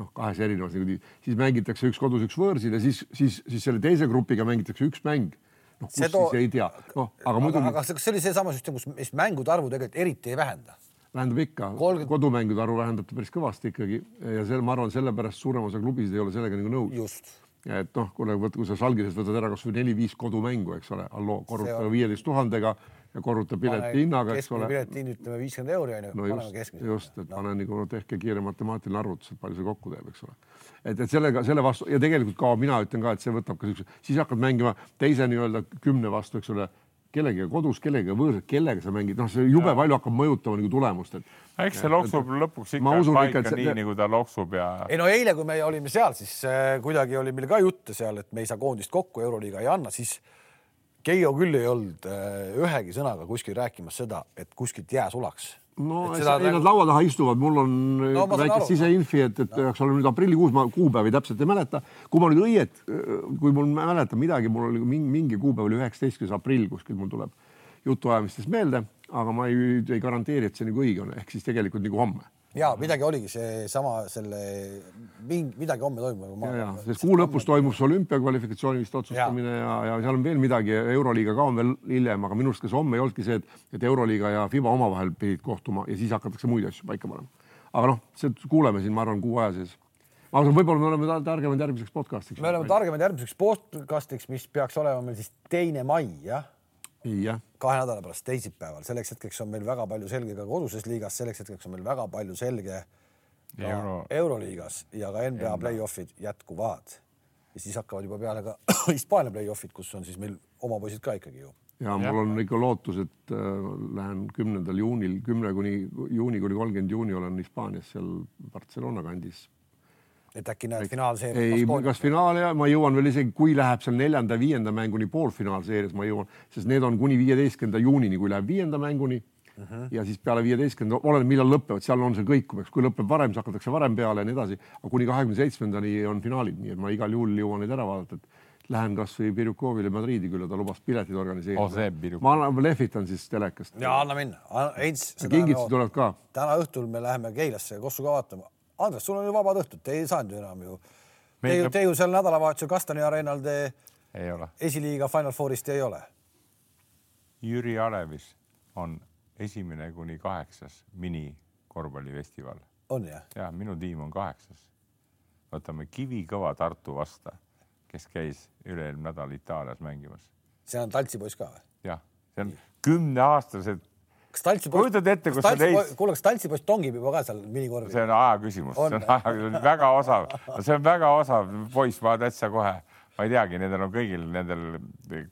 noh, kahes erinevas niimoodi, siis mängitakse üks kodus, üks võõrsil ja siis, siis, siis selle teise grupiga mängitakse üks mäng noh, kus too... siis ei tea, noh, aga muidugi. aga kas see oli seesama süsteem, kus, mis mängude arvu tegelikult eriti ei vähenda? vähendab ikka 30..., kodumängude arvu vähendab ta päris kõvasti ikkagi ja see, ma arvan, sellepärast suurem osa klubisid ei ole sellega nagu nõus. et noh, kuule, kui sa Salgisest võtad ära kasvõi neli-viis kodumängu, eks ole, halloo, korruta viieteist tuhandega, ja korruta pileti hinnaga, eks ole. pileti hind ütleme viiskümmend euri on ju. no just, just, et no. pane nagu tehke kiire matemaatiline arvutus, et palju see kokku teeb, eks ole. et, et sellega, selle vastu ja tegelikult ka mina ütlen ka, et see võtab ka siukse, siis hakkad mängima teise nii-öelda kümne vastu, eks ole kellegagi kodus, kellegagi võõrsil, kellega sa mängid, noh, see jube ja. palju hakkab mõjutama nagu tulemust, et. eks see loksub et, lõpuks ikka paika ikka, nii, nagu ta loksub ja. ei no eile, kui me olime seal, siis äh, kuidagi oli meil ka jutte seal, et me ei saa koondist kokku, Euroliiga ei anna, siis Keijo küll ei olnud äh, ühegi sõnaga kuskil rääkimas seda, et kuskilt jää sulaks. No ei, nad laua taha istuvad, mul on no, väike siseinfi, et, et peaks no. olema nüüd aprillikuus, ma kuupäevi täpselt ei mäleta. kui ma nüüd õiet, kui mul mäletan midagi, mul oli mingi, mingi kuupäev oli üheksateistkümnes aprill kuskil mul tuleb jutuajamistest meelde, aga ma ei, ei garanteeri, et see nagu õige on, ehk siis tegelikult nagu homme ja midagi oligi seesama selle midagi homme toimub. sest kuu lõpus toimub see olümpiakvalifikatsiooni vist otsustamine ja, ja, ja seal on veel midagi, Euroliiga ka on veel hiljem, aga minu arust kas homme ei olnudki see, et, et Euroliiga ja FIBA omavahel pidid kohtuma ja siis hakatakse muid asju paika panema. aga noh, see kuuleme siin, ma arvan, kuu aja sees ma arvan, võib-olla me oleme targemad järgmiseks podcast'iks. me oleme targemad järgmiseks podcast'iks, mis peaks olema meil siis teine mai, jah kahe nädala pärast teisipäeval, selleks hetkeks on meil väga palju selge ka koduses liigas, selleks hetkeks on meil väga palju selge Euro. euroliigas ja ka NBA play-off'id jätkuvad. ja siis hakkavad juba peale ka (coughs) Hispaania play-off'id, kus on siis meil oma poisid ka ikkagi ju. ja mul on ikka lootus, et äh, lähen kümnendal juunil, kümne kuni juuni kuni kolmkümmend juuni olen Hispaanias seal Barcelona kandis et äkki näed finaalseerias? ei, kas finaali ja ma jõuan veel isegi, kui läheb seal neljanda-viienda mänguni poolfinaalseerias, ma jõuan, sest need on kuni viieteistkümnenda juunini, kui läheb viienda mänguni uh. Mhm. -huh. ja siis peale viieteistkümnenda, oleneb, millal lõpevad, seal on see kõikuv, eks, kui lõpeb varem, siis hakatakse varem peale ja nii edasi, aga kuni kahekümne seitsmendani on finaalid, nii et ma igal juhul jõuan neid ära vaadata, et lähen kasvõi Birjukovile Madriidi külla, ta lubas piletid organiseerida oh,. ma lehvitan siis telekast. ja anna minna, Heinz. kingitused tulevad ka. täna õhtul me läheme Keilasse Kossu ka vaatama Andres, sul ju vabad õhtud, te ei saanud ju enam ju. Te ju, te ju seal nädalavahetusel Kastani areenal te ei ole. esiliiga Final Fourist ei ole. Jüri Alevis on esimene kuni kaheksas minikorvpallifestival. on jah? ja minu tiim on kaheksas. võtame Kivikõva Tartu vasta, kes käis üle-eelmine nädal Itaalias mängimas. see on taltsipoiss ka või? jah, see on kümneaastased kas Taltsi poiss, kujutad ette, kus sa neid. kuule, kas Taltsi poiss tongib juba ka seal minikorvi? see on aja küsimus, see on aja, väga osav, see on väga osav poiss, ma täitsa kohe, ma ei teagi, nendel on kõigil nendel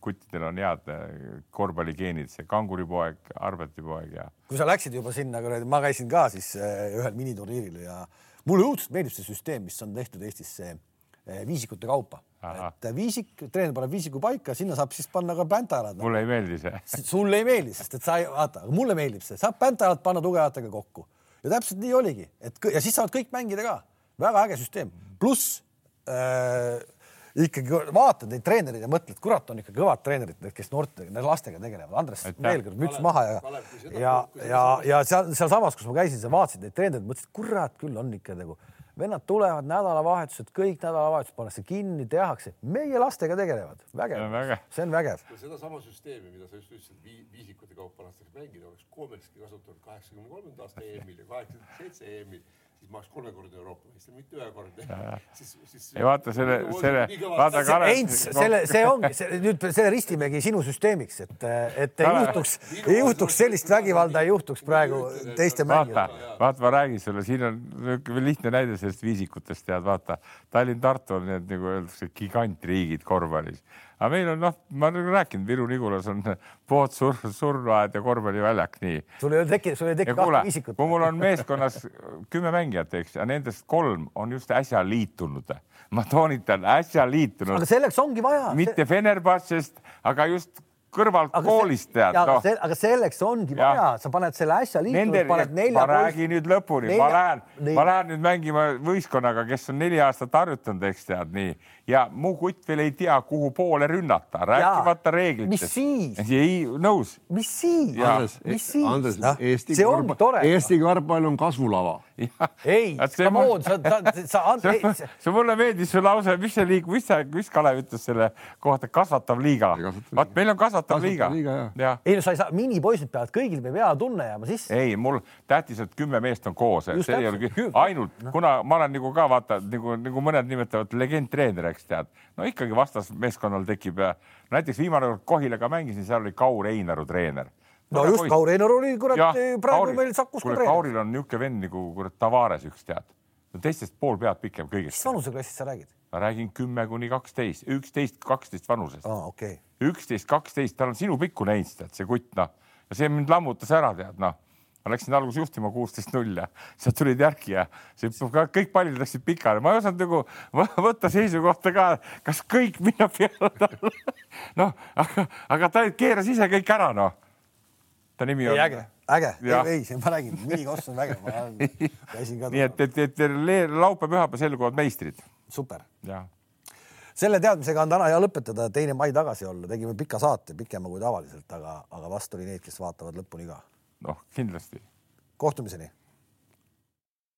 kuttidel on head eh, korvpalligeenid, see kanguripoeg, Arbeti poeg ja. kui sa läksid juba sinna, ma käisin ka siis eh, ühel miniturniiril ja mulle õudselt meeldib see süsteem, mis on tehtud Eestis, see eh, viisikute kaupa et viisik, treener paneb viisiku paika, sinna saab siis panna ka päntajalad. mulle ei meeldi see. (laughs) sulle ei meeldi, sest et sa ei, vaata, mulle meeldib see, saab päntajalad panna tugevatega kokku ja täpselt nii oligi, et ja siis saavad kõik mängida ka. väga äge süsteem, pluss äh, ikkagi vaatad neid treenereid ja mõtled, kurat, on ikka kõvad treenerid, need, kes noorte, lastega tegelevad. Andres, veel kord müts maha ja, ja, ja, ja seal, sealsamas, kus ma käisin, sa vaatasid neid treenereid, mõtlesid, kurat küll on ikka nagu vennad tulevad nädalavahetused, kõik nädalavahetused pannakse kinni, tehakse, meie lastega tegelevad, vägev, see on vägev. sedasama süsteemi, mida sa just ütlesid, viisikute kaupa lastakse mängida, oleks Komeski kasutanud kaheksakümne kolmanda aasta EM-il ja kaheksakümmend seitse EM-il siis ma oleks kolmekordne Euroopa meister, mitte ühekordne. siis, siis. ei vaata selle, selle, vaata Kalev. Heinz, selle, see ongi see, nüüd selle ristimegi sinu süsteemiks, et, et ei juhtuks, ei juhtuks sellist vägivalda, ei juhtuks praegu teiste mängijate. vaata, ma räägin sulle, siin on lihtne näide sellest viisikutest, tead, vaata Tallinn-Tartu on need nagu öeldakse gigantriigid korvpallis aga meil on noh, ma olen rääkinud, Viru-Nigulas on pood sur, surnuaed ja korvpalliväljak, nii. sul ei ole tekkinud, sul ei tekkinud kahte isikut. kui mul on meeskonnas kümme mängijat, eks, ja nendest kolm on just äsja liitunud. ma toonitan, äsja liitunud. aga selleks ongi vaja. mitte Fenerbahce'st, aga just kõrvalt aga koolist tead. No. Se aga selleks ongi ja. vaja, sa paned selle äsja liitunud, paned nelja. ma räägin nüüd lõpuni, ma lähen, ma lähen nüüd mängima võistkonnaga, kes on neli aastat harjutanud, eks tead nii ja mu kutt veel ei tea, kuhu poole rünnata, rääkimata reeglitest. mis siis? ei, nõus. mis siis? Andres, Andres no,, Eesti korvpall, Eesti korvpall on kasvulava. ei, come on, sa, sa, sa, Andres. (laughs) see mulle meeldis su lause, mis see liig-, mis see, mis Kalev ütles selle kohta, kasvatav liiga. vaat meil on kasvatav liiga. ei no sa ei saa, minipoisid peavad, kõigil peab hea tunne jääma sisse. ei, mul tähtis, et kümme meest on koos, see ei ole ainult no., kuna ma olen nagu ka vaata nagu, nagu mõned nimetavad legendtreener, eks tead. no ikkagi vastasmeeskonnal tekib ja näiteks viimane kord Kohilaga mängisin, seal oli Kaur Einaru treener no just, Kaur Einor oli kurat praegu Kauri, meil Sakus kuule, Kauril on niisugune vend nagu kurat Tavares üks tead, teistest pool pead pikem kõigest. mis vanuseklassist sa räägid? ma räägin kümme kuni kaksteist, üksteist, kaksteist vanusest ah,. Okay. üksteist, kaksteist, tal on sinu pikkune eins, tead see kutt noh ja see mind lammutas ära, tead noh ma läksin alguses juhtima kuusteist null ja sealt tulid järgi ja see kõik pallid läksid pikali, ma ei osanud nagu võtta seisukohta ka, kas kõik minna peale talle. noh, aga, aga ta keeras ise kõik ära, noh. ta nimi on. äge, äge, ei, ei, ma räägin, minikoss on äge, ma käisin ka. nii et, et, et, laupäev-pühapäev selguvad meistrid. super. selle teadmisega on täna hea lõpetada, teine mai tagasi olla, tegime pika saate, pikema kui tavaliselt, aga, aga vastu oli neid, kes vaatavad lõpuni ka noh, kindlasti. kohtumiseni